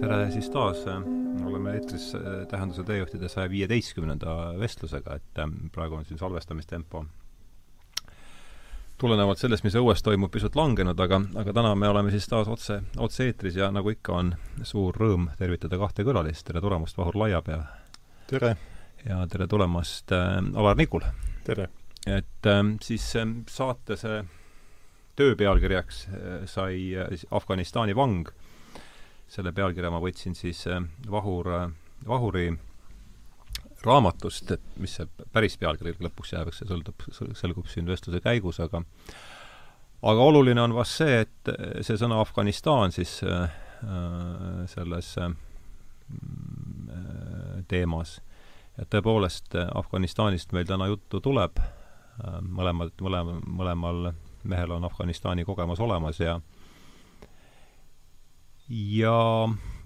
tere siis taas, oleme eetris Tähenduse teejuhtide saja viieteistkümnenda vestlusega, et ähm, praegu on siin salvestamistempo tulenevalt sellest, mis õues toimub, pisut langenud, aga, aga täna me oleme siis taas otse, otse-eetris ja nagu ikka, on suur rõõm tervitada kahte külalist, tere tulemast, Vahur Laiapea! tere! ja tere tulemast äh,, Alar Nikul! tere! et äh, siis äh, saate see töö pealkirjaks äh, sai äh, Afganistani vang, selle pealkirja ma võtsin siis äh, Vahur äh,, Vahuri raamatust, et mis see päris pealkiri lõpuks jääb, eks see sõltub, selgub siin vestluse käigus, aga aga oluline on vast see, et see sõna Afganistan siis äh, selles äh, teemas, et tõepoolest Afganistanist meil täna juttu tuleb äh,, mõlemad, mõlema, mõlemal mehel on Afganistani kogemus olemas ja ja,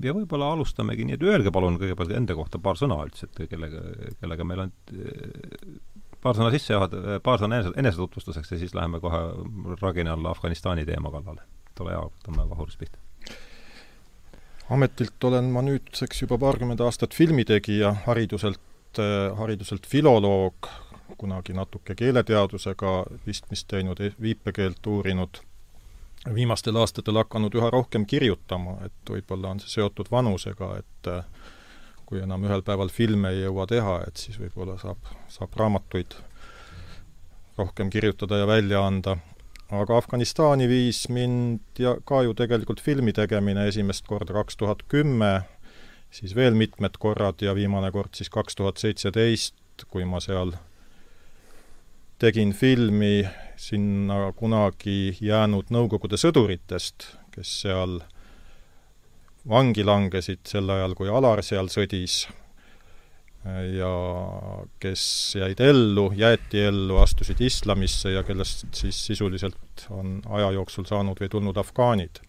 ja võib-olla alustamegi nii, et öelge palun kõigepealt enda kohta paar sõna üldse, et kellega, kellega meil on paar sõna sissejuhat-, paar sõna enese, enesetutvustuseks ja siis läheme kohe ragina alla Afganistani teema kallale. ole hea, võtame Vahurist pihta. ametilt olen ma nüüdseks juba paarkümmend aastat filmitegija, hariduselt, hariduselt filoloog, kunagi natuke keeleteadusega pistmist teinud, viipekeelt uurinud viimastel aastatel hakanud üha rohkem kirjutama, et võib-olla on see seotud vanusega, et äh, kui enam ühel päeval filme ei jõua teha, et siis võib-olla saab, saab raamatuid rohkem kirjutada ja välja anda. aga Afganistani viis mind ja ka ju tegelikult filmi tegemine esimest korda kaks tuhat kümme, siis veel mitmed korrad ja viimane kord siis kaks tuhat seitseteist, kui ma seal tegin filmi sinna kunagi jäänud Nõukogude sõduritest, kes seal vangi langesid sel ajal, kui Alar seal sõdis, ja kes jäid ellu, jäeti ellu, astusid islamisse ja kellest siis sisuliselt on aja jooksul saanud või tulnud afgaanid.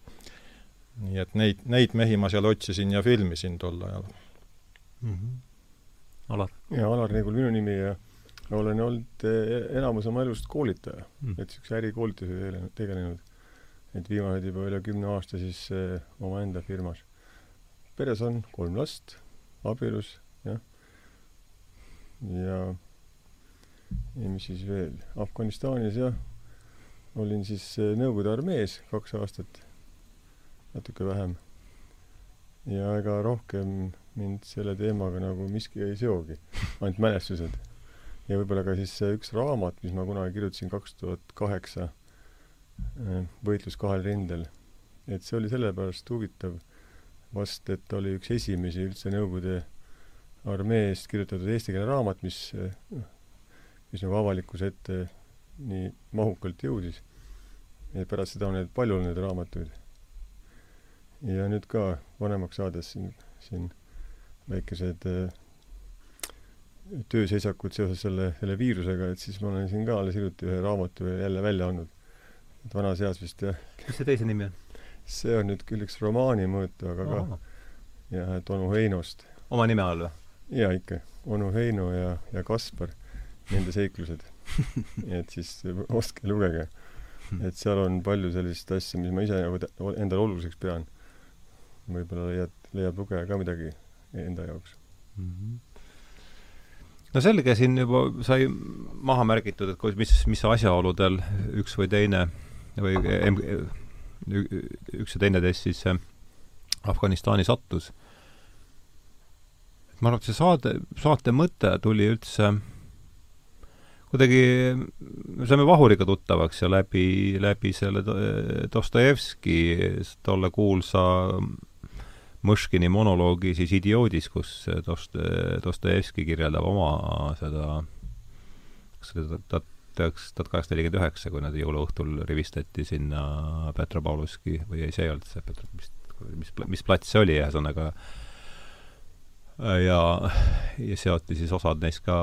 nii et neid, neid mehi ma seal otsisin ja filmisin tol ajal mm. -hmm. Alar? jaa, Alar Neegul minu nimi ja olen olnud eh, enamus oma elust koolitaja mm., et niisuguse ärikoolitusega tegelenud. et viimased juba üle kümne aasta siis eh, omaenda firmas. peres on kolm last, abielus, jah. ja, ja mis siis veel, Afganistanis jah, olin siis eh, Nõukogude armees kaks aastat, natuke vähem. ja ega rohkem mind selle teemaga nagu miski ei seogi, ainult mälestused ja võib-olla ka siis see üks raamat, mis ma kunagi kirjutasin kaks tuhat kaheksa, äh, Võitlus kahel rindel. et see oli sellepärast huvitav vast, et oli üks esimesi üldse Nõukogude armee eest kirjutatud eestikeelne raamat, mis, noh, mis nagu avalikkuse ette nii mahukalt jõudis. et pärast seda on neid palju olnud neid raamatuid. ja nüüd ka vanemaks saades siin, siin väikesed äh, tööseisakud seoses selle, selle viirusega, et siis ma olen siin ka alles hiljuti ühe raamatu jälle välja andnud. et vanas eas vist jah. mis see teise nimi on? see on nüüd küll üks romaani mõõtu, aga ka jah, et onu Heinost. oma nime all või? jaa, ikka. onu Heino ja, ja Kaspar, nende seiklused et siis ostke, lugege. et seal on palju sellist asja, mis ma ise nagu endale oluliseks pean. võib-olla leiad, leiab lugeja ka midagi enda jaoks mm. -hmm no selge, siin juba sai maha märgitud, et mis, mis asjaoludel üks või teine või üks ja teine teist siis äh, Afganistani sattus. ma arvan, et see saade, saate mõte tuli üldse kuidagi, me saime Vahuriga tuttavaks ja läbi, läbi selle Dostojevski, tolle kuulsa Mõškini monoloogi siis Idioodis, kus Dost-, Dostojevski kirjeldab oma seda, kas see oli tuhat tuhat kaheksasada nelikümmend üheksa, kui nad jõuluõhtul rivistati sinna Petropavlovski või ei, see ei olnud see Petro-, mis, mis, mis plats see oli, ühesõnaga ja, ja seoti siis osad neist ka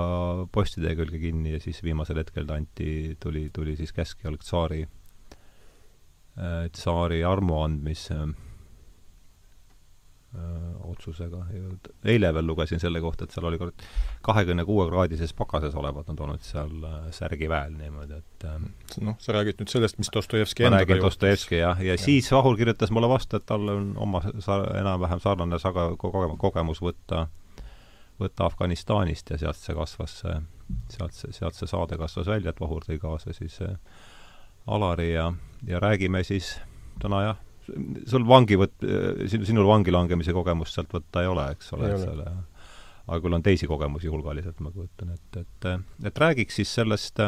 postide külge kinni ja siis viimasel hetkel anti, tuli, tuli siis käskjalg tsaari, tsaari armuandmis äh, otsusega. eile veel lugesin selle kohta, et seal oli kord kahekümne kuue kraadises pakases olevat nad olnud seal särgi väel niimoodi, et noh, sa räägid nüüd sellest, mis Dostojevski ma räägin Dostojevski jah, ja, ja siis Vahur kirjutas mulle vastu, et tal on oma sa-, enam-vähem sarnane saga koge-, kogemus võtta, võtta Afganistanist ja sealt see kasvas sealt see, sealt see saade kasvas välja, et Vahur tõi kaasa siis Alari ja, ja räägime siis täna jah, sul vangi võt-, sinul vangi langemise kogemust sealt võtta ei ole, eks ole, selle aga küll on teisi kogemusi hulgaliselt, ma kujutan ette, et, et, et räägiks siis sellest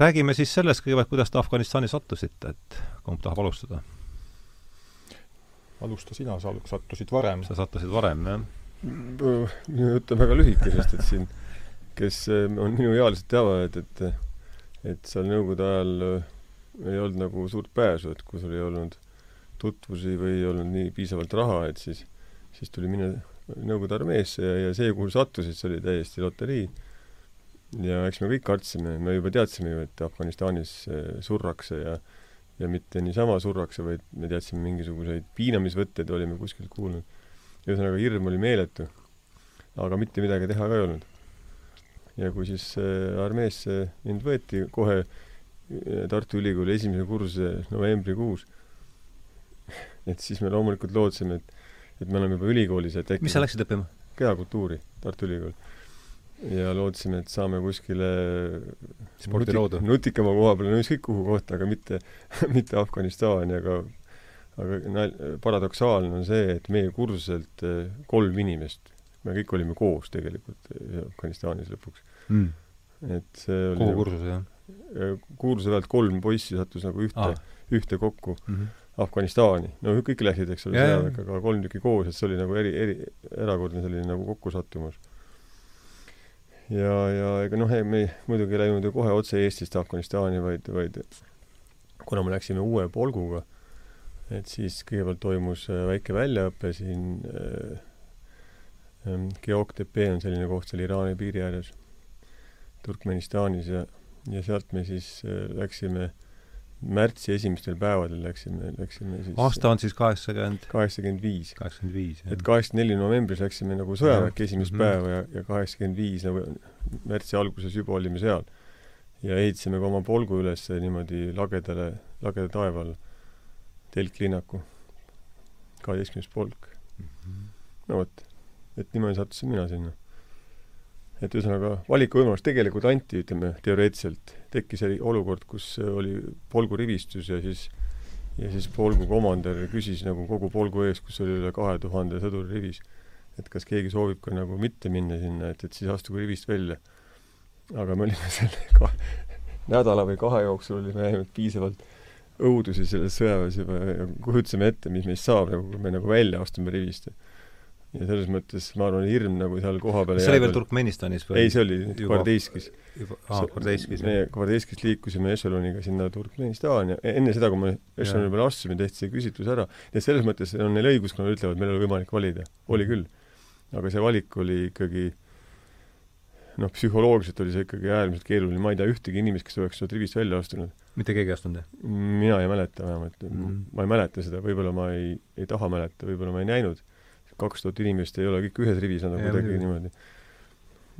räägime siis sellest kõigepealt, kuidas te Afganistani sattusite, et kumb tahab alustada? alusta sina, sa sattusid varem. sa sattusid varem, jah? on väga lühike, sest et siin, kes on minuealised, teavad, et, et et seal Nõukogude ajal ei olnud nagu suurt pääsu, et kui sul ei olnud tutvusi või ei olnud nii piisavalt raha, et siis, siis tuli minna Nõukogude armeesse ja, ja see, kuhu sattusid, see oli täiesti loterii. ja eks me kõik kartsime, me juba teadsime ju, et Afganistanis eh, surrakse ja ja mitte niisama surrakse, vaid me teadsime mingisuguseid piinamisvõtteid, olime kuskilt kuulnud. ühesõnaga, hirm oli meeletu. aga mitte midagi teha ka ei olnud. ja kui siis eh, armeesse mind võeti kohe Tartu Ülikooli esimese kursuse novembrikuus. et siis me loomulikult lootsime, et, et me oleme juba ülikoolis, et äkki mis sa läksid õppima? kehakultuuri, Tartu Ülikool. ja lootsime, et saame kuskile nutik, nutikama koha peale, no ükskõik kuhu kohta, aga mitte, mitte Afganistani, aga aga nal-, paradoksaalne on see, et meie kursuselt eh, kolm inimest, me kõik olime koos tegelikult eh, Afganistanis lõpuks mm.. et see oli kogu kursuse, jah? Kursuse pealt kolm poissi sattus nagu ühte ah., ühte kokku mm -hmm. Afganistani. no kõik läksid, eks ole, sõjaväkke, aga kolm tükki koos, et see oli nagu eri, eri, erakordne selline nagu kokkusattumus. ja, ja ega noh, me ei, muidugi ei läinud ju kohe otse Eestist Afganistani, vaid, vaid kuna me läksime uue polguga, et siis kõigepealt toimus äh, väike väljaõpe siin äh, ähm, Geoktepe on selline koht seal Iraani piiri ääres, Turkmenistanis ja ja sealt me siis äh, läksime märtsi esimestel päevadel läksime, läksime siis aasta on siis kaheksakümmend? kaheksakümmend viis. kaheksakümmend viis, jah. et kaheksakümmend neli novembris läksime nagu sõjaväkke esimest mm -hmm. päeva ja, ja kaheksakümmend viis nagu märtsi alguses juba olime seal. ja ehitasime ka oma polgu üles niimoodi lagedale, lageda taeva all, telklinnaku, kaheteistkümnes polk mm. -hmm. no vot, et niimoodi sattusin mina sinna et ühesõnaga valikuvõimalus tegelikult anti, ütleme, teoreetiliselt. Tekkis olukord, kus oli polgurivistus ja siis ja siis polgu komandör küsis nagu kogu polgu ees, kus oli üle kahe tuhande sõduri rivis, et kas keegi soovib ka nagu mitte minna sinna, et, et siis astuge rivist välja. aga me olime selle kahe, nädala või kahe jooksul olime näinud piisavalt õudusi selles sõjaväes juba ja kujutasime ette, mis meist saab, nagu kui me nagu välja astume rivist ja selles mõttes ma arvan, hirm nagu seal kohapeal see oli veel Turkmenistanis või? ei, see oli Gvardeiskis. aa, Gvardeiskis. me Gvardeisskist liikusime ešeloniga sinna Turkmenistani ja enne seda, kui me ešeloni peale astusime, tehti see küsitlus ära. ja selles mõttes on neil õigus, kui nad ütlevad, meil ei ole võimalik valida. oli küll. aga see valik oli ikkagi noh, psühholoogiliselt oli see ikkagi äärmiselt keeruline, ma ei tea ühtegi inimest, kes oleks sealt rivist välja astunud. mitte keegi ei astunud, jah? mina ei mäleta vähemalt mm, -hmm. ma ei mäleta seda, võib-olla ma ei, ei taha mäleta, võib-olla ma ei näinud kaks tuhat inimest ei ole kõik ühes rivis, on kuidagi niimoodi.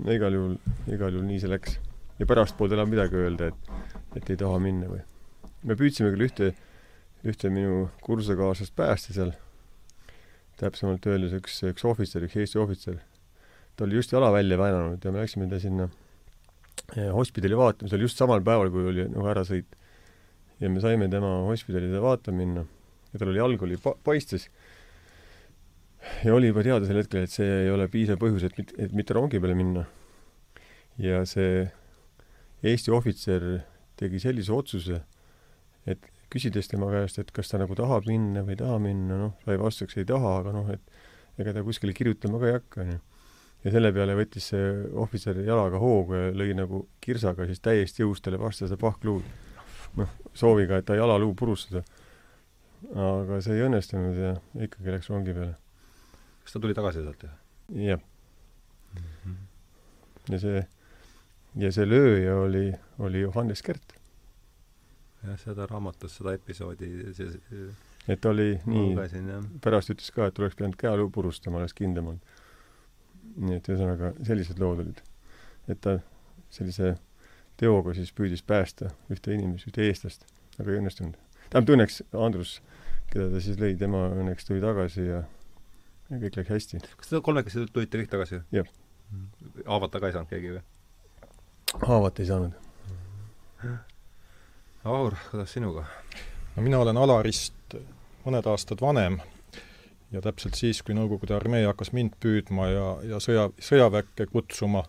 no igal juhul, igal juhul nii see läks. ja pärastpoole enam midagi öelda, et, et ei taha minna või. me püüdsime küll ühte, ühte minu kursusekaaslast päästa seal, täpsemalt öeldes üks, üks ohvitser, üks Eesti ohvitser. ta oli just jala välja väänanud ja me läksime ta sinna eh, hospidali vaatama, see oli just samal päeval, kui oli nagu ärasõit. ja me saime tema hospidali vaatama minna ja tal oli jalg oli pa-, paistes ja oli juba teada sel hetkel, et see ei ole piisav põhjus, et mit-, et mitte rongi peale minna. ja see Eesti ohvitser tegi sellise otsuse, et küsides tema käest, et kas ta nagu tahab minna või ei taha minna, noh, sai vastuseks ei taha, aga noh, et ega ta kuskile kirjutama ka ei hakka, onju. ja selle peale võttis see ohvitser jalaga hoogu ja lõi nagu kirsaga siis täiesti jõust talle vastase pahkluud. noh, sooviga, et ta jalaluu purustada. aga see ei õnnestunud ja ikkagi läks rongi peale kas ta tuli tagasi sealt, jah? jah mm. -hmm. ja see, ja see lööja oli, oli Johannes Kert. jah, seda raamatus, seda episoodi, see, et oli nii, pärast ütles ka, et oleks pidanud käeluu purustama, oleks kindlam olnud. nii et ühesõnaga, sellised lood olid. et ta sellise teoga siis püüdis päästa ühte inimest, ühte eestlast, aga ei õnnestunud. tähendab, õnneks Andrus, keda ta siis lõi, tema õnneks tuli tagasi ja, ja kõik läks hästi. kas te kolmekesi tulite kõik tagasi? jah. haavata ka ei saanud keegi või? haavat ei saanud. Aur, kuidas sinuga? no mina olen Alarist mõned aastad vanem ja täpselt siis, kui Nõukogude armee hakkas mind püüdma ja, ja sõja, sõjaväkke kutsuma,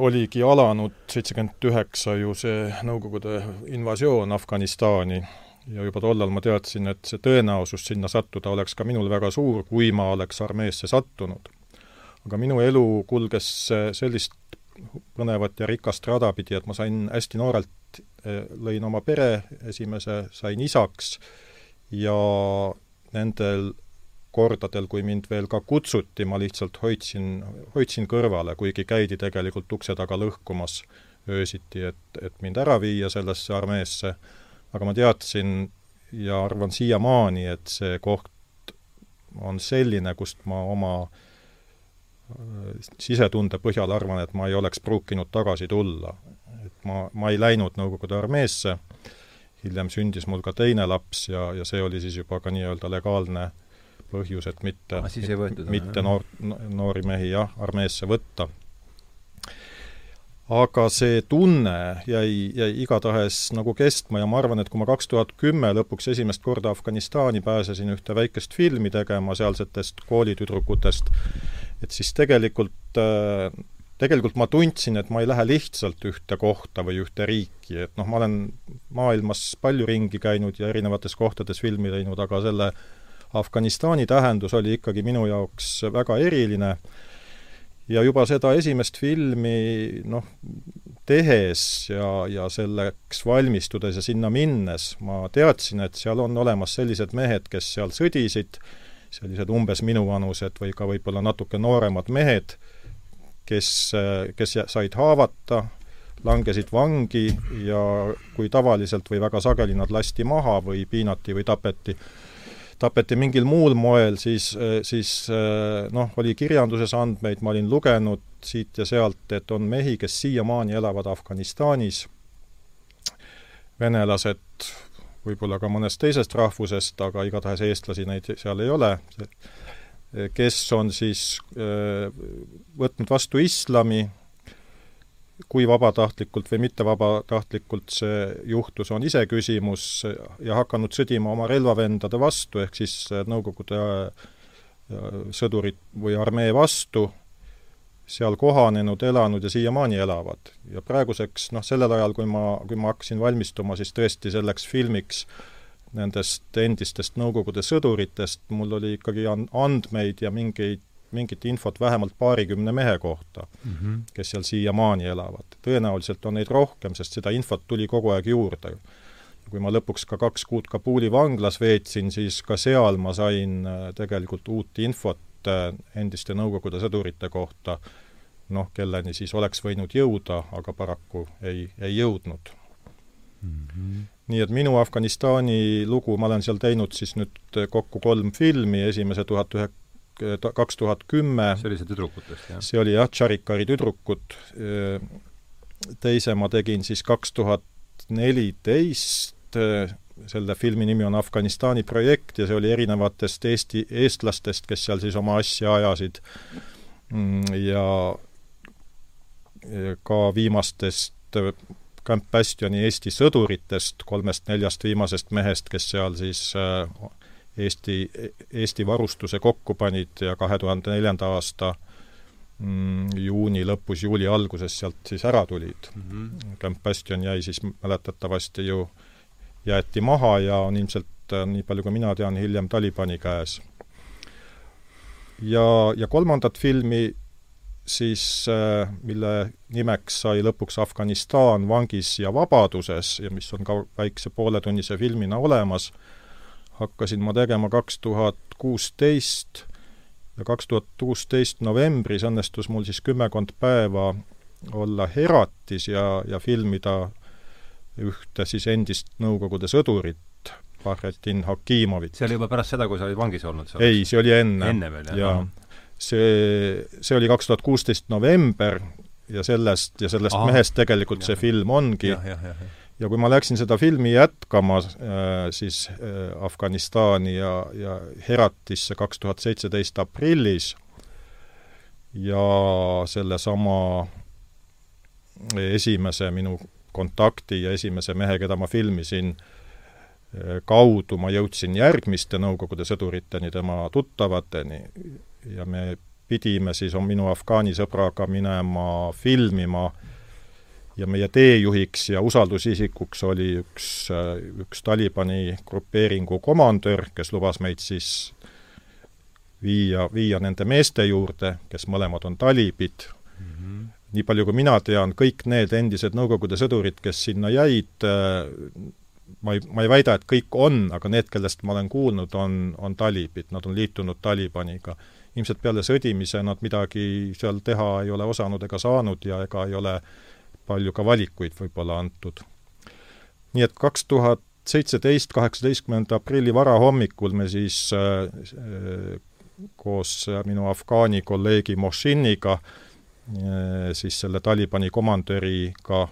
oligi alanud seitsekümmend üheksa ju see Nõukogude invasioon Afganistani ja juba tollal ma teadsin, et see tõenäosus sinna sattuda oleks ka minul väga suur, kui ma oleks armeesse sattunud. aga minu elu kulges sellist põnevat ja rikast rada pidi, et ma sain hästi noorelt, lõin oma pere, esimese sain isaks ja nendel kordadel, kui mind veel ka kutsuti, ma lihtsalt hoidsin, hoidsin kõrvale, kuigi käidi tegelikult ukse taga lõhkumas öösiti, et, et mind ära viia sellesse armeesse, aga ma teadsin ja arvan siiamaani, et see koht on selline, kust ma oma sisetunde põhjal arvan, et ma ei oleks pruukinud tagasi tulla. et ma, ma ei läinud Nõukogude armeesse, hiljem sündis mul ka teine laps ja, ja see oli siis juba ka nii-öelda legaalne põhjus, et mitte, mitte noor, noori mehi jah, armeesse võtta. Aga see tunne jäi, jäi igatahes nagu kestma ja ma arvan, et kui ma kaks tuhat kümme lõpuks esimest korda Afganistani pääsesin ühte väikest filmi tegema sealsetest koolitüdrukutest, et siis tegelikult tegelikult ma tundsin, et ma ei lähe lihtsalt ühte kohta või ühte riiki, et noh, ma olen maailmas palju ringi käinud ja erinevates kohtades filmi teinud, aga selle Afganistani tähendus oli ikkagi minu jaoks väga eriline ja juba seda esimest filmi noh, tehes ja, ja selleks valmistudes ja sinna minnes ma teadsin, et seal on olemas sellised mehed, kes seal sõdisid, sellised umbes minuvanused või ka võib-olla natuke nooremad mehed, kes, kes said haavata, langesid vangi ja kui tavaliselt või väga sageli nad lasti maha või piinati või tapeti, tapeti mingil muul moel, siis, siis noh, oli kirjanduses andmeid, ma olin lugenud siit ja sealt, et on mehi, kes siiamaani elavad Afganistanis, venelased, võib-olla ka mõnest teisest rahvusest, aga igatahes eestlasi neid seal ei ole, kes on siis võtnud vastu islami, kui vabatahtlikult või mitte vabatahtlikult see juhtus, on iseküsimus, ja hakanud sõdima oma relvavendade vastu, ehk siis Nõukogude sõdurid või armee vastu, seal kohanenud, elanud ja siiamaani elavad. ja praeguseks, noh, sellel ajal, kui ma, kui ma hakkasin valmistuma siis tõesti selleks filmiks äh, nendest endistest Nõukogude sõduritest mul oli ikkagi andmeid ja mingeid, mingit infot vähemalt paarikümne mehe kohta mm, -hmm. kes seal siiamaani elavad. tõenäoliselt on neid rohkem, sest seda infot tuli kogu aeg juurde. kui ma lõpuks ka kaks kuud Kabuli vanglas veetsin, siis ka seal ma sain äh, tegelikult uut infot äh, endiste Nõukogude sõdurite kohta, noh, kelleni siis oleks võinud jõuda, aga paraku ei, ei jõudnud mm. -hmm nii et minu Afganistani lugu, ma olen seal teinud siis nüüd kokku kolm filmi, esimese tuhat ühe, kaks tuhat kümme. see oli see tüdrukutest, jah? see oli jah, Tšarikari tüdrukud, teise ma tegin siis kaks tuhat neliteist, selle filmi nimi on Afganistani projekt ja see oli erinevatest Eesti, eestlastest, kes seal siis oma asja ajasid mm, ja ka viimastest Camp Bastioni Eesti sõduritest, kolmest-neljast viimasest mehest, kes seal siis äh, Eesti, Eesti varustuse kokku panid ja kahe tuhande neljanda aasta mm, juuni lõpus, juuli alguses sealt siis ära tulid mm. -hmm. Camp Bastion jäi siis mäletatavasti ju, jäeti maha ja on ilmselt, äh, nii palju kui mina tean, hiljem Talibani käes. ja, ja kolmandat filmi siis äh, mille nimeks sai lõpuks Afganistan vangis ja vabaduses ja mis on ka väikse pooletunnise filmina olemas, hakkasin ma tegema kaks tuhat kuusteist ja kaks tuhat kuusteist novembris õnnestus mul siis kümmekond päeva olla Heratis ja, ja filmida ühte siis endist Nõukogude sõdurit, Bahretin Hakimovit. see oli juba pärast seda, kui sa olid vangis olnud? ei, see oli enne. enne veel, jah? jaa. see, see oli kaks tuhat kuusteist november ja sellest, ja sellest Aha. mehest tegelikult ja, see film ongi. Ja kui ma läksin seda filmi jätkama äh, siis äh, Afganistani ja, ja Heratisse kaks tuhat seitseteist aprillis ja sellesama esimese minu kontakti ja esimese mehe, keda ma filmisin, kaudu ma jõudsin järgmiste Nõukogude sõduriteni, tema tuttavateni, ja me pidime siis minu Afgaani sõbraga minema filmima ja meie teejuhiks ja usaldusisikuks oli üks, üks Talibani grupeeringu komandör, kes lubas meid siis viia, viia nende meeste juurde, kes mõlemad on talibid mm. -hmm. nii palju, kui mina tean, kõik need endised Nõukogude sõdurid, kes sinna jäid, ma ei, ma ei väida, et kõik on, aga need, kellest ma olen kuulnud, on, on talibid, nad on liitunud Talibaniga. ilmselt peale sõdimise nad midagi seal teha ei ole osanud ega saanud ja ega ei ole palju ka valikuid võib-olla antud. nii et kaks tuhat seitseteist, kaheksateistkümnenda aprilli varahommikul me siis äh, koos minu Afgaani kolleegi Moshiniga, eh, siis selle Talibani komandöriga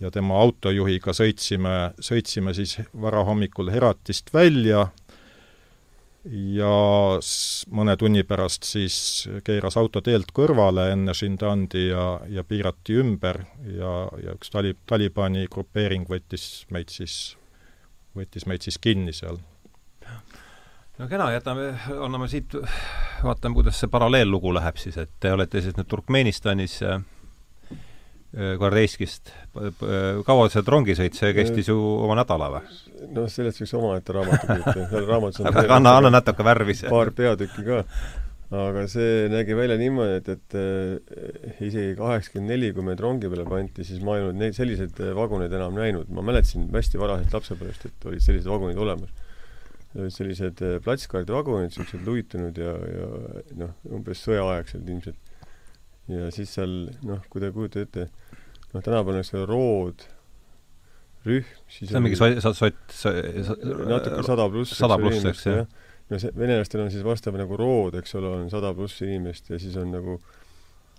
ja tema autojuhiga sõitsime, sõitsime siis varahommikul Heratist välja ja mõne tunni pärast siis keeras auto teelt kõrvale enne Shindandi ja, ja piirati ümber ja, ja üks tali-, Talibani grupeering võttis meid siis, võttis meid siis kinni seal. No kena, jätame, anname siit, vaatame, kuidas see paralleellugu läheb siis, et te olete siis nüüd Turkmenistanis äh, Kardeiskist, kaua see rongisõit, see kestis ju oma nädala või? noh, sellest võiks omaette raamatu kirjutada, seal raamatus on aga anna, anna natuke värvi see. paar peatükki ka. aga see nägi välja niimoodi, et, et äh, isegi kaheksakümmend neli, kui meid rongi peale pandi, siis ma ei olnud neid selliseid vaguneid enam näinud. ma mäletasin hästi varaselt lapsepõlvest, et olid sellised vagunid olemas sellised äh, platskaardivagunid, niisugused luitunud ja, ja noh, umbes sõjaaegselt ilmselt. Ja siis seal noh, kui te kujutate ette, noh, tänapäeval on seal rood, rühm, siis see on mingi sott, sott, natuke sada pluss, sada pluss, eks, jah. no see, venelastel on siis vastav nagu rood, eks ole, on sada pluss inimest ja siis on nagu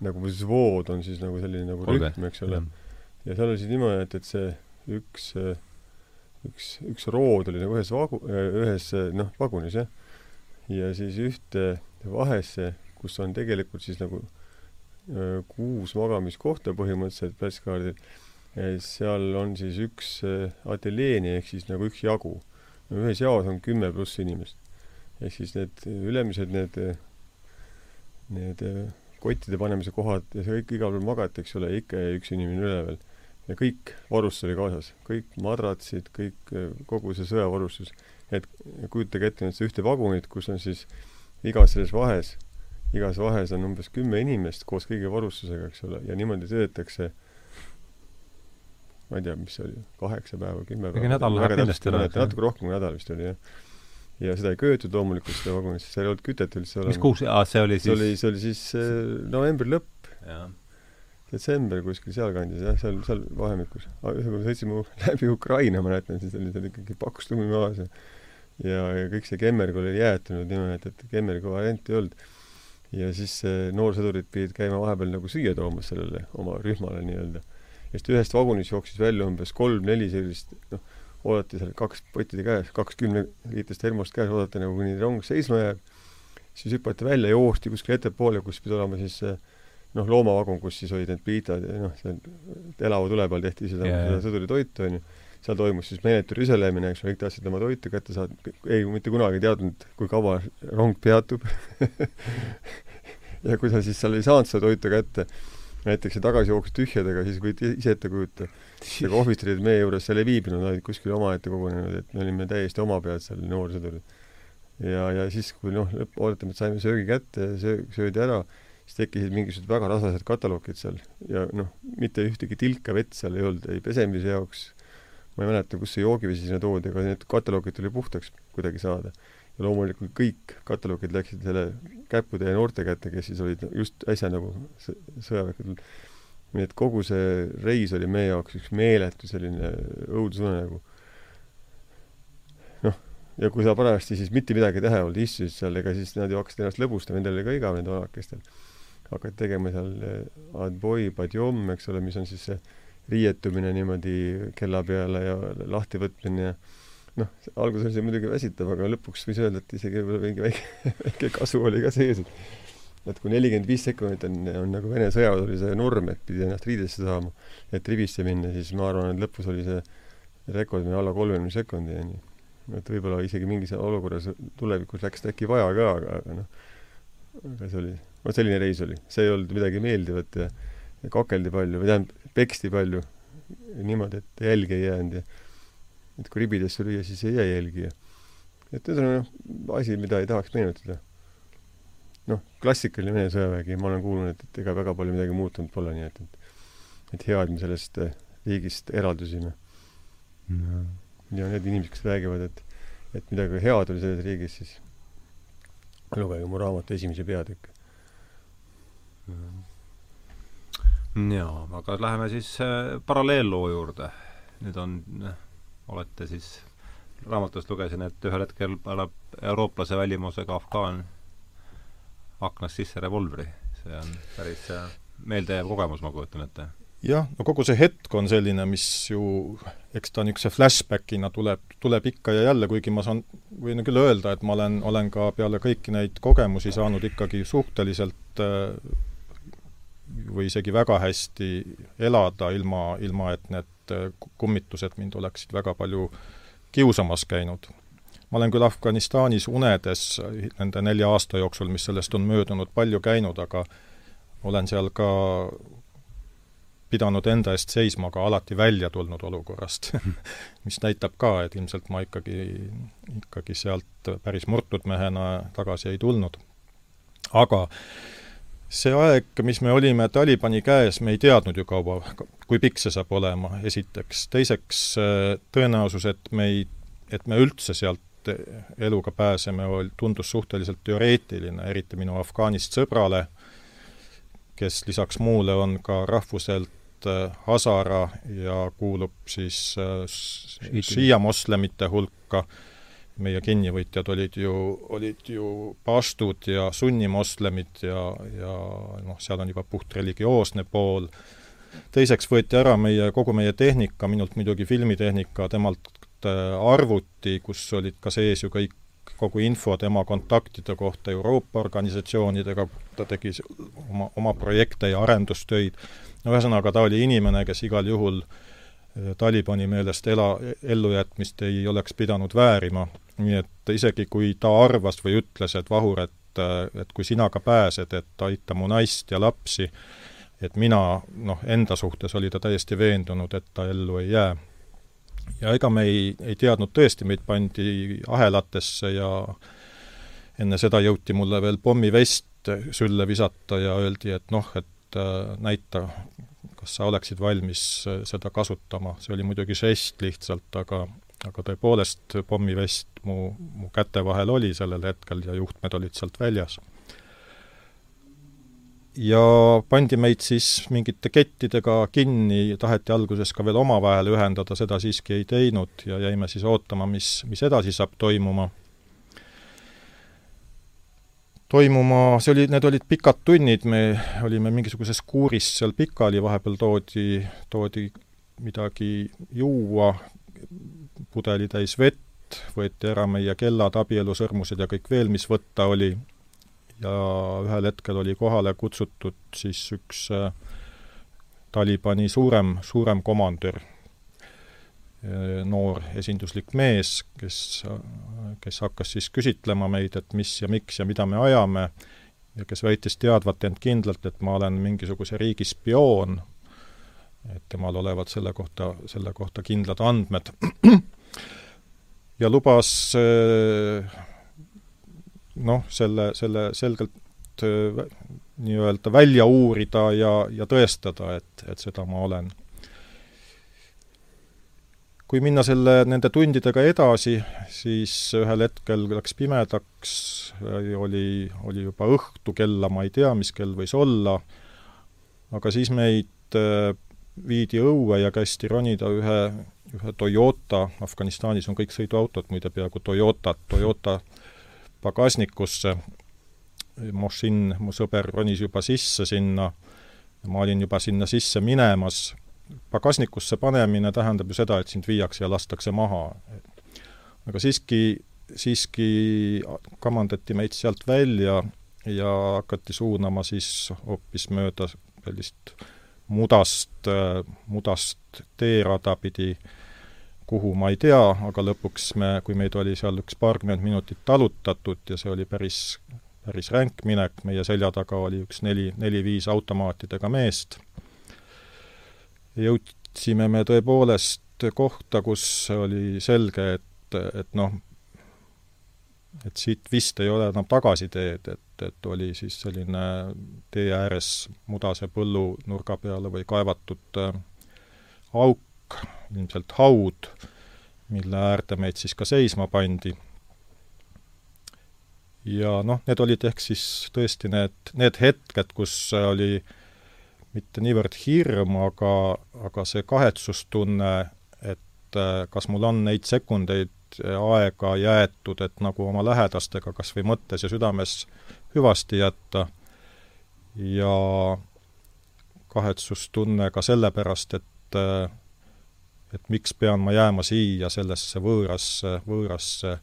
nagu vood on siis nagu selline nagu rühm, eks ole. ja seal oli siis niimoodi, et, et see üks üks, üks rood oli nagu ühes vagu-, ühes noh, vagunis jah. ja siis ühte vahesse, kus on tegelikult siis nagu kuus magamiskohta põhimõtteliselt platskaardil, seal on siis üks ateljeeni ehk siis nagu üks jagu. ühes jaos on kümme pluss inimest. ehk siis need ülemised, need, need kottide panemise kohad ja see kõik igal pool magati, eks ole, ikka jäi üks inimene üleval ja kõik varustus oli kaasas, kõik madratsid, kõik, kogu see sõjavarustus. et kujutage ette nüüd see ühte vagunit, kus on siis igas selles vahes, igas vahes on umbes kümme inimest koos kõigi varustusega, eks ole, ja niimoodi töötatakse ma ei tea, mis see oli, kaheksa päeva, kümme päeva. nädal läheb kindlasti üle. natuke rohkem kui nädal vist oli, jah. ja seda ei köetud loomulikult, seda vagunit, sest seal ei olnud kütet üldse olemas. mis kuus, aa, see oli siis see oli, see oli siis äh, novembri lõpp. detsember kuskil sealkandis jah, seal, seal vahemikus. ühesõnaga sõitsime läbi Ukraina, ma mäletan, siis oli seal ikkagi paks lumi maas ja ja, ja kõik see Kemmerg oli jäätunud niimoodi, et Kemmergi varianti ei olnud. Ja siis noorsõdurid pidid käima vahepeal nagu süüa toomas sellele oma rühmale nii-öelda. ja siis ühest vagunist jooksis välja umbes kolm-neli sellist, noh, oodati seal kaks pottide käes, kaks kümneliitrist termost käes, oodati nagu kuni rong seisma jääb, siis hüpati välja, joosti kuskile ettepoole, kus pidi olema siis äh, noh, loomavagun, kus siis olid need piitad ja noh, seal elava tule peal tehti seda yeah., seda sõduritoitu, on ju, seal toimus siis meeletu rüselemine, eks ole, kõik tahtsid oma toitu kätte saada, ei, mitte kunagi ei teadnud, kui kaua rong peatub ja kui sa siis seal ei saanud seda toitu kätte, näiteks ja tagasi jooksid tühjadega, siis võid ise ette kujuta. ega ohvitserid meie juures seal ei viibinud, olid kuskil omaette kogunenud, et me olime täiesti oma pead seal, noorsõdurid. ja, ja siis, kui noh, lõpp, oodetame, et saime söögi kätte, söö-, söödi ära, siis tekkisid mingisugused väga rasvased kataloogid seal ja noh, mitte ühtegi tilka vett seal ei olnud, ei pesemise jaoks, ma ei mäleta, kus see joogivesi sinna toodi, aga need kataloogid tuli puhtaks kuidagi saada. ja loomulikult kõik kataloogid läksid selle käppude ja noorte kätte, kes siis olid just äsja nagu sõjaväkke tulnud. nii et kogu see reis oli meie jaoks üks meeletu selline õudusunenägu. ja kui sa parajasti siis mitte midagi teha ei olnud, istusid seal, ega siis nad ju hakkasid ennast lõbustama, nendel oli ka igav nendel vanakestel. hakkad tegema seal adboi, padjom, eks ole, mis on siis see riietumine niimoodi kella peale ja lahtivõtmine ja noh, alguses oli muidugi väsitav, aga lõpuks võis öelda, et isegi võib-olla mingi väike, väike kasu oli ka sees, et et kui nelikümmend viis sekundit on, on nagu Vene sõjaväes oli see norm, et pidi ennast riidesse saama, et rivisse minna, siis ma arvan, et lõpus oli see rekord alla kolmekümne sekundi, onju et võib-olla isegi mingis olukorras tulevikus läks äkki vaja ka, aga, aga noh, aga see oli, vot selline reis oli. see ei olnud midagi meeldivat ja, ja kakeldi palju, või tähendab, peksti palju, niimoodi, et jälgi ei jäänud ja et kui ribidesse lüüa, siis ei jää jälgi ja et ühesõnaga noh, asi, mida ei tahaks meenutada. noh, klassikaline Vene sõjavägi, ma olen kuulnud, et, et ega väga palju midagi muutunud pole, nii et, et et hea, et me sellest riigist eraldusime. No. Ja need inimesed, kes räägivad, et, et midagi head oli selles riigis, siis lugege mu raamatu esimesi peatükke. Jaa, aga läheme siis äh, paralleelloo juurde. nüüd on, olete siis, raamatust lugesin, et ühel hetkel paneb eurooplase välimusega afgaan aknast sisse revolvri. see on päris äh, meeldejääv kogemus, ma kujutan ette jah, no kogu see hetk on selline, mis ju, eks ta niisuguse flashbackina tuleb, tuleb ikka ja jälle, kuigi ma saan, võin küll öelda, et ma olen, olen ka peale kõiki neid kogemusi saanud ikkagi suhteliselt äh, või isegi väga hästi elada, ilma, ilma et need äh, kummitused mind oleksid väga palju kiusamas käinud. ma olen küll Afganistanis unedes nende nelja aasta jooksul, mis sellest on möödunud, palju käinud, aga olen seal ka pidanud enda eest seisma, aga alati välja tulnud olukorrast mis näitab ka, et ilmselt ma ikkagi, ikkagi sealt päris murtud mehena tagasi ei tulnud. aga see aeg, mis me olime Talibani käes, me ei teadnud ju kaua, kui pikk see saab olema, esiteks. teiseks, tõenäosus, et me ei, et me üldse sealt eluga pääseme, tundus suhteliselt teoreetiline, eriti minu Afgaanist sõbrale, kes lisaks muule on ka rahvuselt Äh, Hazara ja kuulub siis äh, šiia moslemite hulka. Meie kinnivõtjad olid ju, olid ju paštud ja sunnimoslemid ja, ja noh, seal on juba puht religioosne pool. teiseks võeti ära meie, kogu meie tehnika, minult muidugi filmitehnika, temalt äh, arvuti, kus olid ka sees ju kõik kogu info tema kontaktide kohta Euroopa organisatsioonidega, ta tegi oma, oma projekte ja arendustöid, no ühesõnaga, ta oli inimene, kes igal juhul eh, Talibani meelest ela, ellujätmist ei oleks pidanud väärima, nii et isegi kui ta arvas või ütles, et Vahur, et, et kui sina ka pääsed, et aita mu naist ja lapsi, et mina, noh, enda suhtes oli ta täiesti veendunud, et ta ellu ei jää. Ja ega me ei, ei teadnud tõesti, meid pandi ahelatesse ja enne seda jõuti mulle veel pommivest sülle visata ja öeldi, et noh, et näita, kas sa oleksid valmis seda kasutama, see oli muidugi žest lihtsalt, aga aga tõepoolest pommivest mu, mu käte vahel oli sellel hetkel ja juhtmed olid sealt väljas ja pandi meid siis mingite kettidega kinni, taheti alguses ka veel omavahel ühendada, seda siiski ei teinud ja jäime siis ootama, mis, mis edasi saab toimuma. toimuma, see oli, need olid pikad tunnid, me olime mingisuguses kuuris seal pikali, vahepeal toodi, toodi midagi juua, pudelitäis vett, võeti ära meie kellad, abielusõrmused ja kõik veel, mis võtta oli. Ja ühel hetkel oli kohale kutsutud siis üks äh, Talibani suurem, suurem komandör, äh, noor esinduslik mees, kes, kes hakkas siis küsitlema meid, et mis ja miks ja mida me ajame, ja kes väitis teadvat end kindlalt, et ma olen mingisuguse riigi spioon, et temal olevat selle kohta, selle kohta kindlad andmed, ja lubas äh, noh, selle, selle selgelt äh, nii-öelda välja uurida ja, ja tõestada, et, et seda ma olen. kui minna selle, nende tundidega edasi, siis ühel hetkel läks pimedaks, oli, oli juba õhtu, kella ma ei tea, mis kell võis olla, aga siis meid viidi õue ja kästi ronida ühe, ühe Toyota, Afganistanis on kõik sõiduautod muide peaaegu Toyota, Toyota pagasnikusse. Mošin, mu sõber, ronis juba sisse sinna, ma olin juba sinna sisse minemas. pagasnikusse panemine tähendab ju seda, et sind viiakse ja lastakse maha. aga siiski, siiski kamandati meid sealt välja ja hakati suunama siis hoopis mööda sellist mudast, mudast teerada pidi, kuhu ma ei tea, aga lõpuks me, kui meid oli seal üks paarkümmend minutit talutatud ja see oli päris, päris ränk minek, meie selja taga oli üks neli, neli-viis automaatidega meest, jõudsime me tõepoolest kohta, kus oli selge, et, et noh, et siit vist ei ole enam tagasiteed, et et oli siis selline tee ääres mudase põllu nurga peale või kaevatud äh, auk, ilmselt haud, mille äärde meid siis ka seisma pandi. ja noh, need olid ehk siis tõesti need, need hetked, kus oli mitte niivõrd hirm, aga, aga see kahetsustunne, et äh, kas mul on neid sekundeid aega jäetud, et nagu oma lähedastega kas või mõttes ja südames hüvasti jätta ja kahetsustunne ka sellepärast, et et miks pean ma jääma siia sellesse võõrasse, võõrasse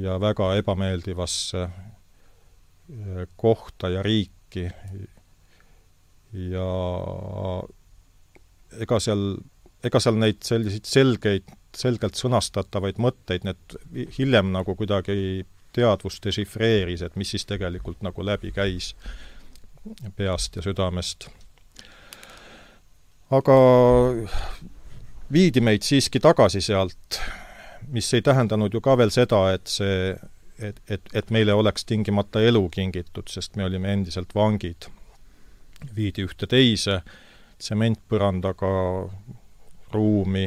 ja väga ebameeldivasse eh, kohta ja riiki. ja ega seal, ega seal neid selliseid selgeid, selgelt sõnastatavaid mõtteid, need hiljem nagu kuidagi teadvust dešifreeris, et mis siis tegelikult nagu läbi käis peast ja südamest. aga viidi meid siiski tagasi sealt, mis ei tähendanud ju ka veel seda, et see, et, et, et meile oleks tingimata elu kingitud, sest me olime endiselt vangid. viidi ühte teise tsementpõrandaga ruumi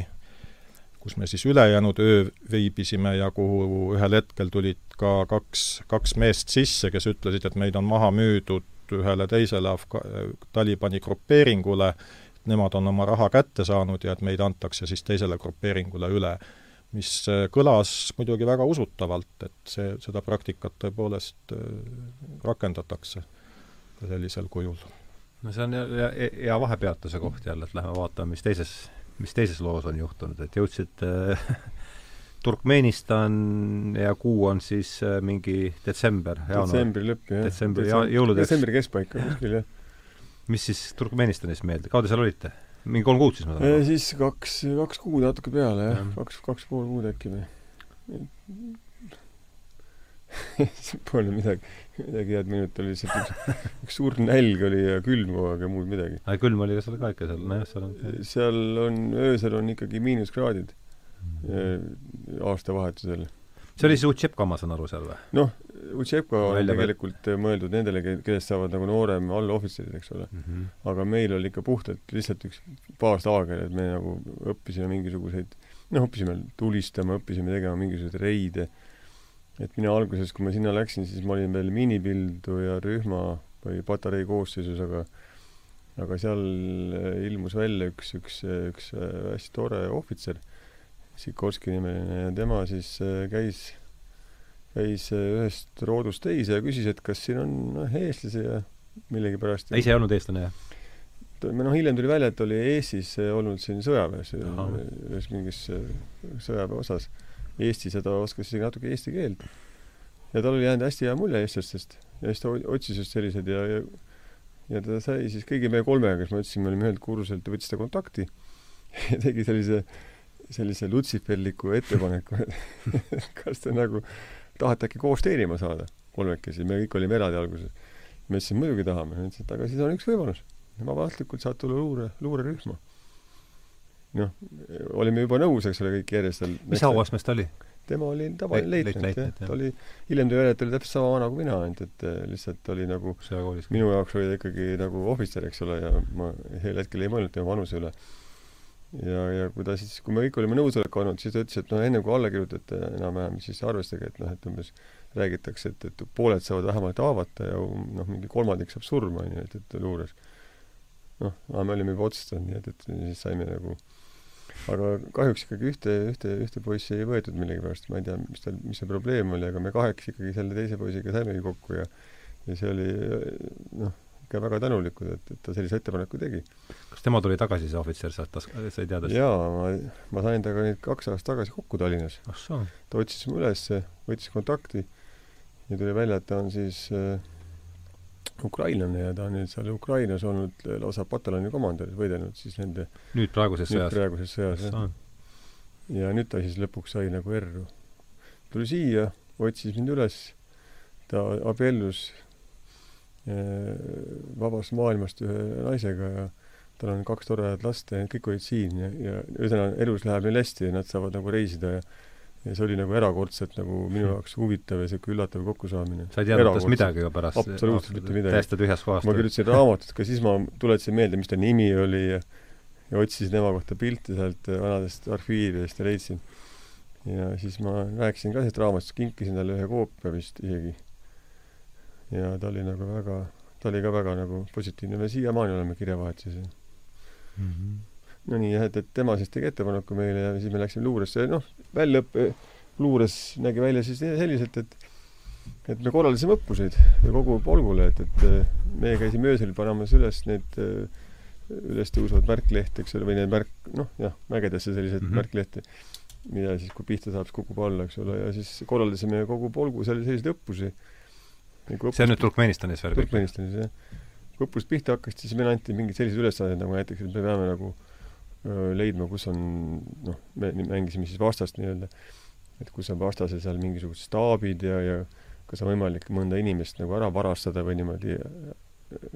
kus me siis ülejäänud öö viibisime ja kuhu ühel hetkel tulid ka kaks, kaks meest sisse, kes ütlesid, et meid on maha müüdud ühele teisele Afga-, Talibani grupeeringule, nemad on oma raha kätte saanud ja et meid antakse siis teisele grupeeringule üle. mis äh, kõlas muidugi väga usutavalt, et see, seda praktikat tõepoolest äh, rakendatakse sellisel kujul. no see on hea vahepeatuse koht jälle, et lähme vaatame, mis teises mis teises loos on juhtunud, et jõudsid äh, Turkmenistan ja kuu on siis äh, mingi detsember, detsembri lõpp, jah. detsembri ja jõuludeks. detsembri keskpaika kuskil, jah. Mis siis Turkmenistanis meeldib, kaua te seal olite? mingi kolm kuud siis ma saan aru? siis kaks, kaks kuud natuke peale, jah, kaks, kaks pool kuud äkki või Pole midagi, midagi head minut oli lihtsalt üks, üks suur nälg oli ja külm kogu aeg ja muud midagi. aga külm oli ka seal ka ikka seal, nojah, seal on seal on, öösel on ikkagi miinuskraadid mm. aastavahetusel. see oli siis Utšepka, ma saan aru, seal või? noh, Utšepka on Välja tegelikult või... mõeldud nendele, kellest saavad nagu noorem allohvitserid, eks ole mm. -hmm. aga meil oli ikka puhtalt lihtsalt üks baaslaager, et me nagu õppisime mingisuguseid noh, õppisime tulistama, õppisime tegema mingisuguseid reide et mina alguses, kui ma sinna läksin, siis ma olin veel miinipilduja rühma või patarei koosseisus, aga aga seal äh, ilmus välja üks, üks, üks äh, hästi tore ohvitser, Sikorski nimeline, ja tema siis äh, käis, käis ühest roodust teise ja küsis, et kas siin on noh, eestlasi ja millegipärast ise ei olnud eestlane, jah? noh, hiljem tuli välja, et oli Eestis olnud siin sõjaväes, ühes mingis sõjaväe osas Eesti seda oskas isegi natuke eesti keelt. ja tal oli jäänud hästi hea mulje eestlastest ja siis ta otsis just selliseid ja, ja ja ta sai siis kõigi meie kolmega, kes me otsisime, olime ühelt kursuselt, ta võttis ta kontakti ja tegi sellise, sellise lutsiferliku ettepaneku, et kas te nagu tahate äkki koos teenima saada kolmekesi, me kõik olime eraldi alguses. me ütlesime, muidugi tahame, ütles, et aga siis on üks võimalus, vabatahtlikult saad tulla luure, luurerühma noh, olime juba nõus, eks ole, kõik järjest seal mis hauastmes ta oli? tema oli tavaline leitnant, jah. ta oli, hiljem tuli välja, et ta oli täpselt sama vana kui mina, ainult et eh, lihtsalt oli nagu minu jaoks oli ta ikkagi nagu ohvitser, eks ole, ja ma sel hetkel ei mõelnud tema vanuse üle. Ja, ja kui ta siis, kui me kõik olime nõusoleku andnud, siis ta ütles, et noh, enne kui alla kirjutate enam-vähem, siis arvestage, et noh, et umbes räägitakse, et, et pooled saavad vähemalt haavata ja noh, mingi kolmandik saab surma, onju, et, et luures. noh, me olime juba otsustanud, nii et, et siis saime nagu aga kahjuks ikkagi ühte, ühte, ühte poissi ei võetud millegipärast, ma ei tea, mis tal, mis see probleem oli, aga me kahekesi ikkagi selle teise poisiga saimegi kokku ja ja see oli noh, ikka väga tänulikud, et, et ta sellise ettepaneku tegi. kas tema tuli tagasi, see ohvitser sealt, sai teada? jaa, ma, ma sain temaga nüüd kaks aastat tagasi kokku Tallinnas. ta otsis mu üles, võttis kontakti ja tuli välja, et ta on siis äh, ukrainlane ja ta on nüüd seal Ukrainas olnud lausa pataljoni komandör, võidelnud siis nende nüüd praeguses sõjas? praeguses sõjas, jah. ja nüüd ta siis lõpuks sai nagu erru. tuli siia, otsis mind üles, ta abiellus vabast maailmast ühe naisega ja tal on kaks toredat last ja kõik olid siin ja, ja ühesõnaga elus läheb neil hästi ja nad saavad nagu reisida ja ja see oli nagu erakordselt nagu minu hmm. jaoks huvitav ja niisugune üllatav kokkusaamine. sa ei teadnud tast midagi ju pärast? absoluutselt mitte midagi. täiesti tühjast kohast? ma kirjutasin raamatut, ka siis ma tuletasin meelde, mis ta nimi oli ja ja otsisin tema kohta pilte sealt vanadest arhiividest ja leidsin. ja siis ma rääkisin ka sellest raamatust, kinkisin talle ühe koopia vist isegi. Ja ta oli nagu väga, ta oli ka väga nagu positiivne, me siiamaani oleme kirjavahetuses mm. -hmm no nii jah, et, et tema siis tegi ettepaneku meile ja siis me läksime luuresse, noh, väljaõppe luures nägi välja siis selliselt, et et me korraldasime õppuseid kogu polgule, et, et meie käisime öösel panemas üles neid üles tõusvad märklehti, eks ole, või need märk, noh, jah, mägedesse selliseid mm -hmm. märklehti, mida siis, kui pihta saab, siis kukub alla, eks ole, ja siis korraldasime kogu polgu seal selliseid õppusi. See on nüüd Turkmenistanis veel? Turkmenistanis, jah. kui õppus pihta hakkas, siis meile anti mingeid selliseid ülesandeid, nagu näiteks, et me peame nagu äh, leidma, kus on noh, me mängisime siis vastast nii-öelda, et kus on vastasel seal mingisugused staabid ja, ja kas on võimalik mõnda inimest nagu ära varastada või niimoodi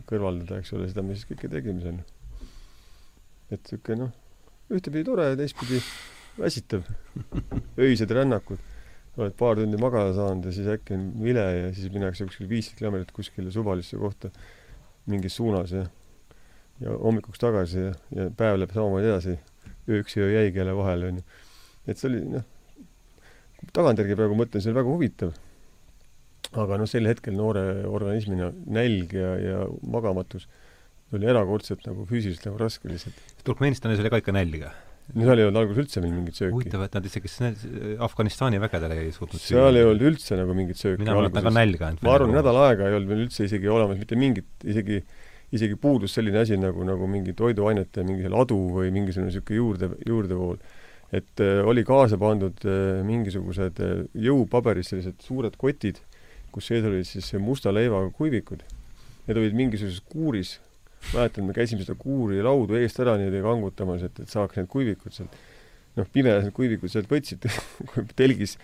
kõrvaldada, eks ole, seda me siis kõike tegime seal. et niisugune noh, ühtepidi tore ja teistpidi väsitav. öised rännakud, oled paar tundi magada saanud ja siis äkki on vile ja siis minnakse kuskil viiskümmend kilomeetrit kuskile suvalisse kohta mingis suunas ja ja hommikuks tagasi ja, ja päev läheb samamoodi edasi, ööks öö jäigi jälle vahele, onju. et see oli, noh, tagantjärgi praegu mõtlen, see oli väga huvitav. aga noh, sel hetkel noore organismina nälg ja, ja magamatus oli erakordselt nagu füüsiliselt nagu raske lihtsalt. Turkmenistanis oli ka ikka nälg? Seal ei olnud alguses üldse meil mingit sööki. huvitav, et nad isegi Afganistani vägedele ei suutnud seal ei olnud üldse nagu mingit sööki. mina mäletan ka nälga ainult. ma arvan, nädal aega ei olnud meil üldse isegi olemas mitte mingit, isegi isegi puudus selline asi nagu, nagu mingi toiduainete mingi adu või mingisugune niisugune juurde, juurdevool. et äh, oli kaasa pandud äh, mingisugused äh, jõupaberis sellised suured kotid, kus sees olid siis musta leivaga kuivikud. Need olid mingisuguses kuuris, mäletan, me käisime seda kuuri laudu eest ära niimoodi kangutamas, et, et saaks need kuivikud sealt, noh, pimedas need kuivikud sealt võtsid kui telgis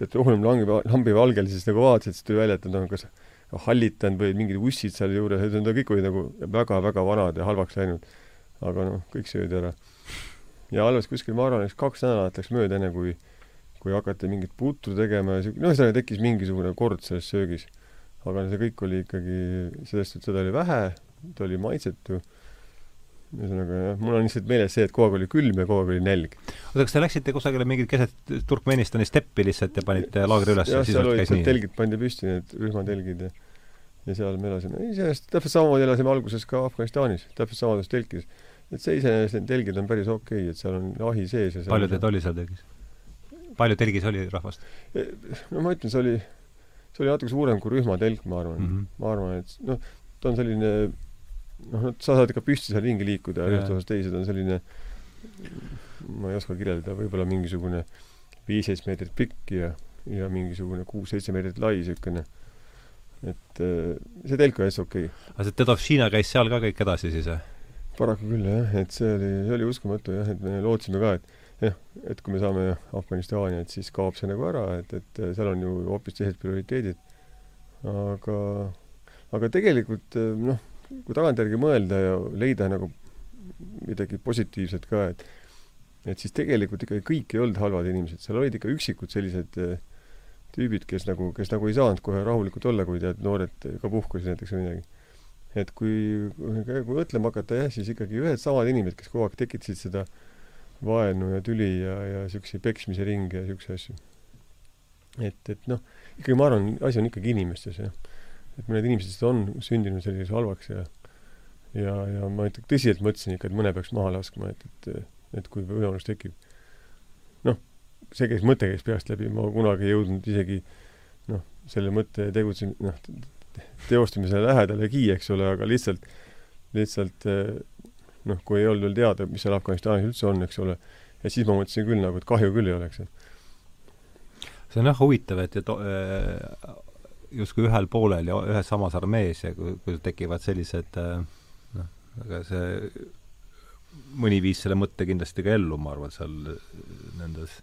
petrooleum lambi, lambi valgel siis nagu vaatasid, siis tuli välja, et nad on kas hallitanud või mingid ussid seal juures, need kõik olid nagu väga-väga vanad ja halvaks läinud. aga noh, kõik söödi ära. ja alles kuskil, ma arvan, üks kaks nädalat läks mööda, enne kui, kui hakati mingit putru tegema ja siuke, no ühesõnaga tekkis mingisugune kord selles söögis. aga see kõik oli ikkagi sellest, et seda oli vähe, ta oli maitsetu ühesõnaga jah, mul on lihtsalt meeles see, et kogu aeg oli külm ja kogu aeg oli nälg. oota, kas te läksite kusagile mingit keset Turkmenistani steppi lihtsalt ja panite laagri üles? jah, seal olid need telgid pandi püsti, need rühmatelgid ja ja seal me elasime, iseenesest täpselt samamoodi elasime alguses ka Afganistanis, täpselt samades telkides. et see iseenesest, need telgid on päris okei okay,, et seal on ahi sees ja palju teid oli seal telgis? palju telgis oli rahvast? E, no ma ütlen, see oli, see oli natuke suurem kui rühmatelk, ma arvan mm. -hmm. ma arvan, et noh, ta on selline noh, sa saad ikka püsti seal ringi liikuda ja ühest osast teise, ta on selline ma ei oska kirjeldada, võib-olla mingisugune viisteist meetrit pikk ja, ja mingisugune kuus-seitse meetrit lai niisugune. et äh, see telk oli hästi okei okay.. aga see Dedovšina käis seal ka kõik edasi siis, jah? paraku küll, jah, et see oli, see oli uskumatu jah, et me lootsime ka, et jah, et kui me saame Afganistani, et siis kaob see nagu ära, et, et seal on ju hoopis teised prioriteedid. aga, aga tegelikult noh, kui tagantjärgi mõelda ja leida nagu midagi positiivset ka, et et siis tegelikult ikkagi kõik ei olnud halvad inimesed, seal olid ikka üksikud sellised eh, tüübid, kes nagu, kes nagu ei saanud kohe rahulikult olla, kui tead, noored ka puhkasid näiteks või midagi. et kui, kui mõtlema hakata jah, siis ikkagi ühed samad inimesed, kes kogu aeg tekitasid seda vaenu ja tüli ja, ja niisuguseid peksmise ringe ja niisuguseid asju. et, et noh, ikkagi ma arvan, asi on ikkagi inimestes, jah et mõned inimesed on sündinud selliseks halvaks ja ja, ja ma ikka tõsiselt mõtlesin ikka, et mõne peaks maha laskma, et, et et kui võimalus tekib. noh, see käis, mõte käis peast läbi, ma kunagi ei jõudnud isegi noh, selle mõtte tegutsemise, noh, teostamisele lähedalegi, eks ole, aga lihtsalt, lihtsalt noh, kui ei olnud veel teada, mis seal Afganistanis üldse on, eks ole, ja siis ma mõtlesin küll nagu, et kahju küll ei oleks. see on jah huvitav, et to-, äh, justkui ühel poolel ja ühes samas armees ja kui, kui tekivad sellised äh, noh, aga see mõni viis selle mõtte kindlasti ka ellu, ma arvan, seal nendes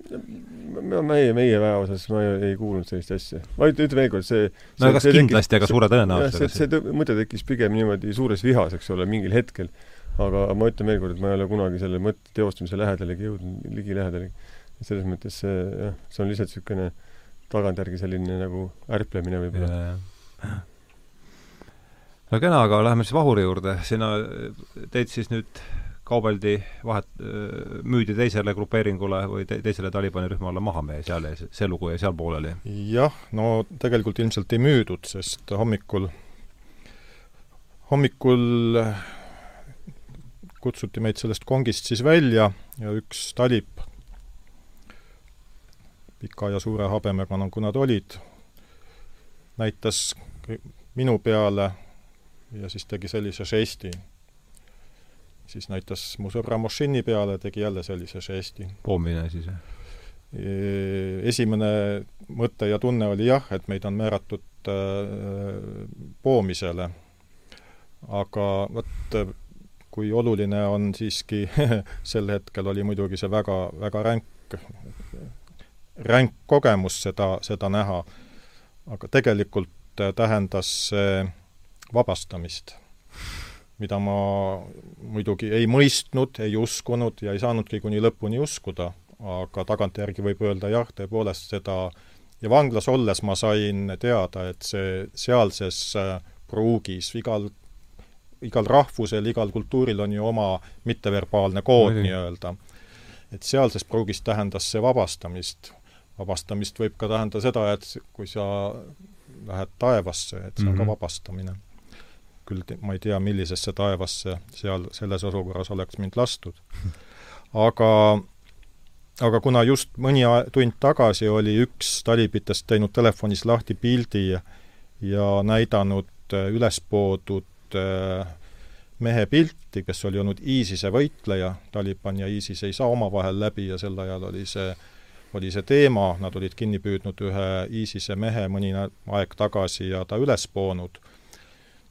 meie, meie väeosas ma ei, ei kuulnud sellist asja. ma ütlen veel kord, see no kas kindlasti, aga suure tõenäosusega. see, see mõte tekkis pigem niimoodi suures vihas, eks ole, mingil hetkel. aga ma ütlen veel kord, et ma ei ole kunagi selle mõtte teostamise lähedalegi jõudnud, ligilähedalegi. selles mõttes see, jah, see on lihtsalt niisugune tagantjärgi selline nagu ärplemine võib-olla no kena, aga läheme siis vahuri juurde. sina teed siis nüüd kaubeldi, vahet, müüdi teisele grupeeringule või te, teisele Talibani rühmale maha meie seal ja see lugu jäi seal pooleli? jah, no tegelikult ilmselt ei müüdud, sest hommikul, hommikul kutsuti meid sellest kongist siis välja ja üks talib, pika ja suure habemega, nagu nad olid, näitas minu peale ja siis tegi sellise žesti siis näitas mu sõbra Mošini peale, tegi jälle sellise žesti. poomine siis, jah? esimene mõte ja tunne oli jah, et meid on määratud äh, poomisele. aga vot, kui oluline on siiski sel hetkel oli muidugi see väga, väga ränk, ränk kogemus seda, seda näha. aga tegelikult tähendas see vabastamist mida ma muidugi ei mõistnud, ei uskunud ja ei saanudki kuni lõpuni uskuda, aga tagantjärgi võib öelda jah, tõepoolest seda ja vanglas olles ma sain teada, et see sealses äh, pruugis igal, igal rahvusel, igal kultuuril on ju oma mitteverbaalne kood nii-öelda. et sealses pruugis tähendas see vabastamist. Vabastamist võib ka tähendada seda, et kui sa lähed taevasse, et see on mm -hmm. ka mhm. vabastamine küll ma ei tea, millisesse taevasse seal selles asukorras oleks mind lastud. aga, aga kuna just mõni tund tagasi oli üks talibitest teinud telefonis lahti pildi ja näidanud äh, üles poodud äh, mehe pilti, kes oli olnud ISISe võitleja, Taliban ja ISIS ei saa omavahel läbi ja sel ajal oli see, oli see teema, nad olid kinni püüdnud ühe ISISe mehe mõni aeg tagasi ja ta üles poonud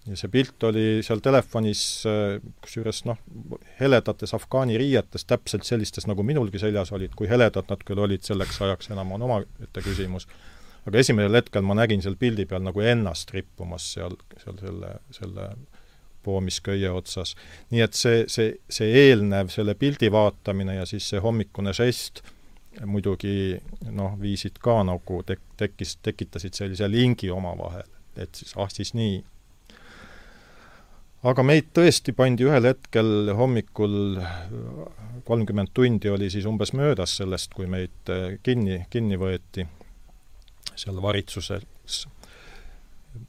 ja see pilt oli seal telefonis äh, kusjuures noh, heledates afgaani riietes, täpselt sellistes, nagu minulgi seljas olid, kui heledad nad küll olid selleks ajaks, enam on omaette küsimus, aga esimesel hetkel ma nägin seal pildi peal nagu ennast rippumas seal, seal selle, selle poomisköie otsas. nii et see, see, see eelnev, selle pildi vaatamine ja siis see hommikune žest muidugi noh, viisid ka nagu tek-, tekkis, tekitasid sellise lingi omavahel, et siis ah, siis nii. Aga meid tõesti pandi ühel hetkel hommikul, kolmkümmend tundi oli siis umbes möödas sellest, kui meid eh, kinni, kinni võeti seal varitsuses,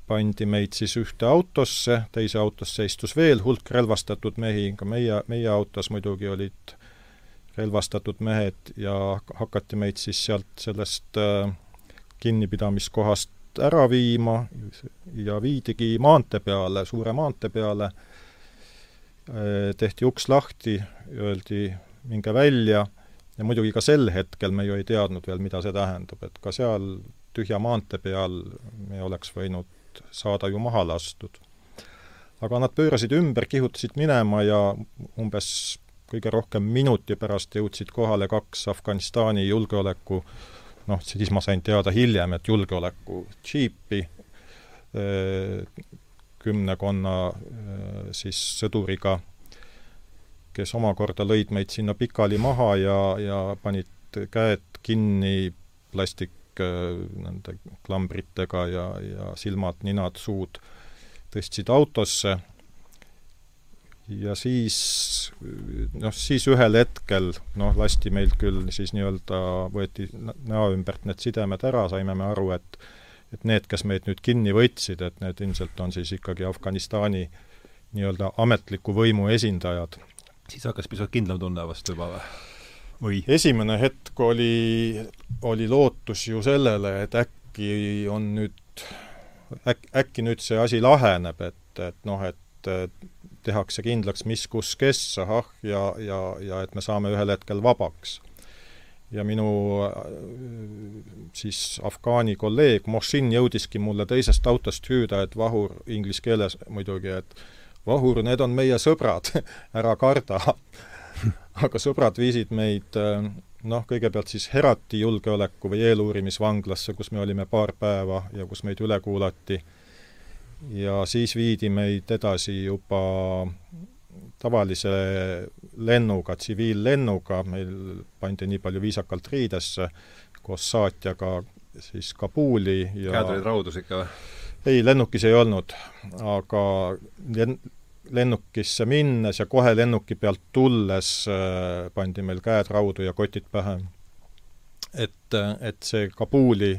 pandi meid siis ühte autosse, teise autosse istus veel hulk relvastatud mehi, ka meie, meie autos muidugi olid relvastatud mehed ja hakati meid siis sealt sellest äh, kinnipidamiskohast ära viima ja viidigi maantee peale, suure maantee peale, tehti uks lahti, öeldi minge välja ja muidugi ka sel hetkel me ju ei teadnud veel, mida see tähendab, et ka seal tühja maantee peal me oleks võinud saada ju maha lastud. aga nad pöörasid ümber, kihutasid minema ja umbes kõige rohkem minuti pärast jõudsid kohale kaks Afganistani julgeoleku noh, siis ma sain teada hiljem, et julgeoleku džiipi kümnekonna siis sõduriga, kes omakorda lõid meid sinna pikali maha ja, ja panid käed kinni plastik nende klambritega ja, ja silmad, ninad, suud tõstsid autosse ja siis noh, siis ühel hetkel noh, lasti meilt küll siis nii-öelda, võeti näo ümbert need sidemed ära, saime me aru, et et need, kes meid nüüd kinni võtsid, et need ilmselt on siis ikkagi Afganistani nii-öelda ametliku võimu esindajad, siis hakkas pisut kindlam tunne vast juba või? või? esimene hetk oli, oli lootus ju sellele, et äkki on nüüd, äk-, äkki nüüd see asi laheneb, et, et noh, et tehakse kindlaks, mis, kus, kes, ahah, ja, ja, ja et me saame ühel hetkel vabaks. ja minu siis afgaani kolleeg Moshin jõudiski mulle teisest autost hüüda, et Vahur, inglise keeles muidugi, et Vahur, need on meie sõbrad ära karda aga sõbrad viisid meid noh, kõigepealt siis Herati julgeoleku- või eeluurimisvanglasse, kus me olime paar päeva ja kus meid üle kuulati ja siis viidi meid edasi juba tavalise lennuga, tsiviillennuga, meil pandi nii palju viisakalt riidesse, koos saatjaga siis Kabuli ja käed olid raudus ikka või? ei, lennukis ei olnud, aga len-, lennukisse minnes ja kohe lennuki pealt tulles äh, pandi meil käed raudu ja kotid pähe. et, et see Kabuli,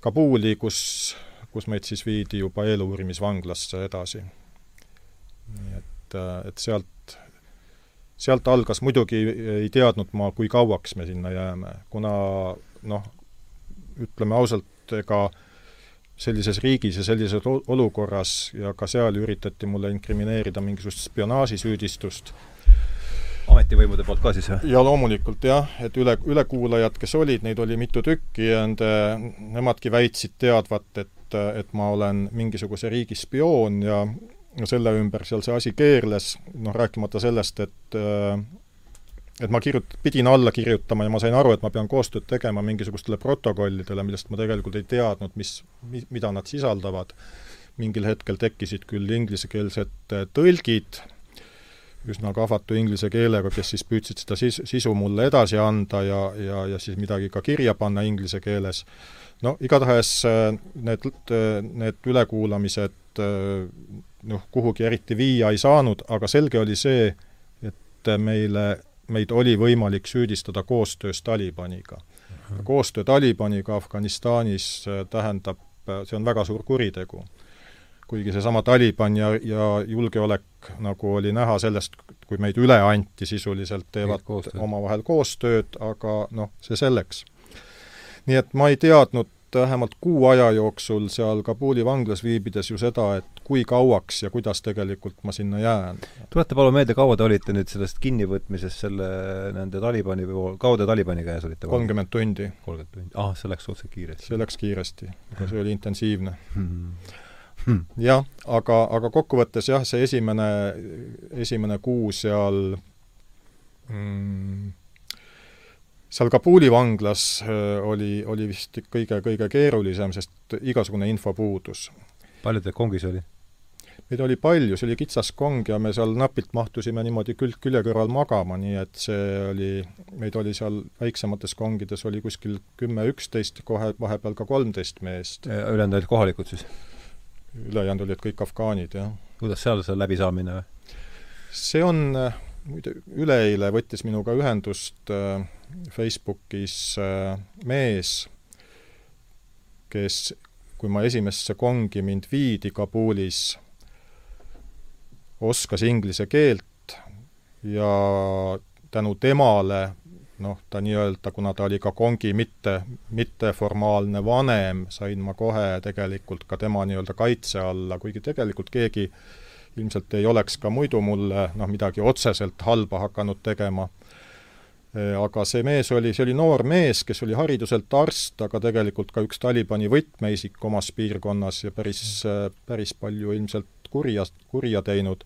Kabuli, kus kus meid siis viidi juba eeluurimisvanglasse edasi. nii et, et sealt, sealt algas, muidugi ei teadnud ma, kui kauaks me sinna jääme, kuna noh, ütleme ausalt, ega sellises riigis ja sellises olukorras ja ka seal üritati mulle inkrimineerida mingisugust spionaažisüüdistust ametivõimude poolt ka siis või? ja loomulikult jah, et üle, ülekuulajad, kes olid, neid oli mitu tükki ja nende, nemadki väitsid teadvat, et, et ma olen mingisuguse riigi spioon ja selle ümber seal see asi keerles, noh rääkimata sellest, et et ma kirjut-, pidin alla kirjutama ja ma sain aru, et ma pean koostööd tegema mingisugustele protokollidele, millest ma tegelikult ei teadnud, mis, mi-, mida nad sisaldavad. mingil hetkel tekkisid küll inglisekeelsed tõlgid, üsna kahvatu inglise keelega, kes siis püüdsid seda sis-, sisu mulle edasi anda ja, ja, ja siis midagi ka kirja panna inglise keeles. no igatahes äh, need, need ülekuulamised äh, noh, kuhugi eriti viia ei saanud, aga selge oli see, et meile, meid oli võimalik süüdistada koostöös Talibaniga. koostöö Talibaniga Afganistanis äh, tähendab, see on väga suur kuritegu kuigi seesama Taliban ja, ja julgeolek, nagu oli näha sellest, kui meid üle anti, sisuliselt teevad omavahel koostööd, aga noh, see selleks. nii et ma ei teadnud vähemalt kuu aja jooksul seal Kabuli vanglas viibides ju seda, et kui kauaks ja kuidas tegelikult ma sinna jään. tuleta palun meelde, kaua te olite nüüd sellest kinnivõtmisest selle, nende Talibani pool, kaua te Talibani käes olite? kolmkümmend tundi. kolmkümmend tundi, ah, see läks suhteliselt kiiresti. see läks kiiresti, aga see oli intensiivne mm. hmm.. Jah, aga, aga kokkuvõttes jah, see esimene, esimene kuu seal mm, seal Kabuli vanglas äh, oli, oli vist kõige, kõige keerulisem, sest igasugune info puudus. palju teid kongis oli? meid oli palju, see oli kitsas kong ja me seal napilt mahtusime niimoodi külg külje kõrval magama, nii et see oli, meid oli seal väiksemates kongides oli kuskil kümme-üksteist, kohe vahepeal ka kolmteist meest. ülejäänud olid kohalikud siis? Ülejäänud olid kõik afgaanid, jah. kuidas seal see läbisaamine või? see on, muide, üleeile võttis minuga ühendust äh, Facebookis äh, mees, kes, kui ma esimesse kongi mind viidi Kabulis, oskas inglise keelt ja tänu temale noh, ta nii-öelda, kuna ta oli ka kongi mitte, mitteformaalne vanem, sain ma kohe tegelikult ka tema nii-öelda kaitse alla, kuigi tegelikult keegi ilmselt ei oleks ka muidu mulle noh, midagi otseselt halba hakanud tegema. aga see mees oli, see oli noor mees, kes oli hariduselt arst, aga tegelikult ka üks Talibani võtmeisik omas piirkonnas ja päris, päris palju ilmselt kurja, kurja teinud.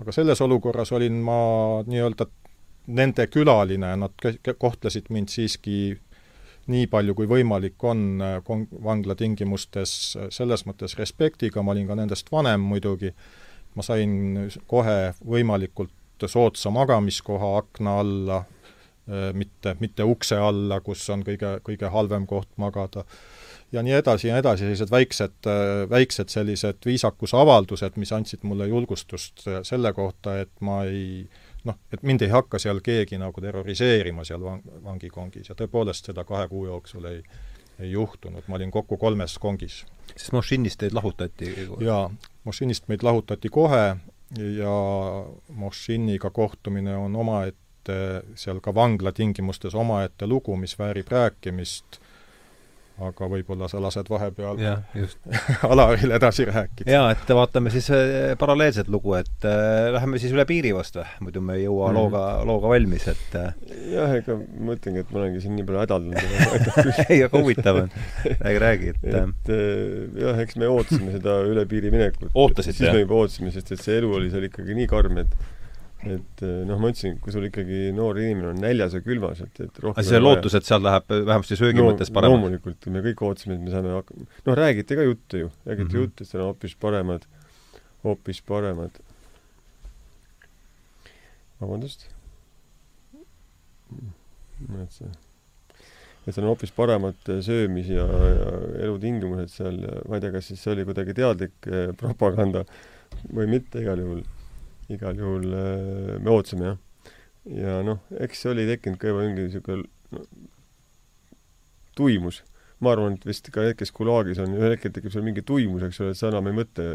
aga selles olukorras olin ma nii-öelda nende külaline, nad kohtlesid mind siiski nii palju, kui võimalik on kon-, vangla tingimustes selles mõttes respektiga, ma olin ka nendest vanem muidugi, ma sain kohe võimalikult soodsa magamiskoha akna alla, mitte, mitte ukse alla, kus on kõige, kõige halvem koht magada, ja nii edasi ja nii edasi, sellised väiksed, väiksed sellised viisakusavaldused, mis andsid mulle julgustust selle kohta, et ma ei äh, noh, et mind ei hakka seal keegi nagu terroriseerima seal vang-, vangikongis ja tõepoolest seda kahe kuu jooksul ei, ei juhtunud, ma olin kokku kolmes kongis. siis Mošinist teid lahutati? jaa, Mošinist meid lahutati kohe ja Mošiniga kohtumine on omaette, seal ka vangla tingimustes omaette lugu, mis väärib rääkimist aga võib-olla sa lased vahepeal just Alaril edasi rääkida. jaa, et vaatame siis äh, paralleelset lugu, et äh, läheme siis üle piiri vast või? muidu me ei jõua mm looga, looga valmis, et äh... jah, ega ma mõtlengi, et ma olengi siin nii palju hädaldanud ei, aga huvitav on. räägi, räägi, et et äh, jah, eks me ootasime seda üle piiri minekut. ootasite, jah? siis me juba ootasime, sest et see elu oli seal ikkagi nii karm, et et eh, noh, ma ütlesin, kui sul ikkagi noor inimene on näljas ja külmas, et, et rohkem aga see lootus, et seal läheb vähemasti söögi no, mõttes paremaks? loomulikult, me kõik ootasime, et me saame hakkama, noh, räägiti ka juttu ju, räägiti mm -hmm. juttu, et seal on hoopis paremad, hoopis paremad vabandust, et see, et seal on hoopis paremad söömis- ja, ja elutingimused seal ma ei tea, kas siis see oli kuidagi teadlik eh, propaganda või mitte, igal juhul igal juhul äh, me ootasime, jah. ja noh, eks oli tekkinud ka juba mingi niisugune no, tuimus. ma arvan, et vist ka need, kes Gulagis on, ühel hetkel tekib seal mingi tuimus, eks ole, et sa enam ei mõtle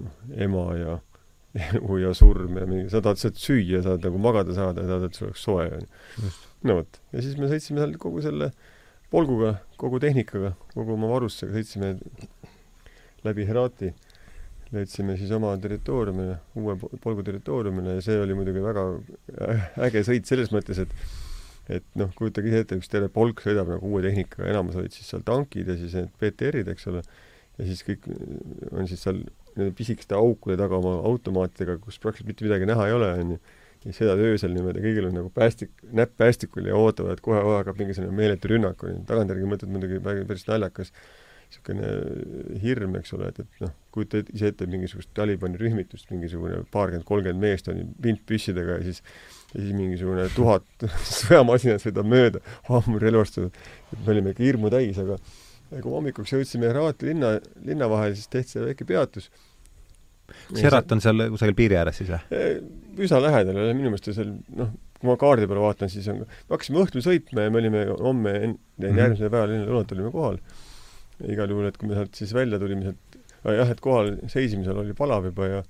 noh, ema ja elu ja surm ja mingi, sa tahad sealt süüa, sa tahad nagu magada saada ja tahad, et sul oleks soe, onju. no vot, ja siis me sõitsime seal kogu selle polguga, kogu tehnikaga, kogu oma varustusega sõitsime läbi Herati leidsime siis oma territooriumile, uue polgu territooriumile ja see oli muidugi väga äge sõit selles mõttes, et et noh, kujutage ise ette, üks terve polk sõidab nagu uue tehnikaga, enamus olid siis seal tankid ja siis need BTR-id, eks ole, ja siis kõik on siis seal nende pisikeste aukude taga oma automaatidega, kus praktiliselt mitte midagi näha ei ole, onju. ja sõidad öösel niimoodi, kõigil on nagu päästik, näpp päästikul ja ootavad, et kohe-kohe hakkab mingisugune meeletu rünnak, onju. tagantjärgi mõtled muidugi päris naljakas niisugune hirm, eks ole, et, et noh, kujuta ise ette mingisugust Talibani rühmitust, mingisugune paarkümmend, kolmkümmend meest on vintpüssidega ja siis ja siis mingisugune tuhat sõjamasinat sõidab mööda, et me olime ikka hirmu täis, aga kui hommikuks jõudsime Herati linna, linna vahel, siis tehti seal väike peatus. kas Herat on seal kusagil piiri ääres siis või? Üsna lähedal, minu meelest seal noh, kui ma kaardi peale vaatan, siis on, me hakkasime õhtul sõitma ja me olime homme, mhm. järgmisel päeval enne lõunat olime kohal igal juhul, et kui me sealt siis välja tulime sealt, jah, et kohal seisime seal oli palav juba ja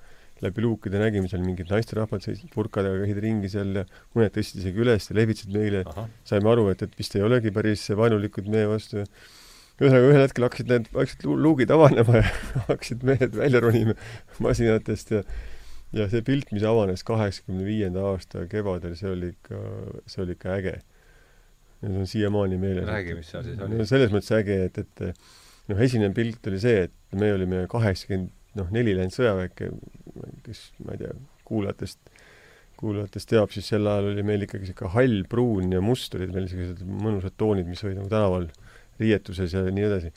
läbi luukide nägime seal mingid naisterahvad seisid purkadega, käisid ringi seal ja mõned tõstsid isegi üles ja lehvitasid meile. saime aru, et, et vist ei olegi päris vaenulikud meie vastu. Ühesõnaga ühel hetkel hakkasid need vaikselt luugid avanema ja hakkasid mehed välja ronima masinatest ja ja see pilt, mis avanes kaheksakümne viienda aasta kevadel, see oli ikka, see oli ikka äge need on siiamaani meeles. räägi, mis seal siis oli? no selles mõttes äge, et, et noh, esimene pilt oli see, et me olime kaheksakümmend noh, neli läinud sõjaväkke, kes ma ei tea, kuulajatest, kuulajatest teab, siis sel ajal oli meil ikkagi niisugune hall, pruun ja must olid meil sellised mõnusad toonid, mis olid nagu tänaval riietuses ja nii edasi.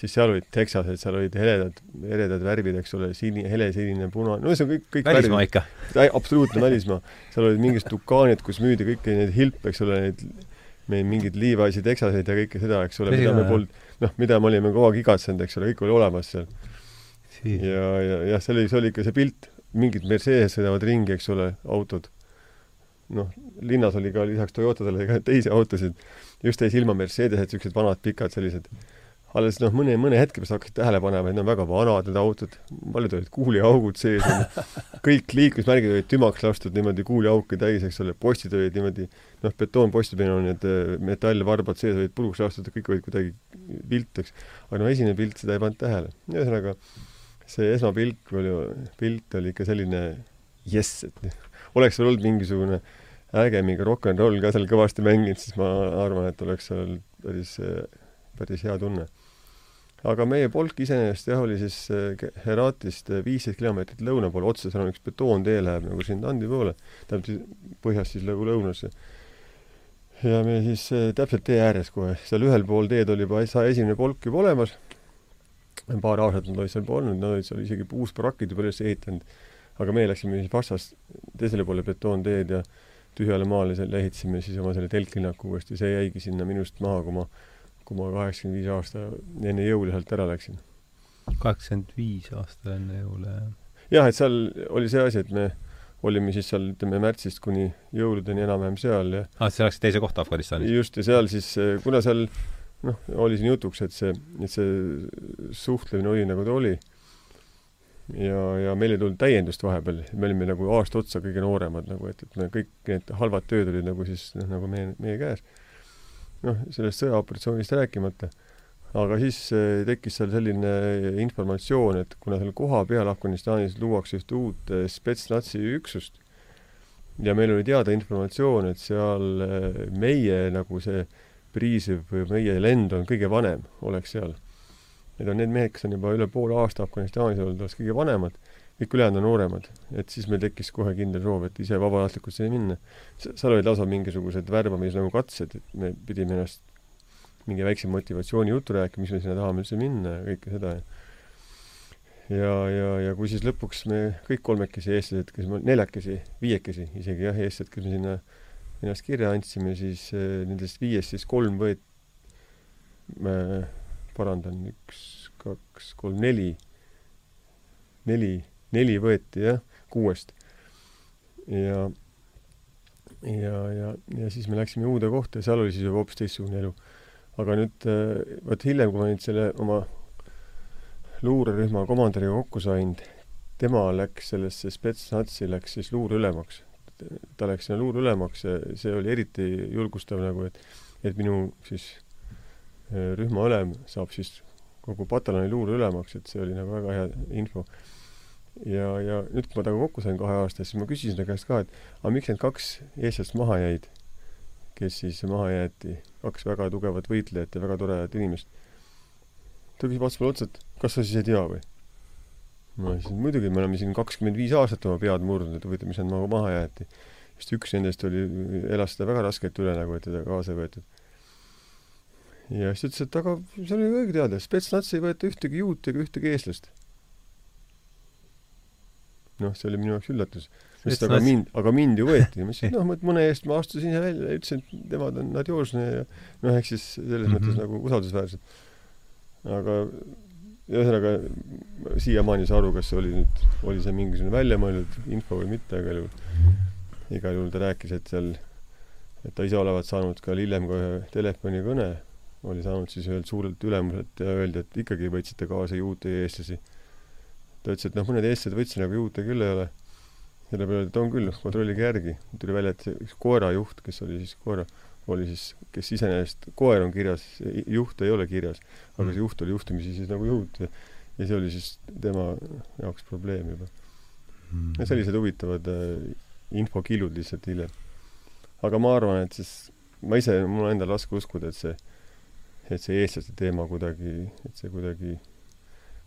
siis seal olid teksased, seal olid heledad, heledad värvid, eks ole, sini, helesinine, punane, no see on kõik, kõik välismaa ikka? absoluutne välismaa. seal olid mingisugused dukaanid, kus müüdi kõiki neid hilpe, eks ole, neid meil mingeid liivaisi teksaseid ja kõike seda, eks ole, mida me polnud, noh, mida me olime kogu aeg igatsenud, eks ole, kõik oli olemas seal. ja, ja jah, see oli, see oli ikka see pilt, mingid Mercedes sõidavad ringi, eks ole, autod. noh, linnas oli ka lisaks Toyotadele ka teisi autosid, just jäi silma Mercedesed, niisugused vanad pikad sellised alles noh, mõne, mõne hetke pärast hakkasid tähele panema, et need on väga vanad, need autod, paljud olid kuuliaugud sees, kõik liiklusmärgid olid tümaks lastud niimoodi kuuliauke täis, eks ole, postid olid niimoodi noh, betoonpostid meil on need äh, metallvarbad sees olid puruks lastud ja kõik olid kuidagi pilt, eks. aga no esimene pilt, seda ei pannud tähele. ühesõnaga, see esmapilt oli, pilt oli ikka selline jess, et oleks veel olnud mingisugune äge mingi rock n roll ka seal kõvasti mänginud, siis ma arvan, et oleks seal päris, päris hea tunne aga meie polk iseenesest jah, oli siis eh, Heratist eh, viisteist kilomeetrit lõuna poole, otse seal on üks betoontee läheb nagu siin Tandi poole, tähendab põhjast siis nagu lõunasse. ja me siis äh, täpselt tee ääres kohe, seal ühel pool teed oli juba esimene polk juba olemas, paar aastat nad olid seal juba olnud, nad olid seal isegi uusbarakkid juba üles ehitanud, aga meie läksime siis vastas teisele poole betoonteed ja tühjale maale selle ehitasime siis oma selle telklinnaku uuesti, see jäigi sinna minust maha, kui ma kui ma kaheksakümmend viis aasta enne jõule sealt ära läksin. kaheksakümmend viis aasta enne jõule, jah? jah, et seal oli see asi, et me olime siis seal, ütleme, märtsist kuni jõuludeni enam-vähem seal ja aa, et sa läksid teise kohta Afganistanis? just, ja seal siis, kuna seal noh, oli siin jutuks, et see, et see suhtlemine oli nagu ta oli, ja, ja meil ei tulnud täiendust vahepeal, me olime nagu aasta otsa kõige nooremad nagu, et, et me kõik need halvad tööd olid nagu siis noh, nagu meie, meie käes. Noh, sellest sõjaoperatsioonist rääkimata. aga siis eh, tekkis seal selline informatsioon, et kuna seal kohapeal Afganistanis luuakse ühte uut eh, spetsnatsi üksust ja meil oli teada informatsioon, et seal eh, meie nagu see priisiv või meie lend on kõige vanem, oleks seal Need on need mehed, kes on juba üle poole aasta Afganistanis olnud, oleks kõige vanemad, kõik ülejäänud on nooremad. et siis meil tekkis kohe kindel soov, et ise vabatahtlikult sinna minna. seal olid lausa mingisugused värbamis nagu katsed, et me pidime ennast mingi väikse motivatsiooni jutu rääkima, miks me sinna tahame üldse minna ja kõike seda. ja, ja, ja kui siis lõpuks me kõik kolmekesi eestlased, kes me, neljakesi, viiekesi isegi jah, eestlased, kes me sinna ennast kirja andsime, siis eh, nendest viiest siis kolm võet-, me parandan, üks, kaks, kolm, neli, neli, neli võeti jah, kuuest. ja, ja, ja, ja siis me läksime uude kohta ja seal oli siis juba hoopis teistsugune elu. aga nüüd, äh, vot hiljem, kui ma nüüd selle oma luurerühma komandöriga kokku sain, tema läks sellesse spetsnatsi, läks siis luureülemaks. ta läks sinna luureülemaks ja see oli eriti julgustav nagu, et, et minu siis Äh, rühma ülem saab siis kogu pataljoni luure ülemaks, et see oli nagu väga hea info. Ja, ja nüüd, kui ma temaga kokku sain kahe aasta eest, siis ma küsisin ta käest ka, et aga miks need kaks eestlast maha jäid, kes siis maha jäeti, kaks väga tugevat võitlejat ja väga toredat inimest. ta küsib otse mulle otsa, et kas sa siis ei tea või? ma ütlesin, muidugi, me oleme siin kakskümmend viis aastat oma pead murdnud, et huvitav, mis nad nagu maha jäeti. sest üks nendest oli, elas seda väga raskelt üle nagu, et teda kaasa ei võetud ja siis ta ütles, et aga see oli õige teada, spetsnats ei võeta ühtegi juut ega ühtegi eestlast. Noh, see oli minu jaoks üllatus. sest aga mind, aga mind ju võeti. ma ütlesin, noh, mõne eest ma astusin ise välja ja ütlesin, et nemad on nadjoožne ja noh, ehk siis selles mm -hmm. mõttes nagu usaldusväärsed. aga ühesõnaga siiamaani ei saa aru, kas see oli nüüd, oli see mingisugune väljamõeldud info või mitte, aga igal igal juhul ta rääkis, et seal, et ta ise olevat saanud ka hiljem ka ühe telefonikõne oli saanud siis ühelt suurelt ülemuselt ja öeldi, et ikkagi võtsite kaasa juute ja eestlasi. Ta ütles, et noh, mõned eestlased võtsin, aga juute küll ei ole. selle peale, et on küll, kontrollige järgi. tuli välja, et üks koerajuht, kes oli siis koera, oli siis, kes iseenesest, koer on kirjas, juht ei ole kirjas, aga see juht oli juhtumisi siis nagu juut ja, ja see oli siis tema jaoks probleem juba. ja sellised huvitavad äh, infokillud lihtsalt hiljem. aga ma arvan, et siis ma ise, mul on endal raske uskuda, et see et see eestlaste teema kuidagi, et see kuidagi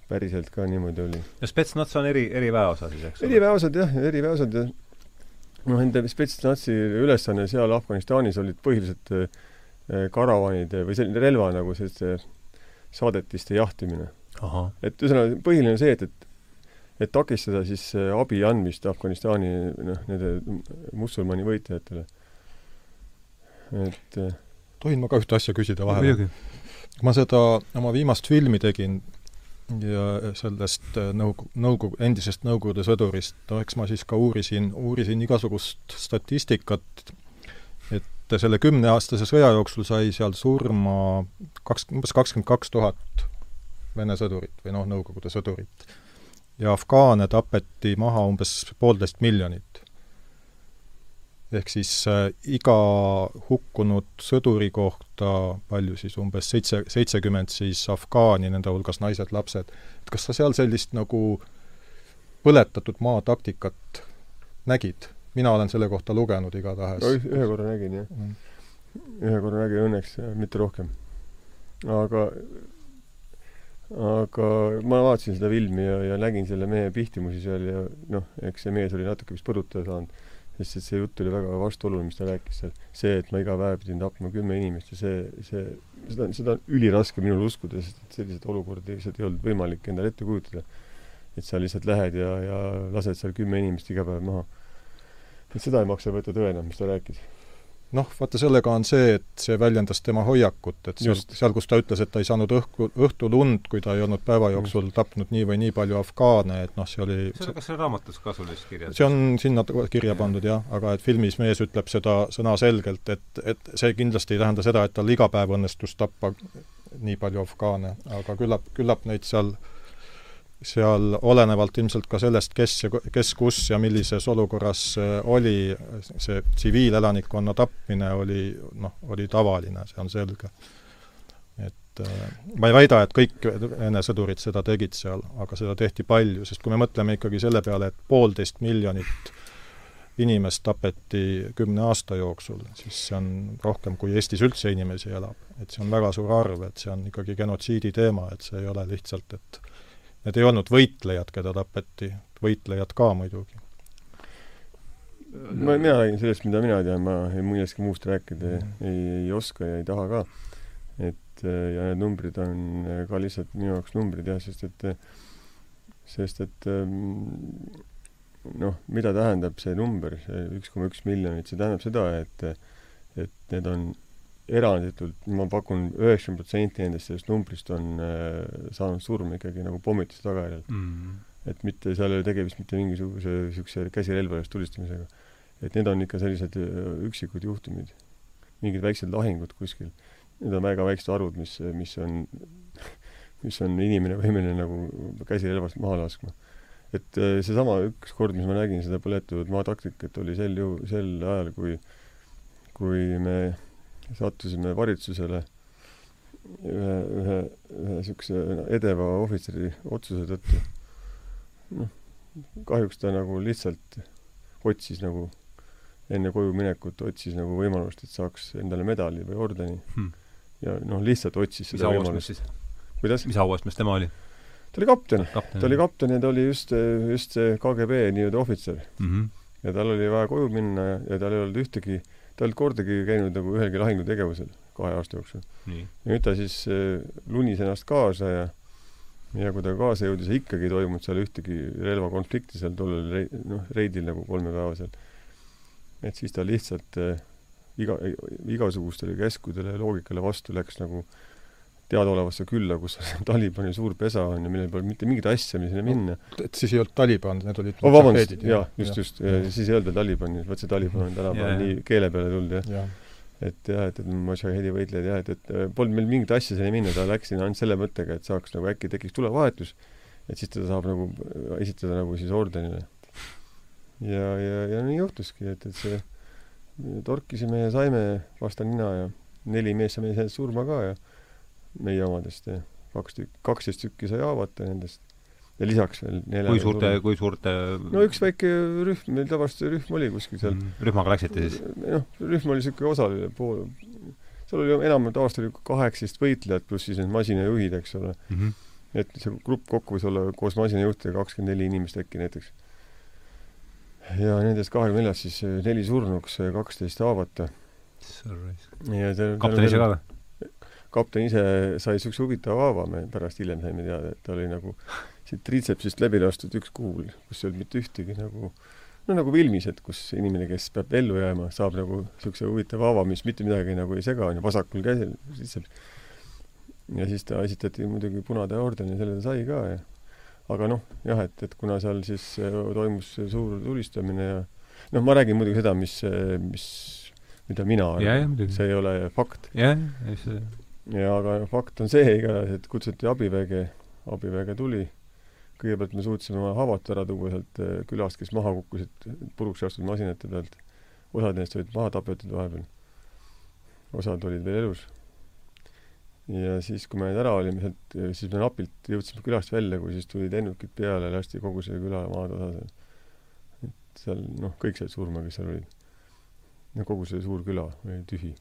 päriselt ka niimoodi oli. no Spetsnaz on eri, eriväeosa siis, eks ole? eriväeosad jah, eriväeosad ja noh, nende Spetsnazi ülesanne seal Afganistanis olid põhiliselt äh, karavanide või selline relva nagu selliste saadetiste jahtimine. et ühesõnaga, põhiline on see, et, et et takistada siis abi andmist Afganistani noh, nende musulmani võitlejatele. et äh, tohin ma ka ühte asja küsida vahele? ma seda oma viimast filmi tegin ja sellest äh, nõukogu, nõukogu, endisest Nõukogude sõdurist, no eks ma siis ka uurisin, uurisin igasugust statistikat, et selle kümneaastase sõja jooksul sai seal surma kaks, umbes kakskümmend kaks tuhat Vene sõdurit või noh, Nõukogude sõdurit. ja afgaane tapeti maha umbes poolteist miljonit ehk siis äh, iga hukkunud sõduri kohta, palju siis, umbes seitse, seitsekümmend siis afgaani, nende hulgas naised, lapsed, et kas sa seal sellist nagu põletatud maa taktikat nägid? mina olen selle kohta lugenud igatahes. no ühe korra nägin, jah mm.. ühe korra nägin õnneks, mitte rohkem. aga aga ma vaatasin seda filmi ja, ja nägin selle mehe pihtimusi seal ja noh, eks see mees oli natuke vist põrutada saanud sest et see jutt oli väga vastuoluline, mis ta rääkis seal. see, et ma iga päev pidin tapma kümme inimest ja see, see, seda, seda on üliraske minul uskuda, sest et selliseid olukordi lihtsalt ei olnud võimalik endale ette kujutada. et sa lihtsalt lähed ja, ja lased seal kümme inimest iga päev maha. et seda ei maksa võtta tõena, mis ta rääkis noh, vaata sellega on see, et see väljendas tema hoiakut, et seal, seal, kus ta ütles, et ta ei saanud õhku, õhtul und, kui ta ei olnud päeva jooksul tapnud nii või nii palju afgaane, et noh, see oli see on kas see raamatus ka sul vist kirjas? see on sinna kirja pandud jah, aga et filmis mees ütleb seda sõnaselgelt, et, et see kindlasti ei tähenda seda, et tal iga päev õnnestus tappa nii palju afgaane, aga küllap, küllap neid seal seal olenevalt ilmselt ka sellest, kes ja kes kus ja millises olukorras äh, oli, see tsiviilelanikkonna tapmine oli noh, oli tavaline, see on selge. et äh, ma ei väida, et kõik Vene sõdurid seda tegid seal, aga seda tehti palju, sest kui me mõtleme ikkagi selle peale, et poolteist miljonit inimest tapeti kümne aasta jooksul, siis see on rohkem, kui Eestis üldse inimesi elab. et see on väga suur arv, et see on ikkagi genotsiidi teema, et see ei ole lihtsalt, et need ei olnud võitlejad, keda tapeti, võitlejad ka muidugi. ma, mina räägin sellest, mida mina tean, ma ei millestki muust rääkida mm. ei, ei oska ja ei taha ka. et ja need numbrid on ka lihtsalt minu jaoks numbrid jah, sest et sest et noh, mida tähendab see number, see üks koma üks miljonit, see tähendab seda, et et need on eranditult, ma pakun, üheksakümmend protsenti nendest sellest numbrist on äh, saanud surma ikkagi nagu pommituse tagajärjel mm. -hmm. et mitte, seal ei ole tegemist mitte mingisuguse niisuguse käsirelva eest tulistamisega. et need on ikka sellised äh, üksikud juhtumid, mingid väiksed lahingud kuskil. Need on väga väiksed arvud, mis, mis on, mis on inimene võimeline nagu käsirelvast maha laskma et äh, seesama üks kord, mis ma nägin seda põletatud maataktikat, oli sel ju, sel ajal, kui, kui me sattusime valitsusele ühe, ühe, ühe niisuguse edeva ohvitseri otsuse tõttu. noh, kahjuks ta nagu lihtsalt otsis nagu enne koju minekut ostis nagu võimalust, et saaks endale medali või ordeni hmm.. ja noh, lihtsalt otsis seda võimalust. kuidas? mis auastmes tema oli? ta oli kapten, kapten., ta oli kapten ja ta oli just, just see KGB nii-öelda ohvitser mm. -hmm. ja tal oli vaja koju minna ja, ja tal ei olnud ühtegi, ta ei olnud kordagi käinud nagu ühelgi lahingutegevusel kahe aasta jooksul. ja nüüd ta siis äh, lunis ennast kaasa ja ja kui ta kaasa jõudis ikkagi ei toimunud seal ühtegi relvakonflikti seal tollel rei-, noh, reidil nagu kolmepäevasel, et siis ta lihtsalt äh, iga, igasugustele käskudele ja loogikale vastu läks nagu äh, teadaolevasse külla, kus Talibani suur pesa on ja millel pole mitte mingit asja, mis sinna minna. et siis ei olnud Taliban, need olid oh, vabandust, jaa, just, just, siis ei öelda Talibani, vot see Taliban on tänapäeval nii keele peale tulnud, jah ja. et jah, et, et Mujahedi võitlejad jah, et, et polnud meil mingit asja sinna minna, ta läks sinna ainult selle mõttega, et saaks nagu äkki tekiks tulevahetus, et siis teda saab nagu esitada nagu siis ordenile. ja, ja, ja nii juhtuski, et, et see torkisime ja saime vastu nina ja neli meest sai meil surma ka ja meie omadest ja kaks tükki, kaksteist tükki sai haavata nendest. ja lisaks veel nelja kui suurte, kui suurte no üks väike rühm, meil tavaliselt rühm oli kuskil seal mm,. rühmaga läksite siis? noh, rühm oli niisugune osaline pool, seal oli enamalt aastal kaheksateist võitlejat, pluss siis need masinajuhid, eks ole mm. -hmm. et see grupp kokku võis olla koos masinajuhtidega kakskümmend neli inimest äkki näiteks. ja nendest kahekümne neljast siis neli surnuks, kaksteist haavata. kapten ise ka või? Kapten ise sai niisuguse huvitava haava, me pärast hiljem saime teada, et ta oli nagu siit triitsepsist läbi lastud üks kuul, kus ei olnud mitte ühtegi nagu no nagu filmis, et kus inimene, kes peab ellu jääma, saab nagu niisuguse huvitava haava, mis mitte midagi nagu ei sega, on ju, vasakul käsil triitseps. ja siis ta esitati muidugi Punade orden ja selle ta sai ka ja aga noh, jah, et, et kuna seal siis äh, toimus suur tulistamine ja noh, ma räägin muidugi seda, mis, mis, mida mina arvan, see ei ole fakt. jah, see ja aga fakt on see igatahes, et kutsuti abiväge, abiväge tuli. kõigepealt me suutsime oma haavad ära tuua sealt eh, külast, kes maha kukkusid puruks lastud masinate pealt. osad neist olid maha tapetud vahepeal. osad olid veel elus. ja siis, kui me need ära olime sealt, siis me napilt jõudsime külast välja, kui siis tulid lennukid peale, lasti kogu see küla maaosa seal. et seal noh, kõik said surma, kes seal olid. ja kogu see suur küla oli tühi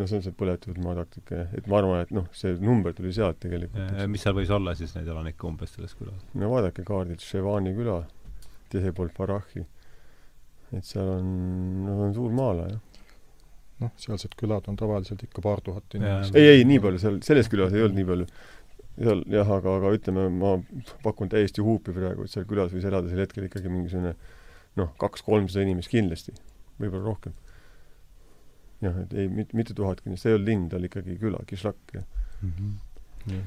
noh, see on see põletatud maataktika, et ma arvan, et noh, see number tuli sealt tegelikult. mis seal võis olla siis neid elanikke umbes selles külas? no vaadake kaardilt, Ševani küla, teiselt poolt Barachi. et seal on, no on suur maa-ala, jah. noh, sealsed külad on tavaliselt ikka paar tuhat inimest. ei, ei, nii palju, seal, selles külas ei olnud nii palju. seal jah, aga, aga ütleme, ma pakun täiesti huupi praegu, et seal külas võis elada sel hetkel ikkagi mingisugune noh, kaks-kolmsada inimest kindlasti, võib-olla rohkem jah, et ei, mitte, mitte tuhat kindlasti, see ei olnud linn, ta oli ikkagi küla, Kišlak ja mm. -hmm.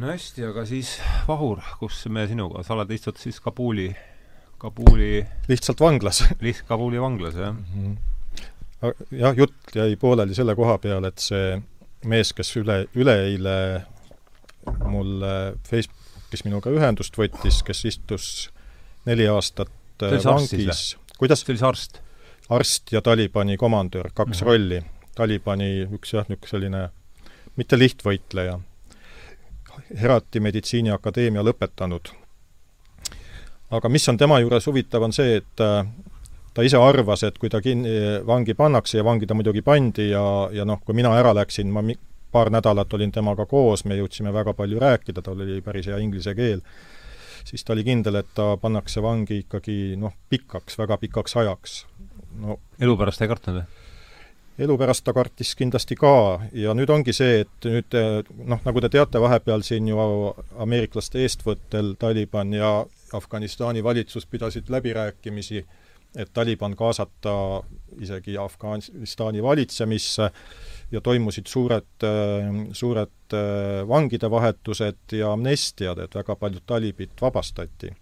no hästi, aga siis Vahur, kus me sinuga, sa oled, istud siis Kabuli, Kabuli lihtsalt vanglas lihtsalt Kabuli vanglas, jah mm -hmm.? jah, jutt jäi pooleli selle koha peal, et see mees, kes üle, üleeile mul Facebookis minuga ühendust võttis, kes istus neli aastat vangis. kuidas? see oli see arst? Arst ja Talibani komandör, kaks mm -hmm. rolli. Talibani üks jah, niisugune selline mitte lihtvõitleja, Herati meditsiiniakadeemia lõpetanud. aga mis on tema juures huvitav, on see, et ta ise arvas, et kui ta kinni, vangi pannakse ja vangi ta muidugi pandi ja, ja noh, kui mina ära läksin, ma mi-, paar nädalat olin temaga koos, me jõudsime väga palju rääkida, tal oli päris hea inglise keel, siis ta oli kindel, et ta pannakse vangi ikkagi noh, pikaks, väga pikaks ajaks. No elu pärast ei kartnud või? elu pärast ta kartis kindlasti ka ja nüüd ongi see, et nüüd noh, nagu te teate, vahepeal siin ju ameeriklaste eestvõttel Taliban ja Afganistani valitsus pidasid läbirääkimisi, et Taliban kaasata isegi Afganistani valitsemisse ja toimusid suured, suured vangide vahetused ja amnestiad, et väga paljud talibid vabastati.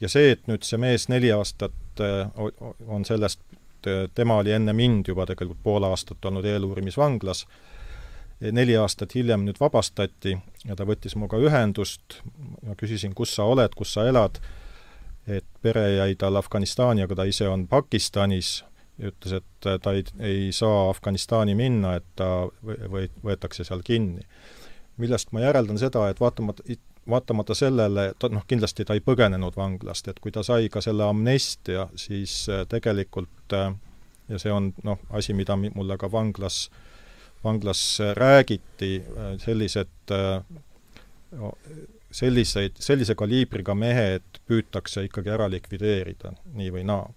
Ja see, et nüüd see mees neli aastat on sellest, tema oli enne mind juba tegelikult pool aastat olnud eeluurimisvanglas, neli aastat hiljem nüüd vabastati ja ta võttis minuga ühendust, ma küsisin, kus sa oled, kus sa elad, et pere jäi tal Afganistani, aga ta ise on Pakistanis ütles, et ta ei, ei saa Afganistani minna, et ta või, võetakse seal kinni. millest ma järeldan seda, et vaatamata, vaatamata sellele, ta noh, kindlasti ta ei põgenenud vanglast, et kui ta sai ka selle amnestia, siis äh, tegelikult äh, ja see on noh, asi, mida mulle ka vanglas, vanglas räägiti, äh, sellised selliseid, sellise kaliibriga mehed püütakse ikkagi ära likvideerida, nii või naa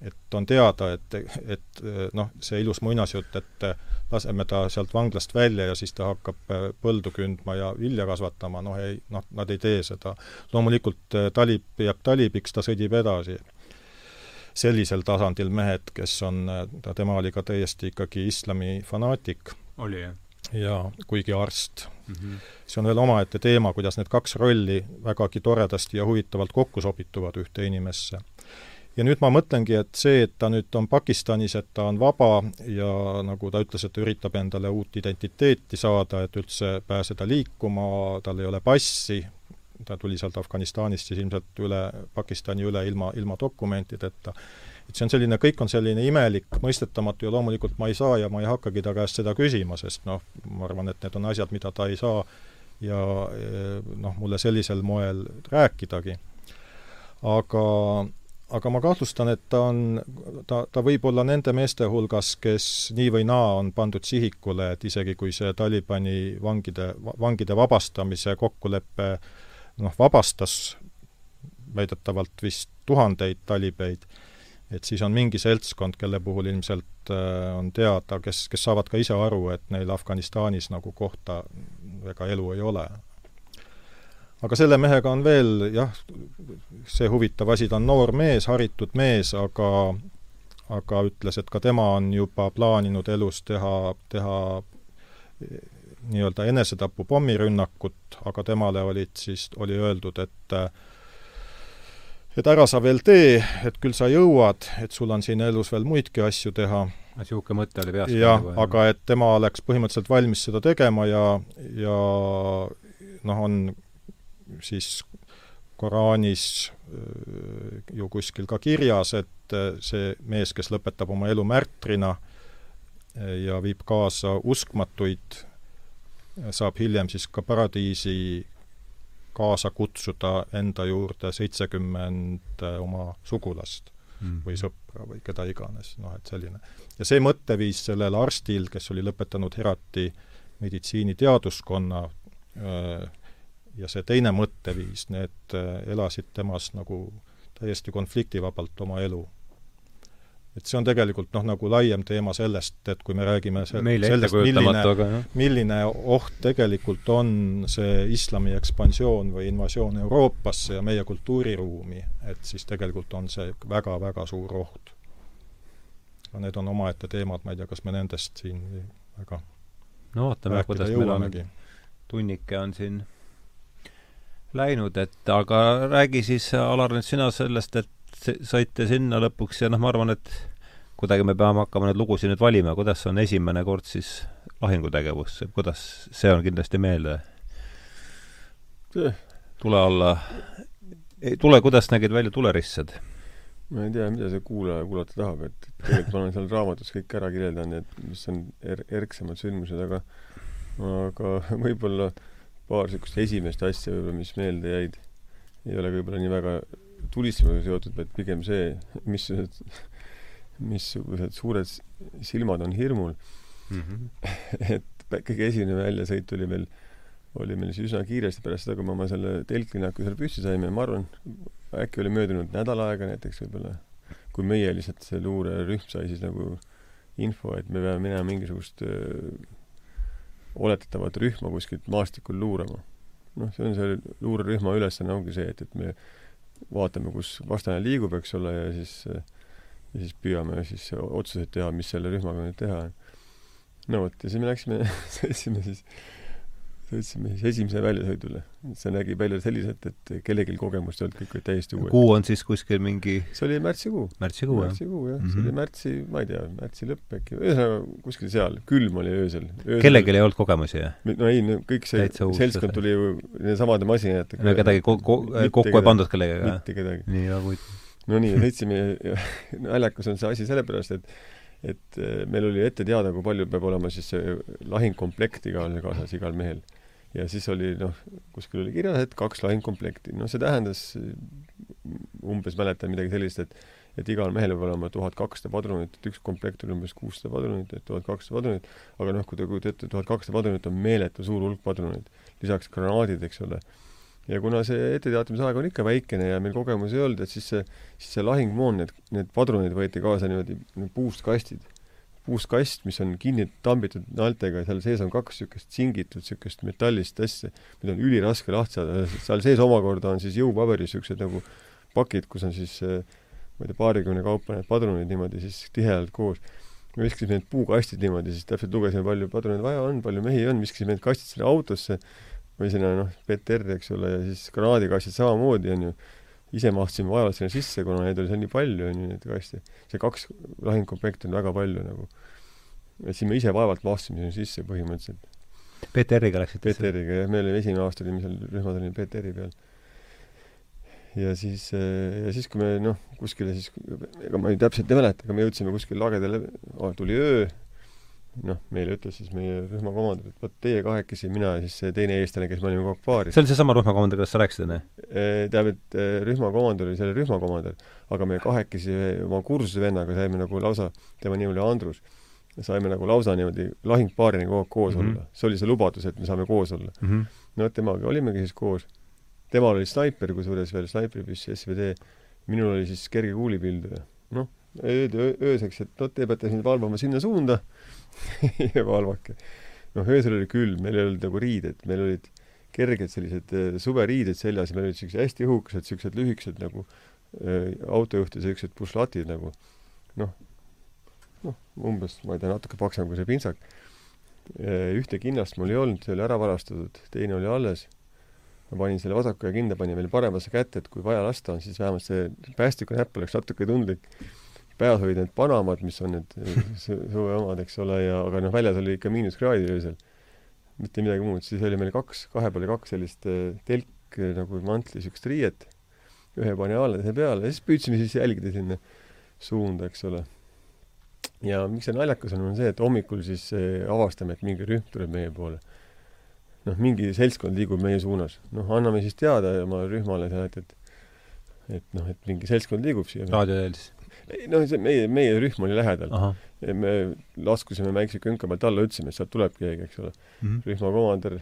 et on teada, et, et noh, see ilus muinasjutt, et laseme ta sealt vanglast välja ja siis ta hakkab äh, põldu kündma ja vilja kasvatama, noh ei, noh, nad ei tee seda. loomulikult äh, talib jääb talibiks, ta sõdib edasi. sellisel tasandil mehed, kes on, äh, ta, tema oli ka täiesti ikkagi islami fanaatik. oli, jah? jaa, kuigi arst mm. -hmm. see on veel omaette teema, kuidas need kaks rolli vägagi toredasti ja huvitavalt kokku sobituvad ühte inimesse ja nüüd ma mõtlengi, et see, et ta nüüd on Pakistanis, et ta on vaba ja nagu ta ütles, et ta üritab endale uut identiteeti saada, et üldse pääseda liikuma, tal ei ole passi, ta tuli sealt Afganistanist siis ilmselt üle, Pakistani üle ilma, ilma dokumentideta. et see on selline, kõik on selline imelik, mõistetamatu ja loomulikult ma ei saa ja ma ei hakkagi ta käest seda küsima, sest noh, ma arvan, et need on asjad, mida ta ei saa ja noh, mulle sellisel moel rääkidagi. aga aga ma kahtlustan, et ta on, ta, ta võib olla nende meeste hulgas, kes nii või naa on pandud sihikule, et isegi kui see Talibani vangide, vangide vabastamise kokkulepe noh, vabastas väidetavalt vist tuhandeid talibeid, et siis on mingi seltskond, kelle puhul ilmselt äh, on teada, kes, kes saavad ka ise aru, et neil Afganistanis nagu kohta ega elu ei ole aga selle mehega on veel jah, see huvitav asi, ta on noor mees, haritud mees, aga aga ütles, et ka tema on juba plaaninud elus teha, teha nii-öelda enesetapu pommirünnakut, aga temale olid siis, oli öeldud, et et ära sa veel tee, et küll sa jõuad, et sul on siin elus veel muidki asju teha. niisugune mõte oli peas? jah, aga et tema oleks põhimõtteliselt valmis seda tegema ja, ja noh, on siis Koraanis äh, ju kuskil ka kirjas, et äh, see mees, kes lõpetab oma elu märtrina äh, ja viib kaasa uskmatuid, saab hiljem siis ka paradiisi kaasa kutsuda enda juurde seitsekümmend oma sugulast mm. või sõpra või keda iganes, noh et selline. ja see mõtteviis sellel arstil, kes oli lõpetanud Herati meditsiiniteaduskonna, ja see teine mõtteviis, need äh, elasid temas nagu täiesti konfliktivabalt oma elu. et see on tegelikult noh, nagu laiem teema sellest, et kui me räägime se Meile sellest, milline, milline oht tegelikult on see islami ekspansioon või invasioon Euroopasse ja meie kultuuriruumi, et siis tegelikult on see väga-väga suur oht. aga need on omaette teemad, ma ei tea, kas me nendest siin väga no vaatame, kuidas meil on, tunnike on siin läinud, et aga räägi siis, Alar, nüüd sina sellest, et saite sinna lõpuks ja noh, ma arvan, et kuidagi me peame hakkama neid lugusid nüüd valima, kuidas on esimene kord siis lahingutegevus, kuidas see on kindlasti meelde tule alla, tule, kuidas nägid välja tulerissad? ma ei tea, mida see kuulaja kuulata tahab, et tegelikult ma olen seal raamatus kõik ära kirjeldanud, et mis on er-, erksamad sündmused, aga aga võib-olla paar niisugust esimest asja võib-olla, mis meelde jäid, ei ole võib-olla nii väga tulistamisega seotud, vaid pigem see, missugused, missugused suured silmad on hirmul mm. -hmm. et kõige esimene väljasõit oli meil, oli meil siis üsna kiiresti pärast seda, kui me oma selle telklinnaku seal püsti saime, ma arvan, äkki oli möödunud nädal aega näiteks võib-olla, kui meie lihtsalt, see luurerühm sai siis nagu info, et me peame minema mingisugust öö, oletatavat rühma kuskilt maastikul luurama. noh, see on see luurerühma ülesanne ongi see, et, et me vaatame, kus vastane liigub, eks ole, ja siis ja siis püüame siis otsuseid teha, mis selle rühmaga nüüd teha. no vot, ja siis me läksime sõitsime siis sõitsime siis esimesele väljasõidule. see nägi välja selliselt, et kellelgi kogemust ei olnud, kõik olid täiesti uued. kuu on siis kuskil mingi see oli märtsikuu. märtsikuu, jah? märtsikuu, jah mm. -hmm. see oli märtsi, ma ei tea, märtsi lõpp äkki, ühesõnaga kuskil seal, külm oli öösel, öösel. kellelgi ei olnud kogemusi, jah? no ei, no kõik see seltskond tuli ju nendesamade masinatega. no kedagi ko-, ko-, kokku ei pandud kellegagi? mitte kedagi. nii, väga huvitav. no nii, sõitsime ja naljakas on see asi sellepärast, et et eh, meil oli ette teada, kui palju peab olema siis see lahingkomplekt igal kaasas, igal mehel ja siis oli noh, kuskil oli kirjas, et kaks lahingkomplekti. noh, see tähendas, umbes mäletan midagi sellist, et et igal mehel peab olema tuhat kakssada padrunit, et üks komplekt oli umbes kuussada padrunit, et tuhat kakssada padrunit, aga noh, kui te kujutate ette, tuhat kakssada padrunit on meeletu suur hulk padruneid, lisaks granaadid, eks ole. ja kuna see etteteatamise aeg on ikka väikene ja meil kogemusi ei olnud, et siis see, siis see lahingmoon, need, need padrunid võeti kaasa niimoodi puust kastid puust kast, mis on kinni tambitud naeltega ja seal sees on kaks niisugust singitud niisugust metallist asja, mida on üliraske lahti saada, seal sees omakorda on siis jõupaberi niisugused nagu pakid, kus on siis ma ei tea, paarikümne kaupa need padrunid niimoodi siis tihedalt koos. me viskasime need puukastid niimoodi, siis täpselt lugesime, palju padruneid vaja on, palju mehi on, viskasime need kastid sinna autosse või sinna noh, PTR-i, eks ole, ja siis granaadikastid samamoodi, on ju ise mahtusime vaevalt sinna sisse, kuna neid oli seal nii palju, on ju, neid kaste. see kaks lahingkomplekti on väga palju nagu. et siis me ise vaevalt mahtusime sinna sisse põhimõtteliselt. PTR-iga läksite? PTR-iga jah, me olime esimene aasta olime seal, rühmad olime PTR-i peal. ja siis, ja siis, kui me noh, kuskile siis, ega ma ei täpselt ei mäleta, aga me jõudsime kuskile lagedale, tuli öö noh, meile ütles siis meie rühma komandör, et vot teie kahekesi, mina ja siis see teine eestlane, kes me olime kogu aeg paaris. see oli seesama rühma komandör, kellest sa rääkisid enne? tähendab, et rühma komandör oli selle rühma komandör, aga me kahekesi oma kursuse vennaga saime nagu lausa, tema nimi oli Andrus, saime nagu lausa niimoodi lahingpaarina kogu aeg koos mm -hmm. olla. see oli see lubadus, et me saame koos olla mm. -hmm. no temaga olimegi siis koos. temal oli snaiper, kusjuures veel snaipripüss SVD, minul oli siis kerge kuulipilduja. noh, öeldi ööseks, et no te peate siin valvama sinna suunda ja valvake. noh, öösel oli külm, meil ei olnud nagu riided, meil olid kerged sellised äh, suveriided seljas, meil olid siuksed hästi õhukesed, siuksed lühikesed nagu äh, autojuhtide siuksed pušlatid nagu noh, noh, umbes, ma ei tea, natuke paksem kui see pintsak. Äh, ühte kinnast mul ei olnud, see oli ära varastatud, teine oli alles. ma panin selle vasaku ja kinda panin veel paremasse kätte, et kui vaja lasta on, siis vähemalt see päästiku näpp oleks natuke tundlik peas olid need Panamad, mis on need suve omad, eks ole, ja aga noh, väljas oli ikka miinuskraadid öösel. mitte midagi muud, siis oli meil kaks, kahe peale kaks sellist eh, telk eh, nagu mantli niisugust riiet, ühe pani alla, teise peale ja siis püüdsime siis jälgida sinna suunda, eks ole. ja miks see naljakas on, on see, et hommikul siis avastame, et mingi rühm tuleb meie poole. noh, mingi seltskond liigub meie suunas. noh, anname siis teada oma rühmale seal, et, et noh, et mingi seltskond liigub siia. raadio jälgis noh, see meie, meie rühm oli lähedal. me laskusime väikse künka pealt alla, ütlesime, et sealt tuleb keegi, eks ole mm -hmm.. rühmakomandör,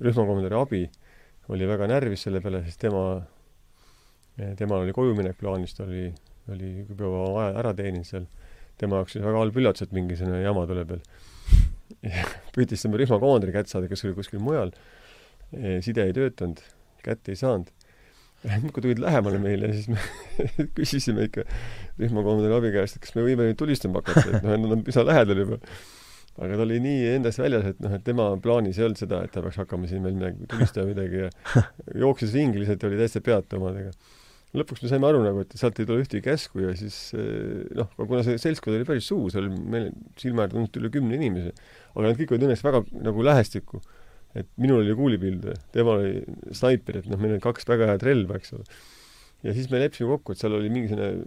rühmakomandöri abi oli väga närvis selle peale, sest tema, temal oli kojuminek plaanis, ta oli, oli juba aja ära teeninud seal. tema jaoks oli väga halb üllatus, et mingisugune jama tuleb veel. püüdis tema rühmakomandöri kätte saada, kes oli kuskil mujal. side ei töötanud, kätte ei saanud muudkui tulid lähemale meile ja siis me küsisime ikka rühmakomandöri abi käest, et kas me võime nüüd tulistama hakata, et noh, nad on üsna lähedal juba. aga ta oli nii endast väljas, et noh, et tema plaanis ei olnud seda, et ta peaks hakkama siin veel midagi tulistama midagi ja jooksis ringi lihtsalt, oli täitsa peata omadega. lõpuks me saime aru nagu, et sealt ei tule ühtegi käsku ja siis eh, noh, kuna see seltskond oli päris suur, seal meil silma ette tundus üle kümne inimese, aga nad kõik olid õnneks väga nagu lähestikku et minul oli kuulipilduja, temal oli snaiper, et noh, meil oli kaks väga head relva, eks ole. ja siis me leppisime kokku, et seal oli mingisugune,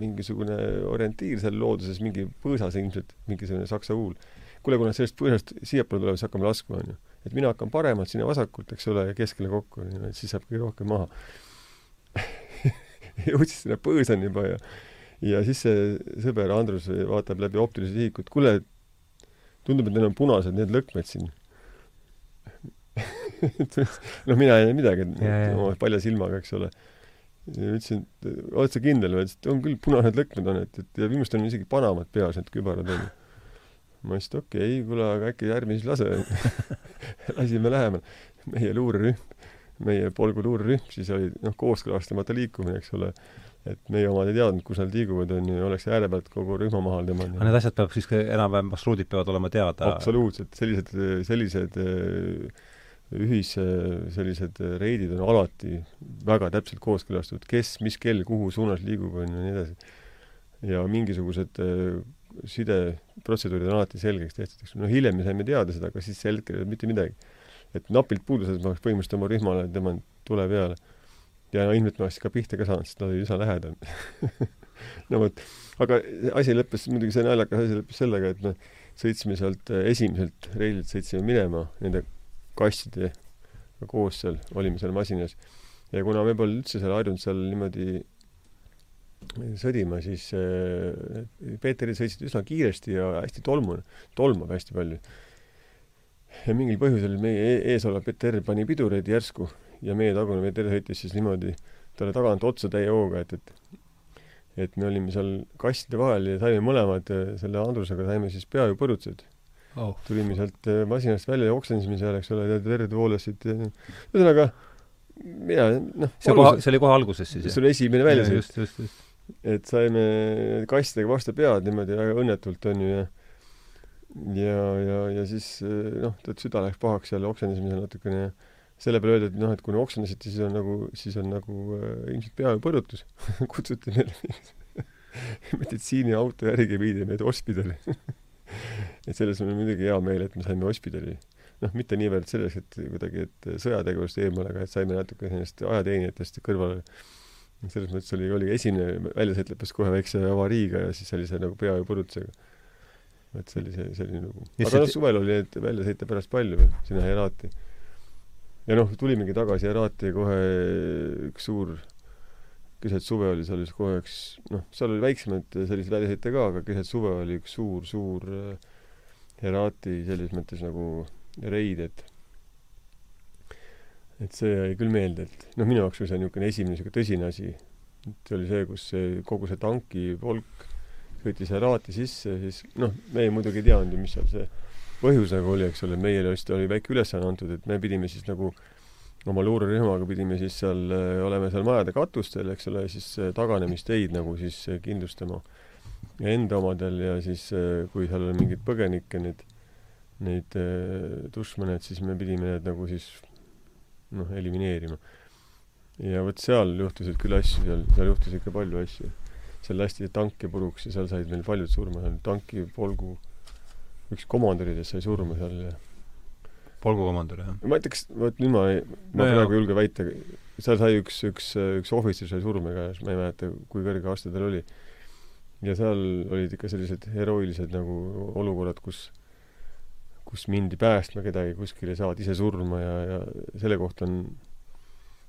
mingisugune orientiir seal looduses, mingi põõsas ilmselt, mingisugune saksa huul. kuule, kui nad sellest põõsast siiapoole tulevad, siis hakkame laskma, onju. et mina hakkan paremalt, sina vasakult, eks ole, ja keskele kokku, et siis saab kõige rohkem maha jõudsid sinna põõsani juba ja ja siis see sõber Andrus vaatab läbi optilise sihiku, et kuule, tundub, et neil on punased need lõkmed siin noh, mina ei näe midagi, oma palja silmaga, eks ole. Ja ütlesin, et oled sa kindel või? ütles, et on küll, punased lõkmed on, et, et ja viimastel on isegi panamad peas, need kübarad on. ma ütlesin, et okei okay,, kuule, aga äkki ärme siis lase lasime lähemale. meie luurerühm, meie polgu luurerühm, siis oli noh, kooskõlastamata liikumine, eks ole et meie omad ei teadnud, kus nad liiguvad, on ju, oleks ääre pealt kogu rühma maha tõmmanud. aga need asjad peab siis enam-vähem, marsruudid peavad olema teada? absoluutselt, sellised, sellised ühis sellised reidid on alati väga täpselt kooskõlastatud, kes, mis kell, kuhu suunas liigub, on ju, ja nii edasi. ja mingisugused äh, sideprotseduurid on alati selgeks tehtud, eks no hiljem me saime teada seda, aga siis sel hetkel ei olnud mitte midagi. et napilt puuduses ma oleks põhimõtteliselt oma rühmale tõmmanud tule peale. ja no ilmselt ma oleks ka pihta ka saanud, sest nad olid üsna lähedal no vot, aga asi lõppes, muidugi see naljakas asi lõppes sellega, et me sõitsime sealt esimeselt reililt, sõitsime minema nende kastidega koos seal, olime seal masinas. ja kuna me pole üldse seal harjunud seal niimoodi sõdima, siis äh, Peeterid sõitsid üsna kiiresti ja hästi tolmu, tolmab hästi palju. ja mingil põhjusel meie e-, ees olev Peeter pani pidureid järsku ja meie tagune Peeter sõitis siis niimoodi talle tagant otsa täie hooga, et, et et me olime seal kastide vahel ja saime mõlemad selle Andrusega saime siis peaaegu põrutused oh.. tulime sealt äh, masinast välja ja oksendasime seal, eks ole, verd voolas siit. ühesõnaga, mina, noh. see koha, see oli kohe alguses siis? see oli esimene väljasõit. just, just, just. et saime kastidega vastu pead niimoodi väga õnnetult, on ju, ja ja, ja, ja siis äh, noh, tead, süda läks pahaks seal, oksendasime natukene ja selle peale öeldi, et noh, et kui oksendasite, siis on nagu, siis on nagu äh, ilmselt peaaegu põrutus kutsuti meile meditsiiniauto järgi viidi meid hospidali et selles on muidugi hea meel, et me saime hospidali. noh, mitte niivõrd selles, et kuidagi, et sõjategevust eemale, aga et saime natuke sellest ajateenijatest kõrvale. selles mõttes oli, oli esimene väljasõit lõppes kohe väikse avariiga ja siis sellise nagu peaaegu põrutusega. et sellise, selline lugu. aga noh, suvel oli neid väljasõite pärast palju veel sinna Herati. ja noh, tulimegi tagasi Herati kohe üks suur keset suve oli seal just kohe üks, noh, seal oli väiksemaid selliseid väljasõite ka, aga keset suve oli üks suur, suur äh, Herati selles mõttes nagu reid, et et see jäi küll meelde, et noh, minu jaoks oli see niisugune esimene niisugune tõsine asi. et see oli see, kus see, kogu see tankipolk sõitis Herati sisse, siis noh, me ei muidugi ei teadnud ju, mis seal see põhjus nagu oli, eks ole, meile vist oli väike ülesanne antud, et me pidime siis nagu oma luurerühmaga pidime siis seal, oleme seal majade katustel, eks ole, siis taganemisteid nagu siis kindlustama enda omadel ja siis, kui seal oli mingeid põgenikke, neid, neid dušmane, et siis me pidime need nagu siis noh, elimineerima. ja vot seal juhtusid küll asju, seal, seal juhtus ikka palju asju. seal lasti tanke puruks ja seal said meil paljud surma, seal tankipolgu üks komandoridest sai surma seal ja polgukomandör, jah? ma ütleks, vot nüüd ma ei, ma no praegu ei julge väita, seal sai üks, üks, üks ohvitser sai surma igatahes, ma ei mäleta, kui kõrge aste tal oli. ja seal olid ikka sellised herooilised nagu olukorrad, kus kus mindi päästma kedagi kuskile, saavad ise surma ja, ja selle kohta on,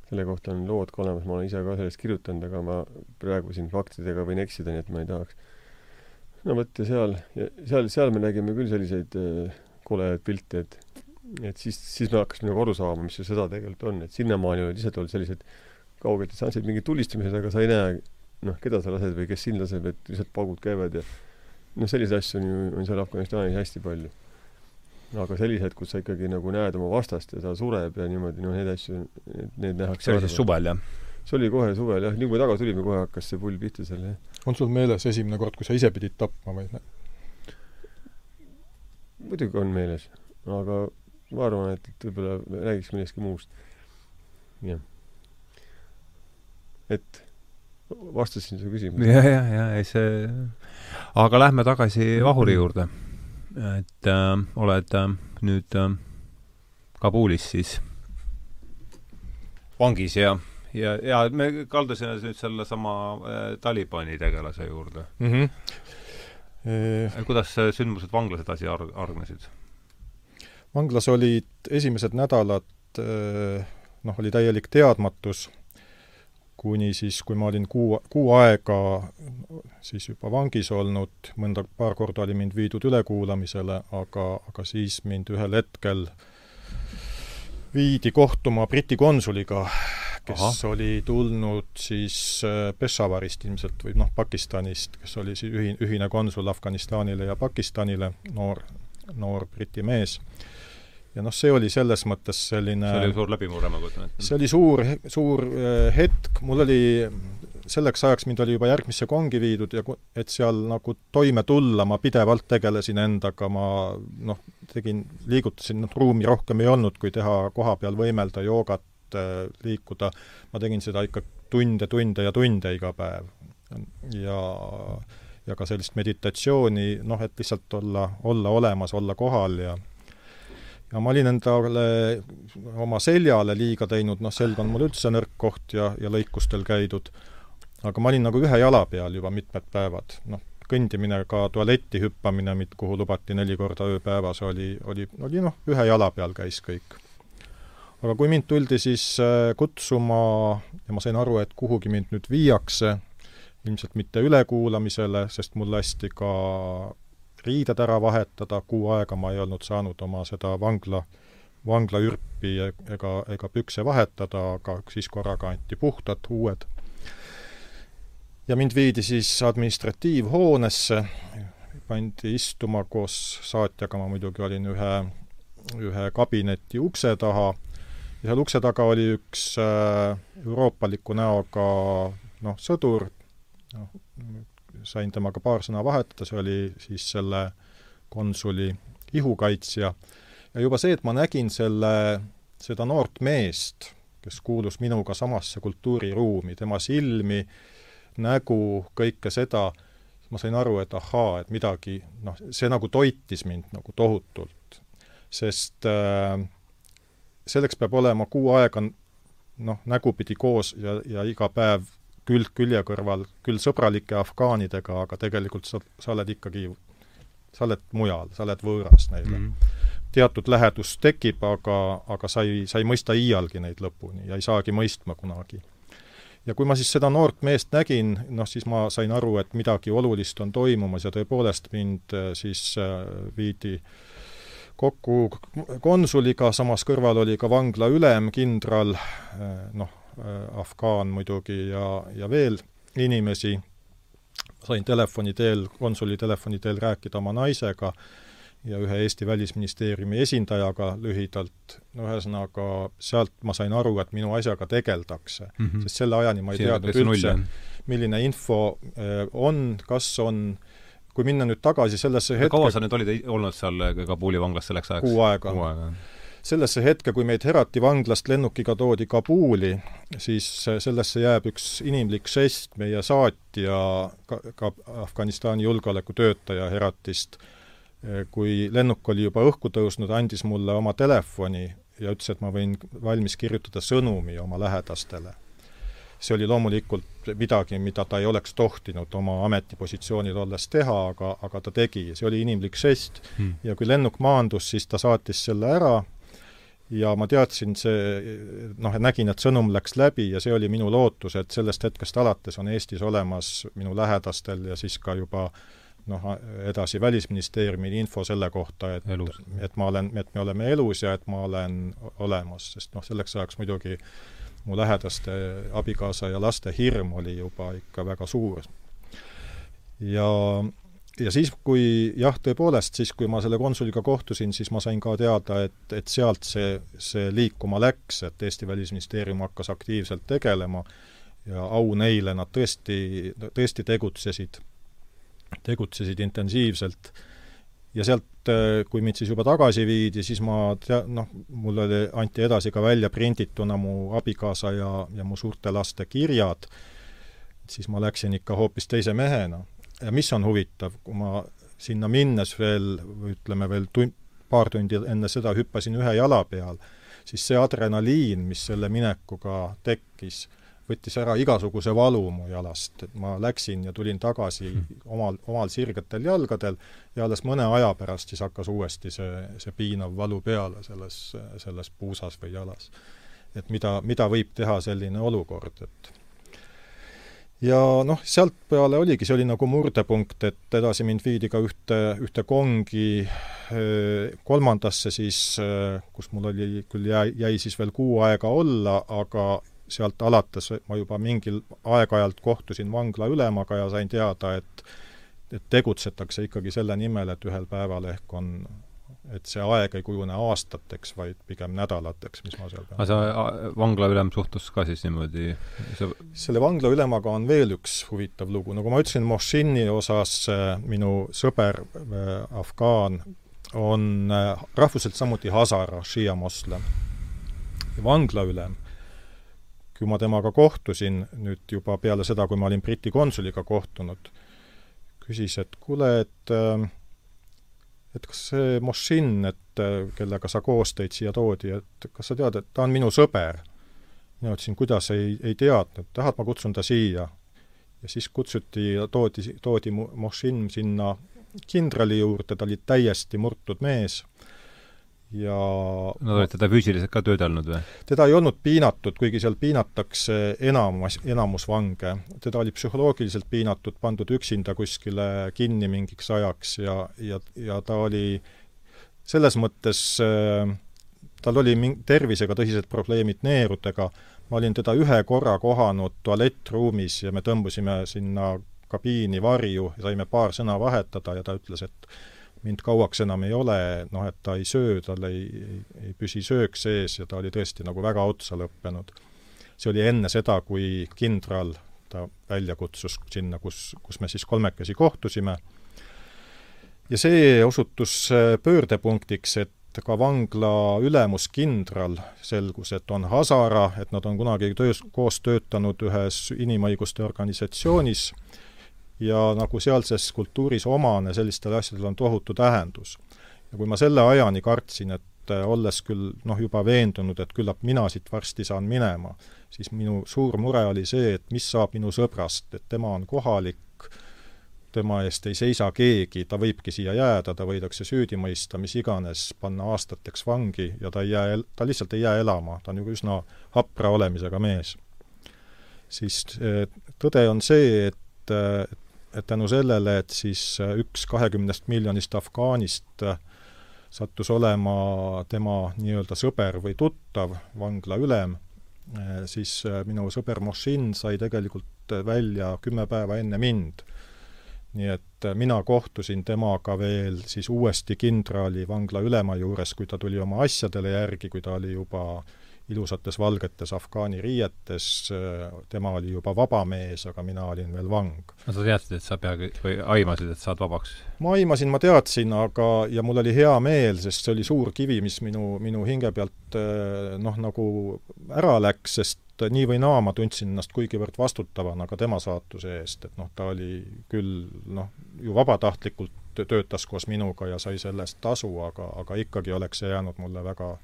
selle kohta on lood ka olemas, ma olen ise ka sellest kirjutanud, aga ma praegu siin faktidega võin eksida, nii et ma ei tahaks. no vot, ja seal, seal, seal me nägime küll selliseid äh, koledaid pilte, et et siis, siis me hakkasime nagu aru saama, mis see sõda tegelikult on, et sinnamaani olid lihtsalt olnud sellised kauged distantsid, mingid tulistamised, aga sa ei näe noh, keda sa lased või kes sind laseb, et lihtsalt paugud käivad ja noh, selliseid asju on ju, on seal Afganistanis hästi palju. aga sellised, kus sa ikkagi nagu näed oma vastast ja ta sureb ja niimoodi, noh, neid asju, need nähakse see oli siis suvel, jah? see oli kohe suvel jah, nii kui me tagasi tulime, kohe hakkas see pull pihta seal, jah. on sul meeles esimene kord, kui sa ise pidid tapma või? muidugi on meeles, aga ma arvan, et, et võib-olla räägiks millestki muust. jah. et vastasin su küsimusele. ja, ja, ja, ei see, aga lähme tagasi Vahuri juurde. et äh, oled äh, nüüd äh, Kabulis siis vangis ja, ja, ja me kaldusime nüüd sellesama äh, Talibani tegelase juurde mm. -hmm. E... kuidas sündmused vanglas edasi arg-, argnesid? Vanglas olid esimesed nädalad noh, oli täielik teadmatus kuni siis, kui ma olin kuu, kuu aega siis juba vangis olnud, mõnda, paar korda oli mind viidud ülekuulamisele, aga, aga siis mind ühel hetkel viidi kohtuma Briti konsuliga, kes Aha. oli tulnud siis äh, Peshawarist ilmselt või noh, Pakistanist, kes oli siis ühine, ühine konsul Afganistanile ja Pakistanile, noor, noor Briti mees ja noh, see oli selles mõttes selline see oli suur läbimurre, ma kujutan ette. see oli suur, suur äh, hetk, mul oli, selleks ajaks mind oli juba järgmisse kongi viidud ja et seal nagu toime tulla, ma pidevalt tegelesin endaga, ma noh, tegin, liigutasin, noh, ruumi rohkem ei olnud, kui teha koha peal võimelda, joogat, äh, liikuda, ma tegin seda ikka tunde, tunde ja tunde iga päev. ja ja ka sellist meditatsiooni, noh, et lihtsalt olla, olla olemas, olla kohal ja ja ma olin endale oma seljale liiga teinud, noh, selg on mul üldse nõrk koht ja, ja lõikustel käidud, aga ma olin nagu ühe jala peal juba mitmed päevad, noh, kõndimine, ka tualetti hüppamine, kuhu lubati neli korda ööpäevas, oli, oli, oli noh, ühe jala peal käis kõik. aga kui mind tuldi siis äh, kutsuma ja ma sain aru, et kuhugi mind nüüd viiakse, ilmselt mitte ülekuulamisele, sest mul lasti ka riided ära vahetada, kuu aega ma ei olnud saanud oma seda vangla, vanglaürpi ega, ega pükse vahetada, aga siis korraga anti puhtad, uued. ja mind viidi siis administratiivhoonesse, pandi istuma koos saatjaga, ma muidugi olin ühe, ühe kabineti ukse taha, ja seal ukse taga oli üks äh, euroopaliku näoga noh, sõdur, noh, sain temaga paar sõna vahetada, see oli siis selle konsuli ihukaitsja, ja juba see, et ma nägin selle, seda noort meest, kes kuulus minuga samasse kultuuriruumi, tema silmi, nägu, kõike seda, ma sain aru, et ahaa, et midagi, noh, see nagu toitis mind nagu tohutult. sest äh, selleks peab olema kuu aega noh, nägupidi koos ja, ja iga päev külg külje kõrval küll sõbralike afgaanidega, aga tegelikult sa, sa oled ikkagi, sa oled mujal, sa oled võõras neile mm. -hmm. teatud lähedus tekib, aga, aga sa ei, sa ei mõista iialgi neid lõpuni ja ei saagi mõistma kunagi. ja kui ma siis seda noort meest nägin, noh siis ma sain aru, et midagi olulist on toimumas ja tõepoolest mind äh, siis äh, viidi kokku konsuliga, samas kõrval oli ka vangla ülem, kindral, äh, noh, afgaan muidugi ja, ja veel inimesi, sain telefoni teel, konsuli telefoni teel rääkida oma naisega ja ühe Eesti Välisministeeriumi esindajaga lühidalt, no ühesõnaga sealt ma sain aru, et minu asjaga tegeldakse mm, -hmm. sest selle ajani ma ei Siin teadnud üldse, milline info äh, on, kas on kui minna nüüd tagasi sellesse hetke kaua sa nüüd olid olnud seal Kabuli vanglas selleks ajaks? kuu aega. kuu aega sellesse hetke, kui meid Herati vanglast lennukiga toodi Kabuli, siis sellesse jääb üks inimlik žest, meie saatja, ka, ka Afganistani julgeolekutöötaja Heratist, kui lennuk oli juba õhku tõusnud, andis mulle oma telefoni ja ütles, et ma võin valmis kirjutada sõnumi oma lähedastele. see oli loomulikult midagi, mida ta ei oleks tohtinud oma ametipositsioonil olles teha, aga, aga ta tegi, see oli inimlik žest hmm. ja kui lennuk maandus, siis ta saatis selle ära ja ma teadsin, see noh, nägin, et sõnum läks läbi ja see oli minu lootus, et sellest hetkest alates on Eestis olemas minu lähedastel ja siis ka juba noh, edasi Välisministeeriumi info selle kohta, et et ma olen, et me oleme elus ja et ma olen olemas, sest noh, selleks ajaks muidugi mu lähedaste abikaasa ja laste hirm oli juba ikka väga suur. ja ja siis, kui jah, tõepoolest, siis kui ma selle konsuliga kohtusin, siis ma sain ka teada, et, et sealt see, see liikuma läks, et Eesti Välisministeerium hakkas aktiivselt tegelema ja au neile, nad tõesti, tõesti tegutsesid, tegutsesid intensiivselt. ja sealt, kui mind siis juba tagasi viidi, siis ma tea-, noh, mulle anti edasi ka välja prindituna mu abikaasa ja, ja mu suurte laste kirjad, siis ma läksin ikka hoopis teise mehena ja mis on huvitav, kui ma sinna minnes veel, ütleme veel tun-, paar tundi enne seda hüppasin ühe jala peal, siis see adrenaliin, mis selle minekuga tekkis, võttis ära igasuguse valu mu jalast, et ma läksin ja tulin tagasi hmm. omal, omal sirgetel jalgadel ja alles mõne aja pärast siis hakkas uuesti see, see piinav valu peale selles, selles puusas või jalas. et mida, mida võib teha selline olukord, et ja noh, sealt peale oligi, see oli nagu murdepunkt, et edasi mind viidi ka ühte, ühte kongi kolmandasse siis, kus mul oli, küll jäi, jäi siis veel kuu aega olla, aga sealt alates ma juba mingil aeg-ajalt kohtusin vangla ülemaga ja sain teada, et et tegutsetakse ikkagi selle nimel, et ühel päeval ehk on et see aeg ei kujune aastateks, vaid pigem nädalateks, mis ma seal pean. aga see vangla ülem suhtus ka siis niimoodi see... selle vangla ülemaga on veel üks huvitav lugu, nagu ma ütlesin, Moshini osas äh, minu sõber äh, afgaan on äh, rahvuselt samuti Hazara, šiia moslem. vangla ülem, kui ma temaga kohtusin nüüd juba peale seda, kui ma olin Briti konsuliga kohtunud, küsis, et kuule, et äh, et kas see Moshin, et äh, kellega sa koos teid siia toodi, et kas sa tead, et ta on minu sõber? mina ütlesin, kuidas ei, ei teadnud, tahad, ma kutsun ta siia. ja siis kutsuti, toodi, toodi Moshin sinna kindrali juurde, ta oli täiesti murtud mees ja Nad olid teda füüsiliselt ka töödelnud või? teda ei olnud piinatud, kuigi seal piinatakse enamus, enamus vange. teda oli psühholoogiliselt piinatud, pandud üksinda kuskile kinni mingiks ajaks ja, ja, ja ta oli selles mõttes äh, tal oli ming-, tervisega tõsised probleemid neerudega, ma olin teda ühe korra kohanud tualettruumis ja me tõmbusime sinna kabiini varju ja saime paar sõna vahetada ja ta ütles, et mind kauaks enam ei ole, noh et ta ei söö, tal ei, ei, ei püsi söök sees ja ta oli tõesti nagu väga otsa lõppenud. see oli enne seda, kui kindral ta välja kutsus sinna, kus, kus me siis kolmekesi kohtusime. ja see osutus äh, pöördepunktiks, et ka vangla ülemuskindral selgus, et on Hazara, et nad on kunagi töös, koos töötanud ühes inimõiguste organisatsioonis ja nagu sealses kultuuris omane, sellistel asjadel on tohutu tähendus. ja kui ma selle ajani kartsin, et äh, olles küll noh, juba veendunud, et küllap mina siit varsti saan minema, siis minu suur mure oli see, et mis saab minu sõbrast, et tema on kohalik, tema eest ei seisa keegi, ta võibki siia jääda, ta võidakse süüdi mõista, mis iganes, panna aastateks vangi ja ta ei jää, ta lihtsalt ei jää elama, ta on ju üsna hapra olemisega mees. siis äh, tõde on see, et, äh, et et tänu sellele, et siis äh, üks kahekümnest miljonist afgaanist äh, sattus olema tema nii-öelda sõber või tuttav, vangla ülem, äh, siis minu sõber Moshin sai tegelikult välja kümme päeva enne mind. nii et mina kohtusin temaga veel siis uuesti kindrali vangla ülema juures, kui ta tuli oma asjadele järgi, kui ta oli juba äh, ilusates valgetes afgaani riietes, tema oli juba vaba mees, aga mina olin veel vang. no sa teadsid, et sa peagi, või aimasid, et saad vabaks? ma aimasin, ma teadsin, aga, ja mul oli hea meel, sest see oli suur kivi, mis minu, minu hinge pealt noh, nagu ära läks, sest nii või naa ma tundsin ennast kuigivõrd vastutavana ka tema saatuse eest, et noh, ta oli küll noh, ju vabatahtlikult töötas koos minuga ja sai selle eest tasu, aga, aga ikkagi oleks see jäänud mulle väga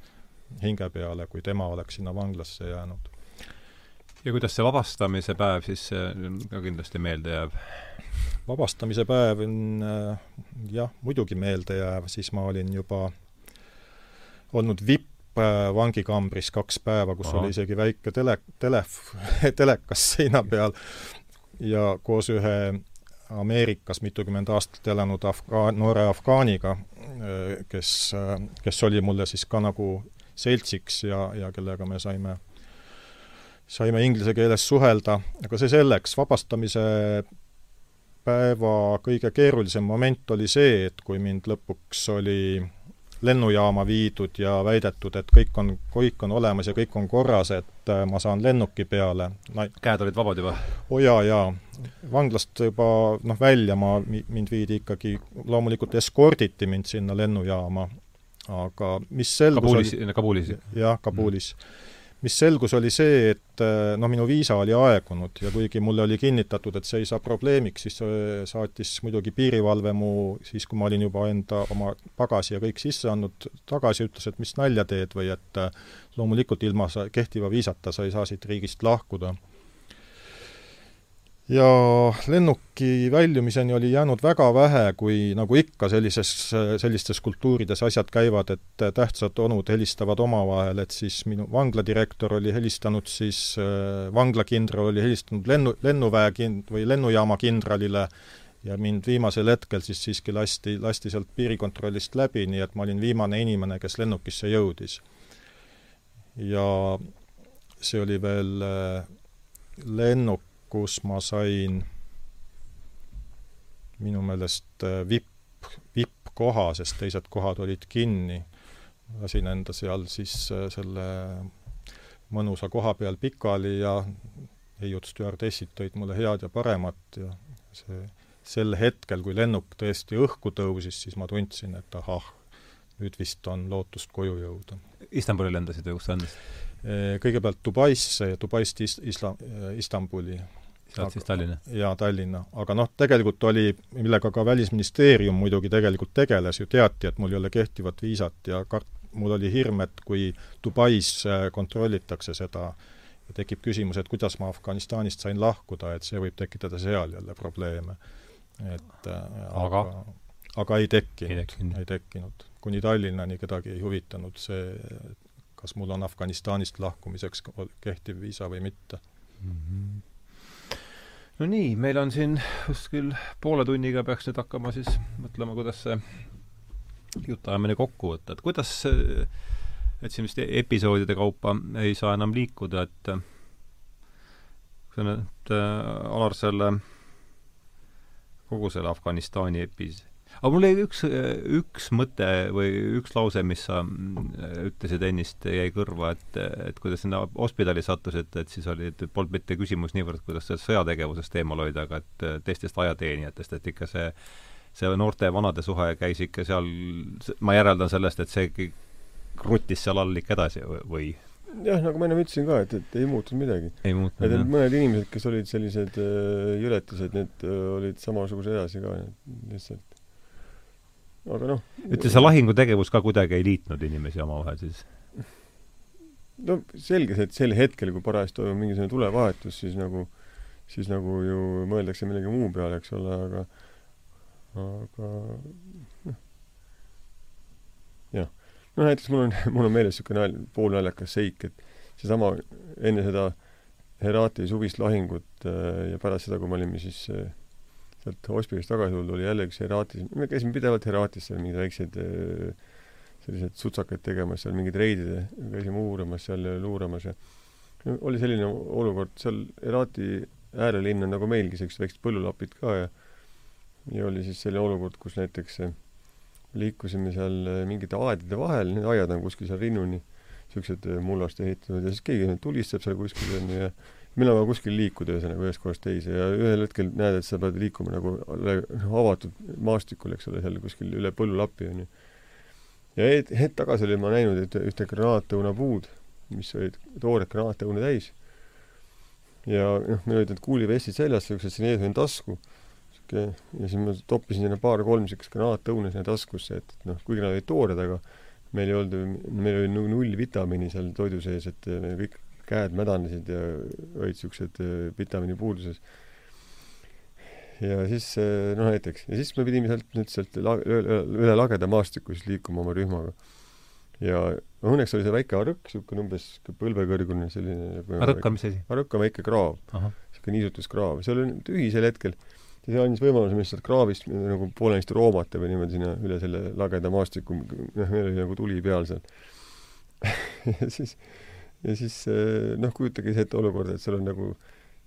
hinge peale, kui tema oleks sinna vanglasse jäänud. ja kuidas see vabastamise päev siis ka kindlasti meelde jääb? vabastamise päev on äh, jah, muidugi meeldejääv, siis ma olin juba olnud vipp vangikambris kaks päeva, kus Aha. oli isegi väike tele, telef-, telekas seina peal ja koos ühe Ameerikas mitukümmend aastat elanud afgaan, noore afgaaniga, äh, kes, äh, kes oli mulle siis ka nagu seltsiks ja, ja kellega me saime, saime inglise keeles suhelda, aga see selleks, vabastamise päeva kõige keerulisem moment oli see, et kui mind lõpuks oli lennujaama viidud ja väidetud, et kõik on, kõik on olemas ja kõik on korras, et äh, ma saan lennuki peale no,. käed olid vabad juba? oo oh jaa, jaa. vanglast juba noh, välja ma, mind viidi ikkagi, loomulikult eskorditi mind sinna lennujaama aga mis selgus Kabulis oli, Kabulis? jah, Kabulis. Mm.. mis selgus, oli see, et noh, minu viisa oli aegunud ja kuigi mulle oli kinnitatud, et see ei saa probleemiks, siis saatis muidugi piirivalve mu, siis kui ma olin juba enda oma pagasi ja kõik sisse andnud, tagasi, ütles, et mis nalja teed või et äh, loomulikult ilma sa kehtiva viisata sa ei saa siit riigist lahkuda ja lennuki väljumiseni oli jäänud väga vähe, kui nagu ikka sellises, sellistes kultuurides asjad käivad, et tähtsad onud helistavad omavahel, et siis minu vangladirektor oli helistanud siis, vanglakindral oli helistanud lennu, lennuväe kind- või lennujaama kindralile ja mind viimasel hetkel siis siiski lasti, lasti sealt piirikontrollist läbi, nii et ma olin viimane inimene, kes lennukisse jõudis. ja see oli veel lennuk, kus ma sain minu meelest äh, vipp, vippkoha, sest teised kohad olid kinni. lasin enda seal siis äh, selle mõnusa koha peal pikali ja heiud stjuardessid tõid mulle head ja paremat ja see, sel hetkel, kui lennuk tõesti õhku tõusis, siis ma tundsin, et ahah, nüüd vist on lootust koju jõuda. Istanbuli lendasid või kus sa lendasid? Äh, kõigepealt Dubaisse ja Dubaist is-, isla-, Istanbuli sealt siis Tallinna? jaa, Tallinna. aga noh, tegelikult oli, millega ka Välisministeerium muidugi tegelikult tegeles, ju teati, et mul ei ole kehtivat viisat ja kart-, mul oli hirm, et kui Dubais äh, kontrollitakse seda ja tekib küsimus, et kuidas ma Afganistanist sain lahkuda, et see võib tekitada seal jälle probleeme. et äh, aga, aga, aga ei tekkinud, ei tekkinud. kuni Tallinnani kedagi ei huvitanud see, kas mul on Afganistanist lahkumiseks kehtiv viisa või mitte mm. -hmm no nii, meil on siin kuskil poole tunniga peaks nüüd hakkama siis mõtlema, kuidas see jutuajamine kokku võtta, et kuidas et siin vist episoodide kaupa ei saa enam liikuda, et kui sa nüüd äh, Alar selle kogu selle Afganistani epis-, aga mul jäi üks, üks mõte või üks lause, mis sa mm, ütlesid ennist, jäi kõrva, et, et kui te sinna hospidali sattusite, et siis oli, et polnud mitte küsimus niivõrd, kuidas sõjategevusest eemal hoida, aga et teistest ajateenijatest, et ikka see see noorte ja vanade suhe käis ikka seal, ma järeldan sellest, et see kruttis seal all ikka edasi või? jah, nagu ma ennem ütlesin ka, et, et ei muutunud midagi. muutunud, jah. mõned inimesed, kes olid sellised äh, jületised, need äh, olid samasugused edasi ka, lihtsalt aga noh. ütle, see lahingutegevus ka kuidagi ei liitnud inimesi omavahel siis? no selge see, et sel hetkel, kui parajasti toimub mingisugune tulevahetus, siis nagu, siis nagu ju mõeldakse millegi muu peale, eks ole, aga, aga noh, jah. no näiteks mul on, mul on meeles niisugune nalj, poolnaljakas seik, et seesama enne seda Herati suvist lahingut äh, ja pärast seda, kui me olime siis äh, sealt hospidest tagasi tulnud, oli jälle üks Heratis, me käisime pidevalt Heratis seal mingeid väikseid äh, selliseid sutsakaid tegemas, seal mingeid reide, käisime uurimas seal luuramas ja oli selline olukord, seal Herati äärelinn on nagu meilgi, sellised väiksed põllulapid ka ja ja oli siis selline olukord, kus näiteks äh, liikusime seal äh, mingite aedade vahel, need aiad on kuskil seal rinnuni, niisugused mullast ehitatud ja siis keegi tulistab seal kuskil onju ja meil on vaja kuskil liikuda ühesõnaga ühest kohast teise ja ühel hetkel näed, et sa pead liikuma nagu avatud maastikul, eks ole, seal kuskil üle põllulapi onju. ja hetk, hetk tagasi olin ma näinud ühte, ühte granaatõunapuud, mis olid toored granaatõune täis. ja noh, meil olid need kuulivestid seljas, siuksed siin ees oli tasku. siuke ja siis ma toppisin sinna paar-kolm siukest granaatõune sinna taskusse, et noh, kuigi nad olid toored, aga meil ei olnud, meil oli null vitamiini seal toidu sees, et kõik käed mädanesid ja olid siuksed äh, vitamiini puuduses. ja siis äh, noh näiteks, ja siis me pidime sealt nüüd sealt üle, lageda maastiku siis liikuma oma rühmaga. ja õnneks oli see väike arõkk, niisugune umbes põlvekõrgune selline arõkk on mis asi? arõkk on väike kraav, niisugune niisutuskraav, see oli tühi sel hetkel ja see andis võimaluse meil sealt kraavist nagu poolenisti roomata või niimoodi sinna üle selle lageda maastiku, noh, meil oli nagu tuli peal seal ja siis ja siis eh, noh, kujutage ette olukorda, et sul on nagu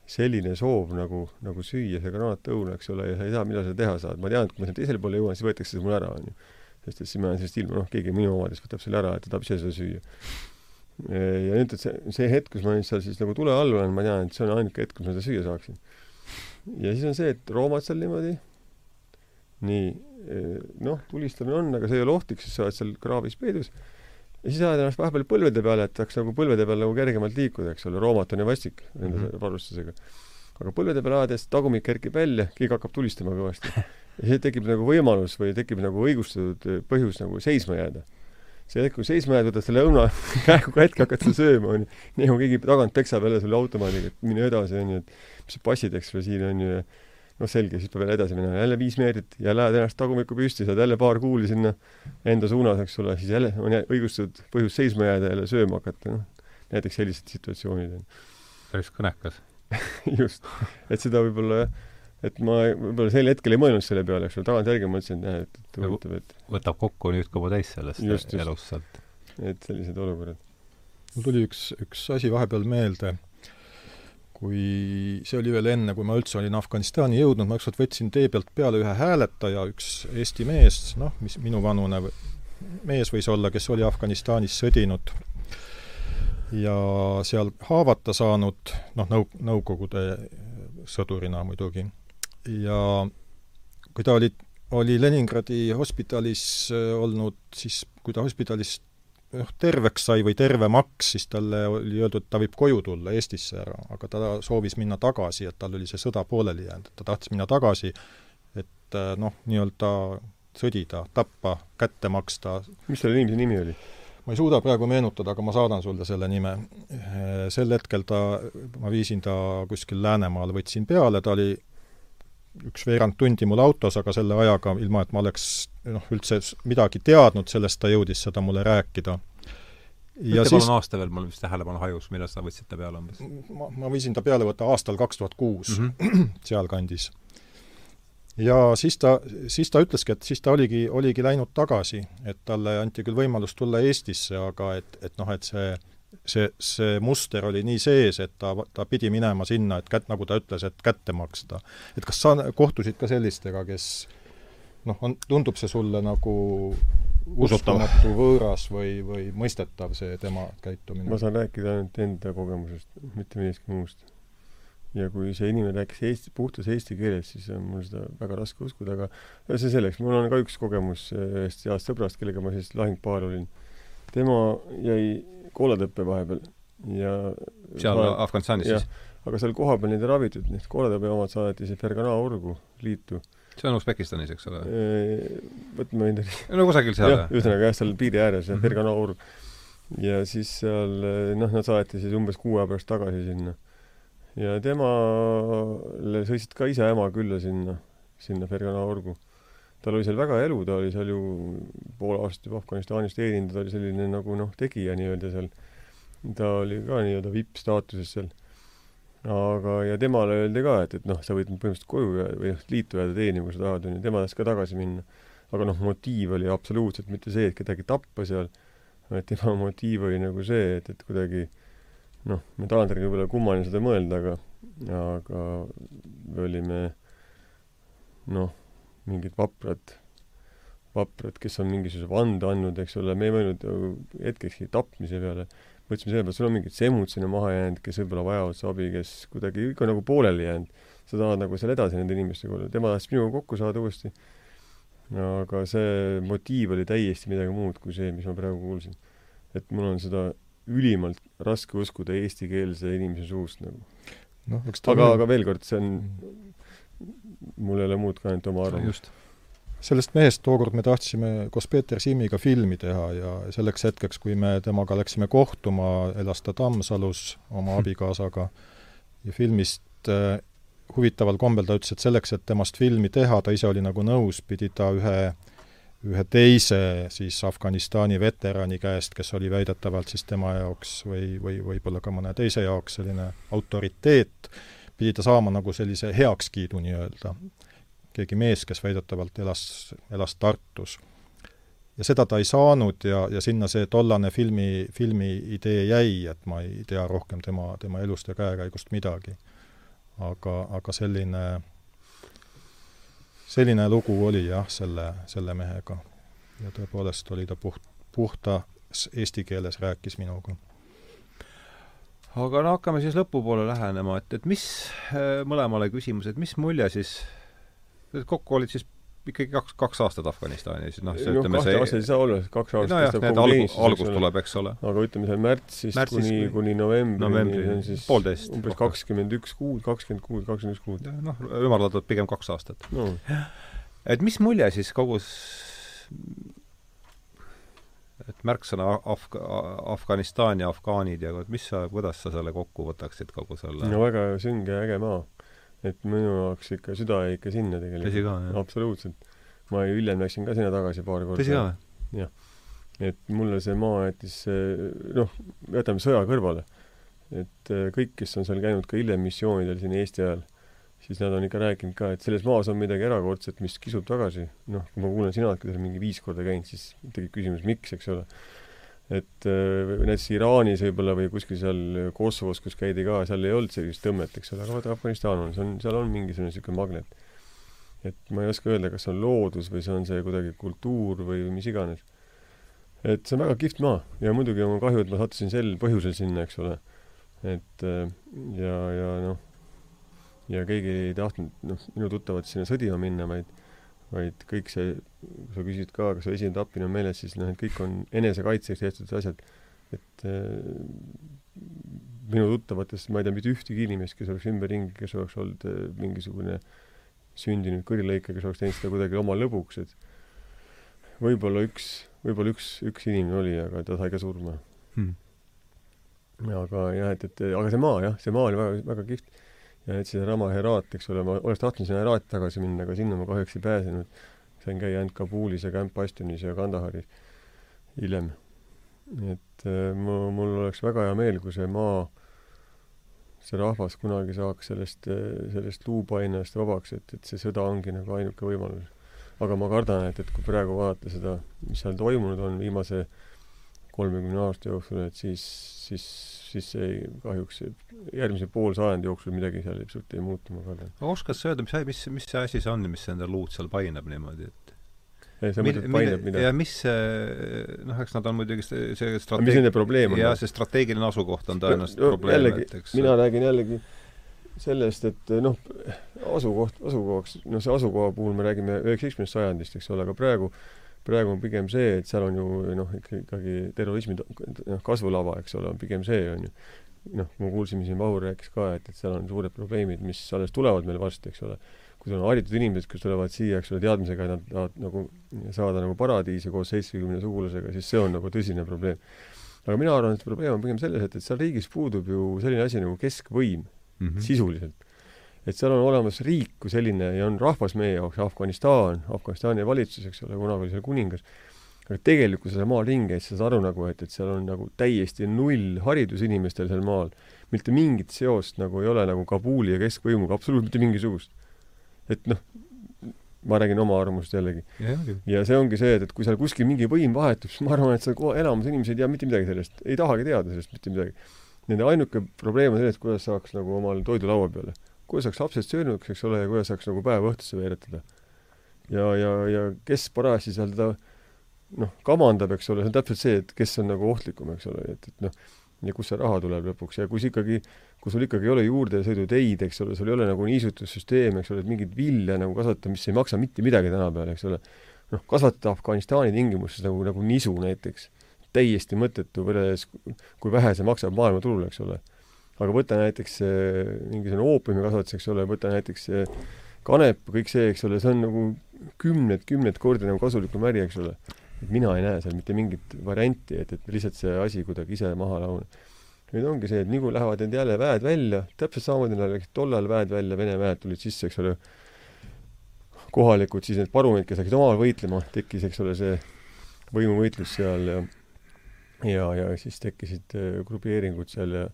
selline soov nagu, nagu süüa see granaatõun, eks ole, ja sa ei tea, mida sa teha saad. ma tean, et kui ma sinna teisele poole jõuan, siis võetakse see mul ära, onju. sest et siis ma olen sellest ilma, noh, keegi minu omadest võtab selle ära, et ta tahab ise seda süüa. ja nüüd, et see, see hetk, kus ma nüüd seal siis nagu tule all olen, ma tean, et see on ainuke hetk, kus ma seda süüa saaksin. ja siis on see, et roomad seal niimoodi, nii, eh, noh, tulistamine on, aga see ei ole ohtlik, sest sa oled seal kraavis peidus ja siis ajad ennast vahepeal põlvede peale, et saaks nagu põlvede peal nagu kergemalt liikuda, eks ole, roomat on ju vastik nende mm -hmm. varustusega. aga põlvede peale ajades tagumik kerkib välja, keegi hakkab tulistama kõvasti. ja siis tekib nagu võimalus või tekib nagu õigustatud põhjus nagu seisma jääda see hetk, kui seisma jääd, võtad selle õuna käega kätki, hakkad seda sööma, onju. nii kui keegi tagant peksab jälle sulle automaadiga, et mine edasi, onju, et mis sa passid, eks ole, siin onju noh, selge, siis peab jälle edasi minema, jälle viis meetrit ja lähed ennast tagumikku püsti, saad jälle paar kuuli sinna enda suunas, eks ole, siis jälle on õigustatud põhjus seisma jääda, jälle sööma hakata, noh. näiteks sellised situatsioonid. päris kõnekas just, et seda võib-olla jah, et ma võib-olla sel hetkel ei mõelnud selle peale, eks ole, tagantjärgi mõtlesin, et jah, et, huvitav, et võtab kokku nüüd kogu täis sellest just, just. elust sealt. et sellised olukorrad. mul tuli üks, üks asi vahepeal meelde kui see oli veel enne, kui ma üldse olin Afganistani jõudnud, ma ükskord võtsin tee pealt peale ühe hääletaja, üks Eesti mees, noh, mis minuvanune mees võis olla, kes oli Afganistanis sõdinud ja seal haavata saanud, noh, nõu-, Nõukogude sõdurina muidugi. ja kui ta oli, oli Leningradi hospitalis olnud, siis kui ta hospitalist noh, terveks sai või tervemaks, siis talle oli öeldud, et ta võib koju tulla Eestisse ära, aga ta soovis minna tagasi, et tal oli see sõda pooleli jäänud, et ta tahtis minna tagasi, et äh, noh, nii-öelda sõdida, tappa, kätte maksta. mis selle inimese nimi oli? ma ei suuda praegu meenutada, aga ma saadan sulle selle nime. sel hetkel ta, ma viisin ta kuskil Läänemaal, võtsin peale, ta oli üks veerand tundi mul autos, aga selle ajaga, ilma et ma oleks noh, üldse midagi teadnud sellest, ta jõudis seda mulle rääkida. ja Ütle siis palun aasta veel, mul vist tähelepanu hajus, millal sa võtsid ta peale umbes? ma, ma võisin ta peale võtta aastal kaks tuhat kuus, mhm. sealkandis. ja siis ta, siis ta ütleski, et siis ta oligi, oligi läinud tagasi, et talle anti küll võimalus tulla Eestisse, aga et, et noh, et see see, see muster oli nii sees, et ta, ta pidi minema sinna, et kät-, nagu ta ütles, et kätte maksta. et kas sa kohtusid ka sellistega, kes noh, on, tundub see sulle nagu uskumatu võõras või, või mõistetav, see tema käitumine? ma saan rääkida ainult enda kogemusest, mitte millestki muust. ja kui see inimene rääkis eesti, puhtas eesti keeles, siis on mul seda väga raske uskuda, aga see selleks, mul on ka üks kogemus ühest heast sõbrast, kellega ma siis lahingpaar olin. tema jäi koolatõppe vahepeal ja seal ma, Afganistanis siis? aga seal kohapeal neid ei ravitud, need koolatõppe omad saadeti see Fergana orgu liitu. see on Usbekistanis, eks ole? vot ma võin no kusagil seal. jah, ühesõnaga jah, seal piiri ääres, see mm -hmm. Fergana org. ja siis seal noh, nad saati siis umbes kuu aja pärast tagasi sinna. ja temale sõitsid ka isa ema külla sinna, sinna Fergana orgu tal oli seal väga elu, ta oli seal ju pool aastat juba Afganistanis teeninud, ta oli selline nagu noh, tegija nii-öelda seal. ta oli ka nii-öelda vipp-staatuses seal. aga, ja temale öeldi ka, et, et noh, sa võid põhimõtteliselt koju või noh, liitu jääda teenima, kui sa tahad, onju, tema tahtis ka tagasi minna. aga noh, motiiv oli absoluutselt mitte see, et kedagi tappa seal, vaid tema motiiv oli nagu see, et, et kuidagi noh, me tagantjärgi võib-olla kummaline seda mõelda, aga, aga me olime noh mingid vaprad, vaprad, kes on mingisuguse vande andnud, eks ole, me ei mõelnud hetkekski tapmise peale. mõtlesime selle peale, sul on mingid semud sinna maha jäänud, kes võib-olla vajavad su abi, kes kuidagi ikka nagu pooleli jäänud. sa tahad nagu seal edasi nende inimestega olla, tema tahtis minuga kokku saada uuesti. aga see motiiv oli täiesti midagi muud kui see, mis ma praegu kuulsin. et mul on seda ülimalt raske uskuda eestikeelse inimese suust nagu. noh, aga, aga veel kord, see on mul ei ole muud ka ainult oma arvamust. sellest mehest tookord me tahtsime koos Peeter Simmiga filmi teha ja selleks hetkeks, kui me temaga läksime kohtuma, elas ta Tammsalus oma abikaasaga. Ja filmist äh, huvitaval kombel ta ütles, et selleks, et temast filmi teha, ta ise oli nagu nõus, pidi ta ühe ühe teise siis Afganistani veterani käest, kes oli väidetavalt siis tema jaoks või, või võib-olla ka mõne teise jaoks selline autoriteet, pidi ta saama nagu sellise heakskiidu nii-öelda. keegi mees, kes väidetavalt elas, elas Tartus. ja seda ta ei saanud ja, ja sinna see tollane filmi, filmi idee jäi, et ma ei tea rohkem tema, tema elust ja käekäigust midagi. aga, aga selline, selline lugu oli jah, selle, selle mehega. ja tõepoolest oli ta puht, puhtas eesti keeles rääkis minuga aga no hakkame siis lõpupoole lähenema, et, et mis, äh, mõlemale küsimus, et mis mulje siis, kokku olid siis ikkagi kaks, kaks aastat Afganistanis, noh, see noh, ütleme see aastat ei saa olla, kaks aastat nojah, need algus, algus tuleb, eks ole. aga ütleme seal märtsist Märtsist kuni kuni-, novembrini, novembrini, see on siis poolteist umbes kakskümmend üks kuud, kakskümmend kuud, kakskümmend üks kuud. noh, ümardatud pigem kaks aastat. no et mis mulje siis kogu s- et märksõna Afga-, Afganistan ja afgaanid ja mis sa, kuidas sa selle kokku võtaksid, kogu selle no väga sünge ja äge maa. et minu jaoks ikka süda jäi ikka sinna tegelikult. jah? absoluutselt. ma ju hiljem läksin ka sinna tagasi paar korda. tõsi ka või? et mulle see maa jättis, noh, jätame sõja kõrvale. et eh, kõik, kes on seal käinud ka hiljem missioonidel siin Eesti ajal, siis nad on ikka rääkinud ka, et selles maas on midagi erakordset, mis kisub tagasi. noh, kui ma kuulen, sina ka seal mingi viis korda käinud, siis tekib küsimus, miks, eks ole. et eh, näiteks Iraanis võib-olla või kuskil seal Kosovos, kus käidi ka, seal ei olnud sellist tõmmet, eks ole, aga vaata Afganistan on, see on, seal on mingisugune niisugune magnet. et ma ei oska öelda, kas see on loodus või see on see kuidagi kultuur või mis iganes et see on väga kihvt maa ja muidugi on kahju, et ma sattusin sel põhjusel sinna, eks ole. et äh, ja, ja noh, ja keegi ei tahtnud, noh, minu tuttavad sinna sõdima minna, vaid, vaid kõik see, sa küsid ka, kas esimene tapmine on meeles, siis noh, et kõik on enesekaitseks tehtud asjad. et äh, minu tuttavatest ma ei tea mitte ühtegi inimest, kes oleks ümberringi, kes oleks olnud äh, mingisugune sündinud kõrilõike, kes oleks teinud seda kuidagi oma lõbuks, et võib-olla üks, võib-olla üks, üks inimene oli, aga ta sai ka surma hmm. aga jah, et, et aga see maa jah, see maa oli väga, väga kihvt. Ja et see Rama Herat, eks ole, ma oleks tahtnud sinna Herati tagasi minna, aga sinna ma kahjuks ei pääsenud. sain käia ainult Kabulis ja Camp Bastionis ja Kandaharis hiljem. et äh, mu, mul oleks väga hea meel, kui see maa, see rahvas kunagi saaks sellest, sellest luupainast vabaks, et, et see sõda ongi nagu ainuke võimalus. aga ma kardan, et, et kui praegu vaadata seda, mis seal toimunud on viimase kolmekümne aasta jooksul, et siis, siis, siis ei, kahjuks järgmise poolsajandi jooksul midagi seal ilmselt ei muutu, ma kardan. oskad sa öelda, mis, mis, mis see asi see on, mis enda luud seal painab niimoodi, et ei, sa mõtled, painab midagi? ja mis see, noh, eks nad on muidugi see, see aga mis nende probleem on? jaa, see strateegiline asukoht on tõenäoliselt no, probleem, jällegi, et eks mina räägin jällegi sellest, et noh, asukoht, asukohaks, noh, see asukoha puhul me räägime üheksateistkümnendast sajandist, eks ole, aga praegu praegu on pigem see, et seal on ju noh, ikkagi terrorismi noh, kasvulava, eks ole, on pigem see, on ju. noh, ma kuulsime siin, Vahur rääkis ka, et, et seal on suured probleemid, mis alles tulevad meil varsti, eks ole. kui sul on haritud inimesed, kes tulevad siia, eks ole, teadmisega, et nad tahavad nagu saada nagu paradiisi koos seitsmekümne sugulasega, siis see on nagu tõsine probleem. aga mina arvan, et probleem on pigem selles, et, et seal riigis puudub ju selline asi nagu keskvõim mm -hmm. sisuliselt et seal on olemas riik kui selline ja on rahvas meie jaoks, Afganistan, Afganistani valitsus, eks ole, kunagi oli seal kuningas, aga tegelikult, kui sa seal maal ringi käid, sa saad aru nagu, et, et seal on nagu täiesti null haridus inimestel seal maal. mitte mingit seost nagu ei ole nagu Kabuli ja keskvõimuga, absoluutselt mitte mingisugust. et noh, ma räägin oma arvamust jällegi. ja see ongi see, et, et kui seal kuskil mingi võim vahetub, siis ma arvan, et seal enamus inimesi ei tea mitte midagi sellest, ei tahagi teada sellest mitte midagi. Nende ainuke probleem on selles, kuidas saaks nagu omal toidu laua peale kuidas saaks lapsed söönuks, eks ole, ja kuidas saaks nagu päeva õhtusse veeretada. ja, ja, ja kes parajasti seal teda noh, kamandab, eks ole, see on täpselt see, et kes on nagu ohtlikum, eks ole, et, et noh, ja kust see raha tuleb lõpuks ja kui sa ikkagi, kui sul ikkagi ei ole juurdesõiduteid, eks ole, sul ei ole nagu niisutussüsteemi, eks ole, et mingit vilja nagu kasvatada, mis ei maksa mitte midagi tänapäeval, eks ole, noh, kasvatada Afganistani tingimustes nagu, nagu nisu näiteks, täiesti mõttetu võrreldes, kui vähe see maksab maailmaturul, eks ole aga võta näiteks mingisugune oopiumikasvatus, eks ole, võta näiteks kanep, kõik see, eks ole, see on nagu kümneid-kümneid kordi nagu kasulikum äri, eks ole. et mina ei näe seal mitte mingit varianti, et, et lihtsalt see asi kuidagi ise maha laguneb. nüüd ongi see, et nii kui lähevad need jälle väed välja, täpselt samamoodi nagu läksid tollal väed välja, Vene väed tulid sisse, eks ole, kohalikud, siis need parumid, kes läksid omavahel võitlema, tekkis, eks ole, see võimuvõitlus seal ja ja, ja siis tekkisid grupeeringud seal ja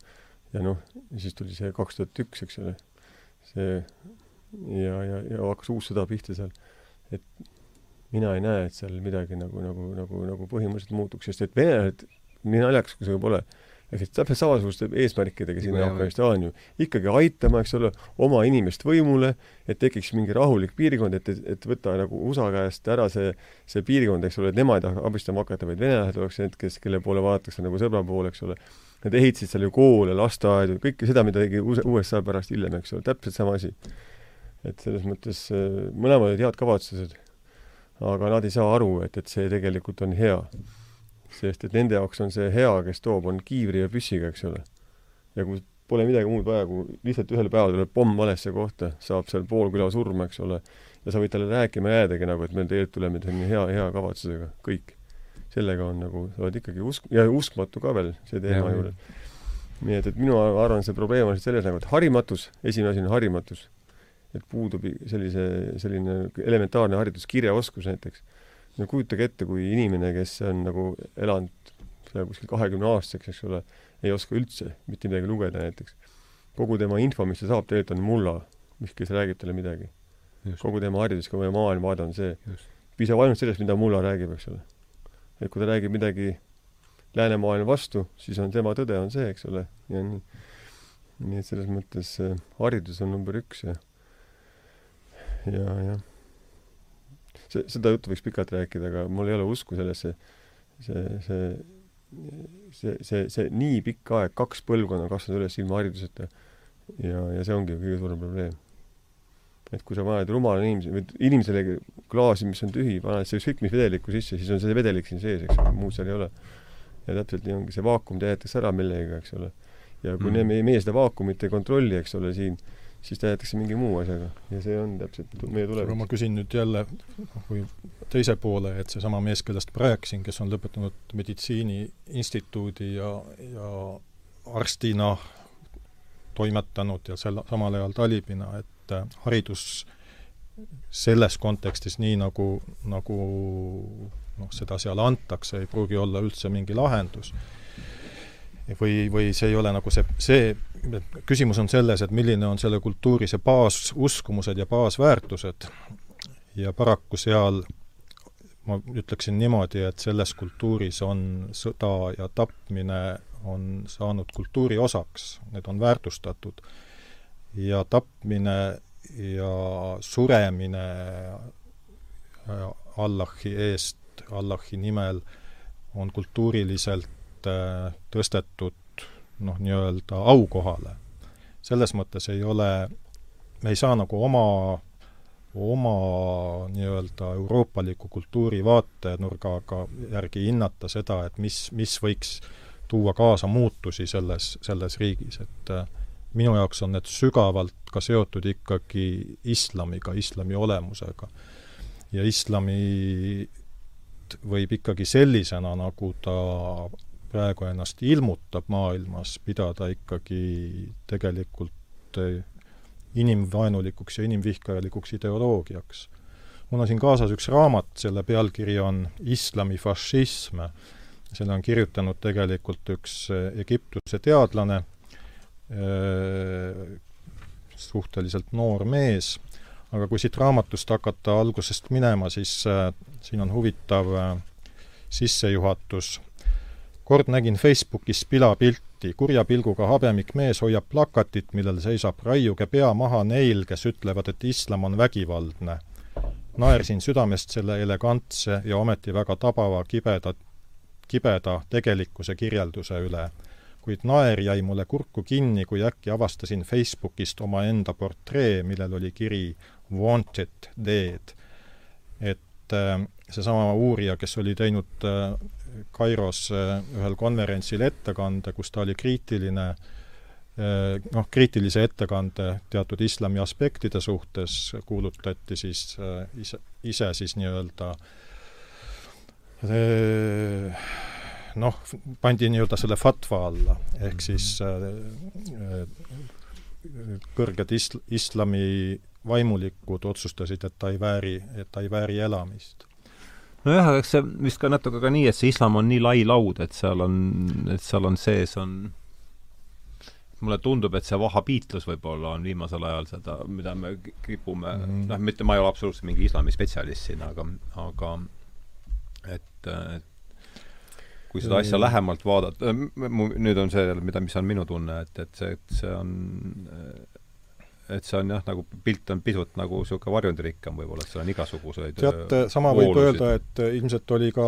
ja noh, siis tuli see kaks tuhat üks, eks ole, see ja, ja, ja hakkas uus sõda pihta seal. et mina ei näe, et seal midagi nagu, nagu, nagu, nagu põhimõtteliselt muutuks, sest et venelased, nii naljakas kui see võib olla, läksid täpselt samasuguste eesmärkidega sinna Afganistani ju. ikkagi aitama, eks ole, oma inimest võimule, et tekiks mingi rahulik piirkond, et, et võtta nagu USA käest ära see, see piirkond, eks ole, et nemad ei taha abistama hakata, vaid venelased oleks need, kes, kelle poole vaadatakse nagu sõbra poole, eks ole Nad ehitasid seal ju koole, lasteaedu, kõike seda, mida tegi USA pärast hiljem, eks ole, täpselt sama asi. et selles mõttes mõlemad olid head kavatsused. aga nad ei saa aru, et, et see tegelikult on hea. sest et nende jaoks on see hea, kes toob, on kiivri ja püssiga, eks ole. ja kui pole midagi muud vaja, kui lihtsalt ühel päeval tuleb pomm valesse kohta, saab seal pool küla surma, eks ole, ja sa võid talle rääkima jäädagi nagu, et me tegelikult tuleme selline hea, hea kavatsusega, kõik. Sellega on nagu, sa oled ikkagi usk-, ja uskmatu ka veel see teema juures. nii et, et minu arvan, see probleem on selles nagu, et harimatus, esimene asi on harimatus et puudub sellise, selline elementaarne haridus, kirjaoskus näiteks. no kujutage ette, kui inimene, kes on nagu elanud seal kuskil kahekümne aastaseks, eks ole, ei oska üldse mitte midagi lugeda näiteks. kogu tema info, mis ta saab, tegelikult on mulla, mis, kes räägib talle midagi. kogu tema haridus, kogu maailmavaade on see. piisab ainult sellest, mida mulla räägib, eks ole. Et kui ta räägib midagi läänemaailma vastu, siis on tema tõde on see, eks ole, ja nii. nii et selles mõttes haridus on number üks ja ja, jah. see, seda juttu võiks pikalt rääkida, aga mul ei ole usku sellesse, see, see, see, see, see nii pikk aeg, kaks põlvkonda kasvanud üles ilma hariduseta ja, ja see ongi kõige suurem probleem. Et kui sa paned rumala inimese või inimesele klaasi, mis on tühi, paned see ükskõik mis vedelikku sisse, siis on see vedelik siin sees, eks ole, muud seal ei ole. ja täpselt nii ongi, see vaakum täidetakse ära millegagi, eks ole. ja kui mm. meie, meie seda vaakumit ei kontrolli, eks ole, siin siis täidetakse mingi muu asjaga ja see on täpselt meie tulevik. ma küsin nüüd jälle või teise poole, et seesama mees, kellest ma rääkisin, kes on lõpetanud meditsiiniinstituudi ja, ja arstina toimetanud ja sel-, samal ajal talibina, et äh, haridus selles kontekstis, nii nagu, nagu noh, seda seal antakse, ei pruugi olla üldse mingi lahendus. Või, või see ei ole nagu see, see, küsimus on selles, et milline on selle kultuuri see baasuskumused ja baasväärtused. Ja paraku seal ma ütleksin niimoodi, et selles kultuuris on sõda ja tapmine on saanud kultuuri osaks, need on väärtustatud. Ja tapmine ja suremine äh, Allahi eest, Allahi nimel on kultuuriliselt äh, tõstetud noh, nii-öelda aukohale. selles mõttes ei ole, me ei saa nagu oma, oma nii-öelda euroopaliku kultuuri vaatenurgaga järgi hinnata seda, et mis, mis võiks tuua kaasa muutusi selles, selles riigis, et äh, minu jaoks on need sügavalt ka seotud ikkagi islamiga, islami olemusega. ja islami võib ikkagi sellisena, nagu ta praegu ennast ilmutab maailmas, pidada ikkagi tegelikult inimvaenulikuks ja inimvihkajalikuks ideoloogiaks. mul on siin kaasas üks raamat, selle pealkiri on Islami fašism. selle on kirjutanud tegelikult üks Egiptuse teadlane, suhteliselt noor mees, aga kui siit raamatust hakata algusest minema, siis siin on huvitav sissejuhatus kord nägin Facebookis pilapilti, kurja pilguga habemik mees hoiab plakatit, millel seisab raiuge pea maha neil, kes ütlevad, et islam on vägivaldne. naersin südamest selle elegantse ja ometi väga tabava kibeda, kibeda tegelikkuse kirjelduse üle. Kuid naer jäi mulle kurku kinni, kui äkki avastasin Facebookist omaenda portree, millel oli kiri Wanted dead. et äh, seesama uurija, kes oli teinud äh, Kairos äh, ühel konverentsil ettekande, kus ta oli kriitiline noh, kriitilise ettekande teatud islami aspektide suhtes kuulutati siis ise, ise siis nii-öelda noh, pandi nii-öelda selle fatva alla, ehk mhm. siis kõrged isl-, islami vaimulikud otsustasid, et ta ei vääri, et ta ei vääri elamist nojah, eks see vist ka natuke ka nii, et see islam on nii lai laud, et seal on, et seal on sees, on mulle tundub, et see vahhabiitlus võib-olla on viimasel ajal seda, mida me kipume mm -hmm. noh, mitte ma ei ole absoluutselt mingi islami spetsialist siin, aga, aga et, et kui seda asja lähemalt vaadata, nüüd on see, mida, mis on minu tunne, et, et see, et see on et see on jah, nagu pilt on pisut nagu niisugune varjundirikkam võib-olla, et seal on igasuguseid teate, sama võib öelda, et ilmselt oli ka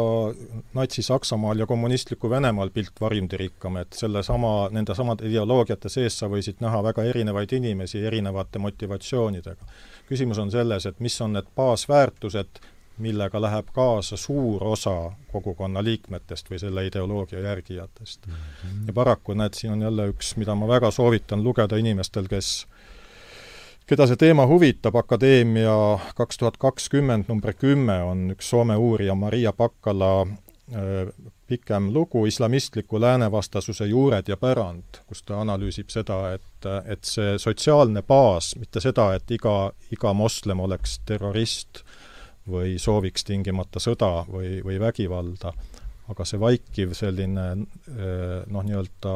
Natsi-Saksamaal ja kommunistliku Venemaal pilt varjundirikkam, et sellesama, nende samade ideoloogiate sees sa võisid näha väga erinevaid inimesi erinevate motivatsioonidega. küsimus on selles, et mis on need baasväärtused millega läheb kaasa suur osa kogukonna liikmetest või selle ideoloogia järgijatest mm. -hmm. ja paraku näed, siin on jälle üks, mida ma väga soovitan lugeda inimestel, kes keda see teema huvitab, Akadeemia kaks tuhat kakskümmend number kümme on üks Soome uurija Maria Pakkala äh, pikem lugu Islamistliku läänevastasuse juured ja pärand, kus ta analüüsib seda, et, et see sotsiaalne baas, mitte seda, et iga, iga moslem oleks terrorist või sooviks tingimata sõda või, või vägivalda, aga see vaikiv selline noh, nii-öelda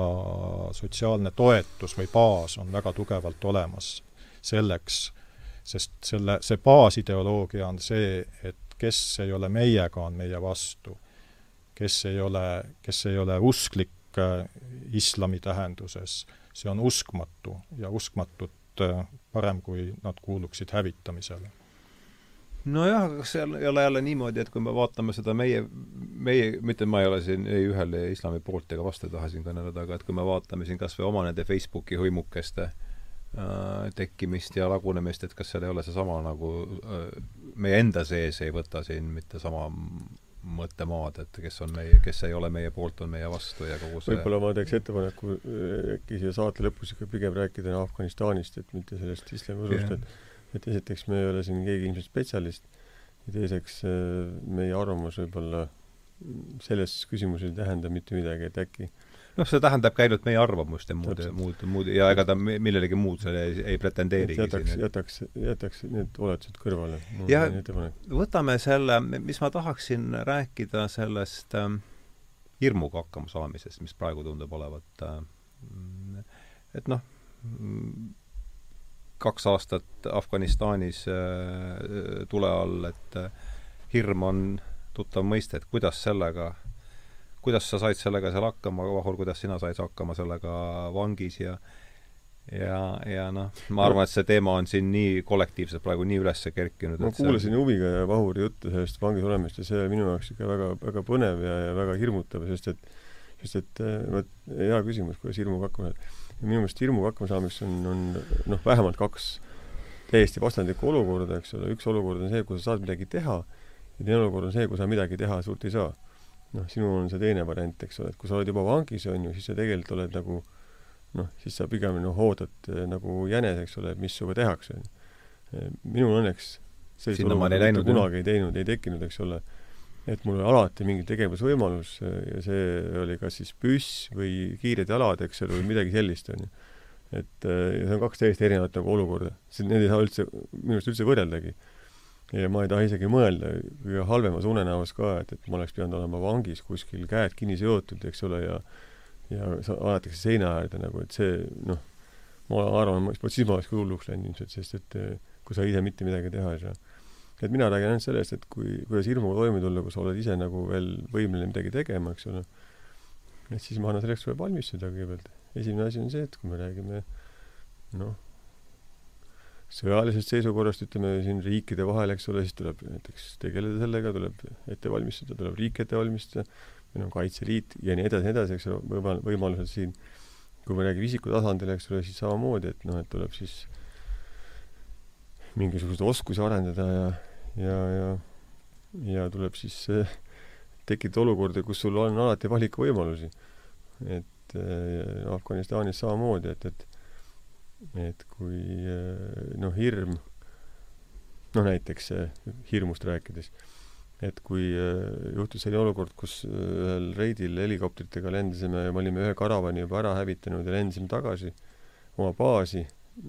sotsiaalne toetus või baas on väga tugevalt olemas selleks, sest selle, see baasideoloogia on see, et kes ei ole meiega, on meie vastu. kes ei ole, kes ei ole usklik äh, islami tähenduses, see on uskmatu ja uskmatut äh, parem, kui nad kuuluksid hävitamisele nojah, aga kas seal ei ole jälle niimoodi, et kui me vaatame seda meie, meie, mitte ma ei ole siin ei ühele islami poolt ega vastu ei taha siin kõneleda, aga et kui me vaatame siin kas või oma nende Facebooki hõimukeste äh, tekkimist ja lagunemist, et kas seal ei ole seesama nagu äh, meie enda sees ei võta siin mitte sama mõttemaad, et kes on meie, kes ei ole meie poolt, on meie vastu ja kogu see võib-olla ma teeks ettepaneku äh, äkki siia saate lõpus ikka pigem rääkida Afganistanist, et mitte sellest islamiusust, et et esiteks me ei ole siin keegi ilmselt spetsialist ja teiseks äh, meie arvamus võib-olla selles küsimuses ei tähenda mitte midagi, et äkki noh, see tähendabki ainult meie arvamust ja muud, muud, muud ja ega ta millelegi muud selle ei, ei pretendeerigi. jätaks, jätaks, jätaks need oletused kõrvale. ja võtame selle, mis ma tahaksin rääkida sellest äh, hirmuga hakkama saamisest, mis praegu tundub olevat äh, et noh, kaks aastat Afganistanis äh, tule all, et äh, hirm on tuttav mõiste, et kuidas sellega, kuidas sa said sellega seal hakkama, Vahur, kuidas sina said hakkama sellega vangis ja ja, ja noh, ma arvan, et see teema on siin nii kollektiivselt praegu nii üles kerkinud. ma kuulasin see... huviga Vahuri juttu sellest vangis olemist ja see oli minu jaoks ikka väga, väga põnev ja, ja väga hirmutav, sest et, sest et äh, vot hea küsimus, kuidas hirmuga hakkama saada ja minu meelest hirmuga hakkama saamiseks on, on noh, vähemalt kaks täiesti vastandlikku olukorda, eks ole, üks olukord on see, kus sa saad midagi teha ja teine olukord on see, kui sa midagi teha suurt ei saa. noh, sinul on see teine variant, eks ole, et kui sa oled juba vangis, on ju, siis sa tegelikult oled nagu noh, siis sa pigem noh, ootad eh, nagu jänes, eks ole, mis sinuga tehakse. Eh, minul õnneks sellist olukorda kunagi ei teinud, ei tekkinud, eks ole et mul oli alati mingi tegevusvõimalus ja see oli kas siis püss või kiired jalad, eks ole, või midagi sellist, on ju. et ja see on kaks täiesti erinevat nagu olukorda. Need ei saa üldse, minu arust üldse võrreldagi. ja ma ei taha isegi mõelda kõige halvemas unenäos ka, et, et ma oleks pidanud olema vangis kuskil, käed kinni seotud, eks ole, ja ja aetakse seina äärde nagu, et see noh, ma arvan, siis ma oleks ka hulluks läinud ilmselt, sest et kui sa ise mitte midagi teha ei saa et mina räägin ainult sellest, et kui, kuidas hirmuga toime tulla, kui sa oled ise nagu veel võimeline midagi tegema, eks ole, et siis ma annan selleks tuleb valmistuda kõigepealt. esimene asi on see, et kui me räägime noh, sõjalisest seisukorrast, ütleme siin riikide vahel, eks ole, siis tuleb näiteks tegeleda sellega, tuleb ette valmistada, tuleb riik ette valmistada, meil on Kaitseliit ja nii edasi, nii edasi, eks ole, võima-, võimalused siin, kui me räägime isiku tasandil, eks ole, siis samamoodi, et noh, et tuleb siis mingisuguseid oskusi arendada ja ja, ja, ja tuleb siis äh, tekitada olukordi, kus sul on alati valikuvõimalusi. et äh, Afganistanis samamoodi, et, et et kui äh, noh, hirm, noh näiteks hirmust rääkides, et kui juhtus selline olukord, kus ühel reidil helikopteritega lendasime ja me olime ühe karavani juba ära hävitanud ja lendasime tagasi oma baasi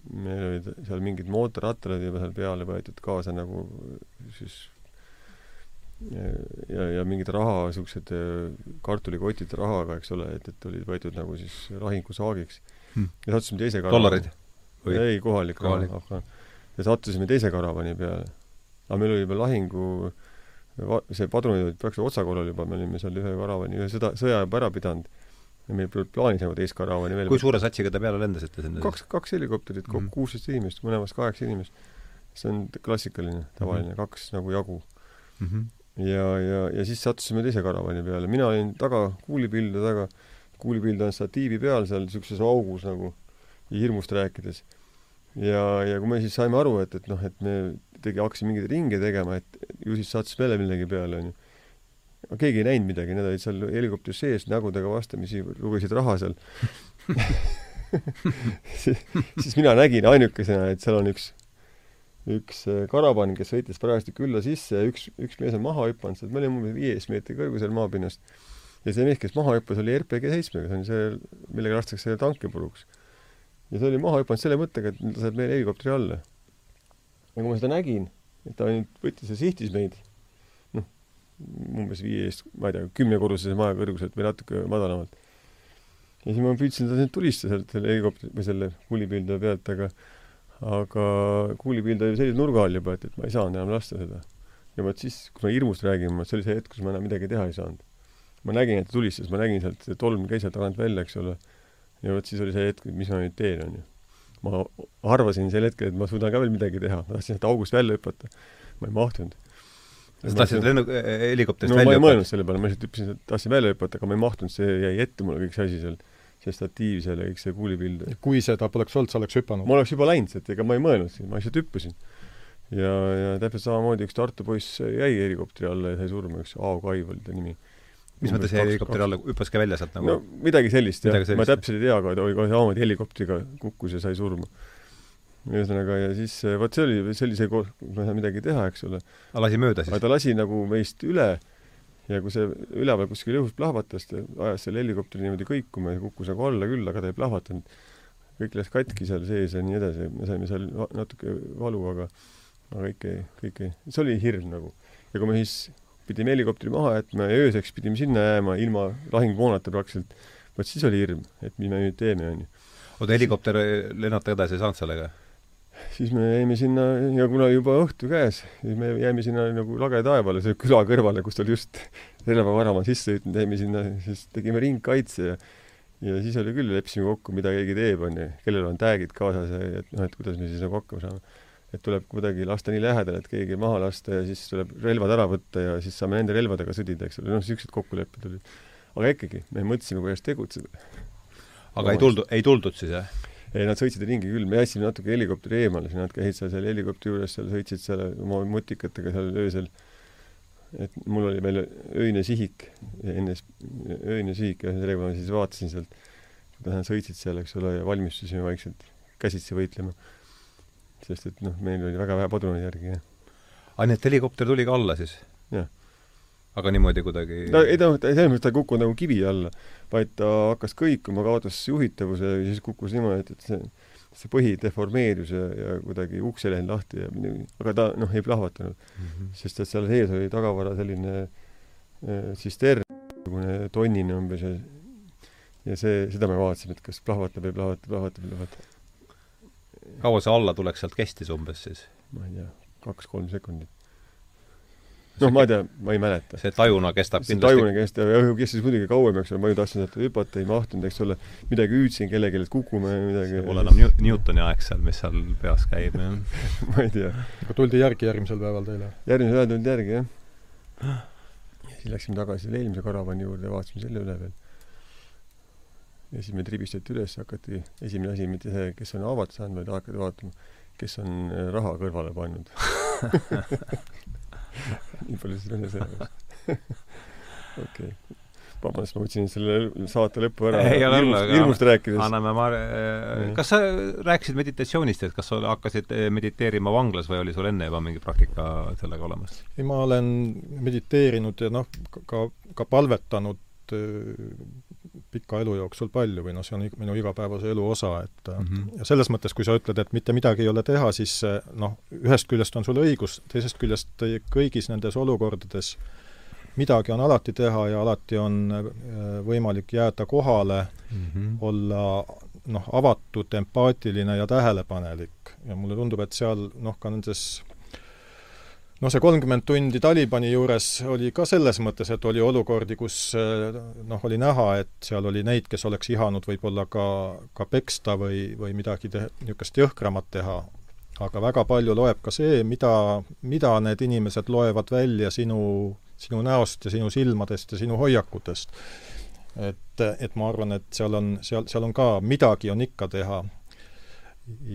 meil olid seal mingid mootorrattalad juba seal peale võetud kaasa nagu siis ja, ja, ja mingid raha, niisugused äh, kartulikotid rahaga, eks ole, et, et olid võetud nagu siis lahingusaagiks hmm.. ja sattusime teise karavani. dollarid? ei, kohalik raha. ja sattusime teise karavani peale. aga meil oli juba lahingu see padrunid olid praktiliselt otsakorral juba, me olime seal ühe karavani, ühe sõda, sõja juba ära pidanud ja meil polnud plaanis nagu teist karavani veel kui suure satsiga te peale lendasite sinna? kaks, kaks helikopterit, kokku mm -hmm. kuusteist inimest, mõlemas kaheksa inimest. see on klassikaline, tavaline mm, -hmm. kaks nagu jagu mm. -hmm. ja, ja, ja siis sattusime teise karavani peale, mina olin taga, kuulipildude taga, kuulipild on statiivi peal seal niisuguses augus nagu, hirmust rääkides. ja, ja kui me siis saime aru, et, et noh, et me tegi, hakkasime mingeid ringe tegema, et ju siis sattus meile millegi peale, onju. Keegi ei näinud midagi, need olid seal helikopteris sees nägudega vastamisi, lugesid raha seal siis mina nägin ainukesena, et seal on üks, üks äh, karavan, kes sõitis parajasti külla sisse ja üks, üks mees on maha hüpanud sealt, me olime umbes viieteist meetri kõrgusel maapinnast. ja see mees, kes maha hüppas, oli RPG seitsmega, see on see, millega lastakse tanke puruks. ja see oli maha hüpanud selle mõttega, et ta saab meile helikopteri alla. ja kui ma seda nägin, et ta nüüd võttis ja sihtis meid, umbes viieteist, ma ei tea, kümnekorrusese maja kõrguselt või natuke madalamalt ja siis ma püüdsin teda tulistada sealt selle helikopteri või selle kuulipilduja pealt, aga aga kuulipilduja oli sellise nurga all juba, et, et ma ei saanud enam lasta seda. ja vot siis, kui me hirmust räägime, see oli see hetk, kus ma enam midagi teha ei saanud. ma nägin, et ta tulistas, ma nägin sealt, see tolm käis sealt tagant välja, eks ole. ja vot siis oli see hetk, mis ma nüüd teen, onju. ma arvasin sel hetkel, et ma suudan ka veel midagi teha, ma tahtsin sealt august välja hüpata. ma ei mahtunud sa tahtsid lennu-, helikopterist no, välja hüpata? ma ei mõelnud selle peale, ma lihtsalt hüppasin, tahtsin välja hüpata, aga ma ei mahtunud, see jäi ette mulle kõik see asi seal see statiiv seal ja kõik see kuulipild. kui seda poleks olnud, sa oleks hüpanud? ma oleks juba läinud sealt, ega ma ei mõelnud siin, ma lihtsalt hüppasin. ja, ja täpselt samamoodi üks Tartu poiss jäi helikopteri alla ja sai surma, üks Aavo Kaiv oli ta nimi. mis mõttes jäi helikopteri alla, hüppas ka välja sealt nagu? no midagi sellist, jah. ma täpselt ei tea, aga ta oli kohe samamoodi helikopteriga kukkus ja sai surma. Ühesõnaga, ja siis vot see oli, koht, kus ma ei saanud midagi teha, eks ole. aga lasi mööda siis? aga ta lasi nagu meist üle ja kui see üleval kuskil õhus plahvatas, ta ajas selle helikopteri niimoodi kõikuma ja kukkus nagu alla küll, aga ta ei plahvatanud. kõik läks katki seal sees ja nii edasi, me saime seal natuke valu, aga aga kõik ei, kõik ei, see oli hirm nagu. ja kui me siis pidime helikopteri maha jätma ja ööseks pidime sinna jääma ilma lahingumoonata praktiliselt, vot siis oli hirm, et mis me nüüd teeme, onju. oota, helikopter lennata edasi ei saanud sellega? Siis me jäime sinna ja kuna juba õhtu käes, siis me jäime sinna nagu lage taevale, see küla kõrvale, kust oli just relvavarama sisse sõitnud, jäime sinna, siis tegime ringkaitse ja ja siis oli küll, leppisime kokku, mida keegi teeb, onju, kellel on tag'id kaasas ja et noh, et kuidas me siis nagu hakkama saame. et tuleb kuidagi lasta nii lähedale, et keegi maha lasta ja siis tuleb relvad ära võtta ja siis saame nende relvadega sõdida, eks ole, noh, niisugused kokkulepped olid. aga ikkagi, me mõtlesime, kuidas tegutseda. aga ei tuldud, ei tuldud siis, jah? Ei, nad sõitsid ringi küll, me jätsime natuke helikopteri eemale, nad käisid seal, seal helikopteri juures, seal sõitsid seal oma mutikatega seal öösel. et mul oli veel öine sihik, enne öine sihik ja sellega ma siis vaatasin sealt, kuidas nad sõitsid seal, eks ole, ja valmistusime vaikselt käsitsi võitlema. sest et noh, meil oli väga vähe padruneid järgi, jah. aa, nii et helikopter tuli ka alla siis? jah aga niimoodi kuidagi ta ei ta, ta selles mõttes ta ei kukkunud nagu kivi alla, vaid ta hakkas kõikuma, kaotas juhitavuse ja siis kukkus niimoodi, et, see, see põhi deformeerus ja, ja kuidagi uks ei läinud lahti ja aga ta noh, ei plahvatanud mm. -hmm. sest et seal sees oli tagavara selline äh, tsistern, niisugune tonnine umbes ja ja see, seda me vaatasime, et kas plahvatab, ei plahvata, plahvatab, ei plahvata. kaua see alla tulek sealt kestis umbes siis? ma ei tea, kaks-kolm sekundit noh, ma ei tea, ma ei mäleta. see tajuna kestab see kindlasti tajuna kestab, jah, kestis muidugi kauem, eks ole, ma ju tahtsin sealt hüpata, ei mahtunud, eks ole, midagi hüüdsin kellelegi, et kukume midagi see pole enam Newtoni aeg seal, mis seal peas käib, jah ma ei tea. aga tuldi järgi järgmisel päeval teile? järgmisel päeval tuldi järgi, jah. ja siis läksime tagasi selle eelmise karavani juurde ja vaatasime selle üle veel. ja siis meid ribistati üles, hakati, esimene asi mitte see, kes on haavad saanud, vaid hakati vaatama, kes on äh, raha kõrvale pannud nii palju siis vene sõjaväes. okei. vabandust, ma võtsin selle saate lõppu ära ei ole hullu, aga hirmust rääkides. anname Mar-, kas sa rääkisid meditatsioonist, et kas sa hakkasid eh, mediteerima vanglas või oli sul enne juba mingi praktika sellega olemas? ei, ma olen mediteerinud ja noh, ka, ka palvetanud pika elu jooksul palju või noh, see on minu igapäevase elu osa, et mm -hmm. ja selles mõttes, kui sa ütled, et mitte midagi ei ole teha, siis noh, ühest küljest on sul õigus, teisest küljest kõigis nendes olukordades midagi on alati teha ja alati on võimalik jääda kohale mm, -hmm. olla noh, avatud, empaatiline ja tähelepanelik. ja mulle tundub, et seal noh, ka nendes noh, see kolmkümmend tundi Talibani juures oli ka selles mõttes, et oli olukordi, kus noh, oli näha, et seal oli neid, kes oleks ihanud võib-olla ka, ka peksta või, või midagi niisugust jõhkramat teha. aga väga palju loeb ka see, mida, mida need inimesed loevad välja sinu, sinu näost ja sinu silmadest ja sinu hoiakutest. et, et ma arvan, et seal on, seal, seal on ka, midagi on ikka teha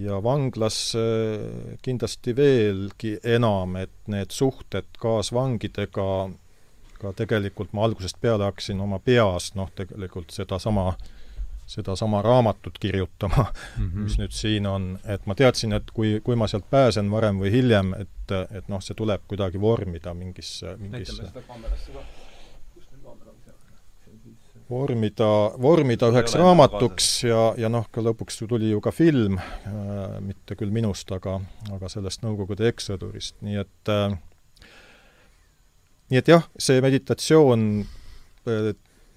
ja vanglas äh, kindlasti veelgi enam, et need suhted kaasvangidega ka tegelikult ma algusest peale hakkasin oma peas noh, tegelikult sedasama, sedasama raamatut kirjutama mm, -hmm. mis nüüd siin on, et ma teadsin, et kui, kui ma sealt pääsen varem või hiljem, et, et noh, see tuleb kuidagi vormida mingisse, mingisse näitame seda kaamerasse ka vormida, vormida üheks raamatuks ja, ja noh, ka lõpuks tuli ju ka film äh,, mitte küll minust, aga, aga sellest Nõukogude ekssõdurist, nii et äh, nii et jah, see meditatsioon äh,,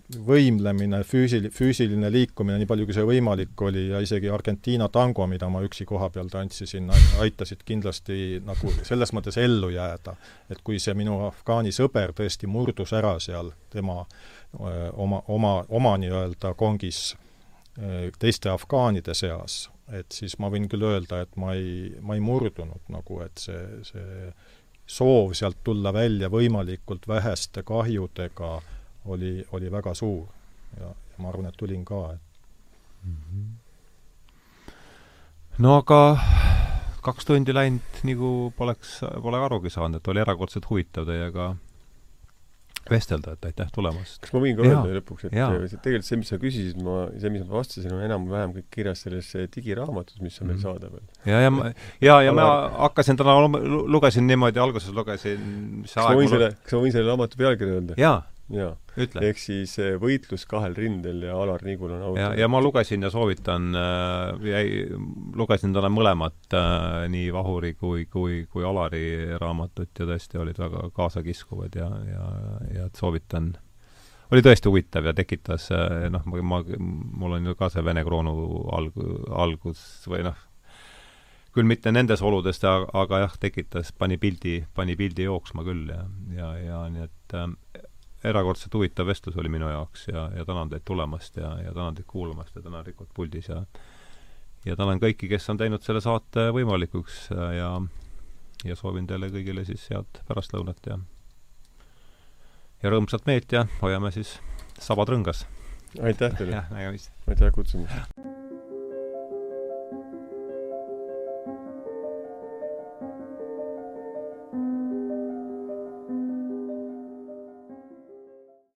võimlemine, füüsil-, füüsiline liikumine, nii palju kui see võimalik oli, ja isegi Argentiina tango, mida ma üksi koha peal tantsisin, aitasid kindlasti nagu selles mõttes ellu jääda. et kui see minu Afgaani sõber tõesti murdus ära seal, tema äh, oma, oma, oma nii-öelda kongis teiste afgaanide seas, et siis ma võin küll öelda, et ma ei, ma ei murdunud nagu, et see, see soov sealt tulla välja võimalikult väheste kahjudega oli, oli väga suur. ja, ja ma arvan, et tulin ka, et mm -hmm. no aga kaks tundi läinud, nagu poleks, pole arugi saanud, et oli erakordselt huvitav teiega vestelda, et aitäh tulemast! kas ma võin ka öelda lõpuks, et ja. tegelikult see, mis sa küsisid, ma, see, mis ma vastasin, on enam-vähem kõik kirjas selles eh, digiraamatus, mis on meil mhm. saadaval. ja, ja ma, ja, ja ma hakkasin täna, lugesin niimoodi, alguses lugesin, kas ma võin selle, kas ma võin selle raamatu pealkirja öelda? jaa. Ehk siis eh, Võitlus kahel rindel ja Alar Nigul on autor. ja, ja ma lugesin ja soovitan äh,, jäi, lugesin täna mõlemat äh,, nii Vahuri kui, kui, kui Alari raamatut ja tõesti olid väga kaasakiskuvad ja, ja, ja soovitan. Oli tõesti huvitav ja tekitas äh, noh, ma, ma, mul on ju ka see Vene kroonu alg-, algus või noh, küll mitte nendes oludes, aga jah, tekitas, pani pildi, pani pildi jooksma küll ja, ja, ja nii et äh, erakordselt huvitav vestlus oli minu jaoks ja, ja tänan teid tulemast ja, ja tänan teid kuulamast ja tänan Rikut puldis ja ja tänan kõiki, kes on teinud selle saate võimalikuks ja ja soovin teile kõigile siis head pärastlõunat ja ja rõõmsat meelt ja hoiame siis sabad rõngas. aitäh teile! aitäh kutsumast!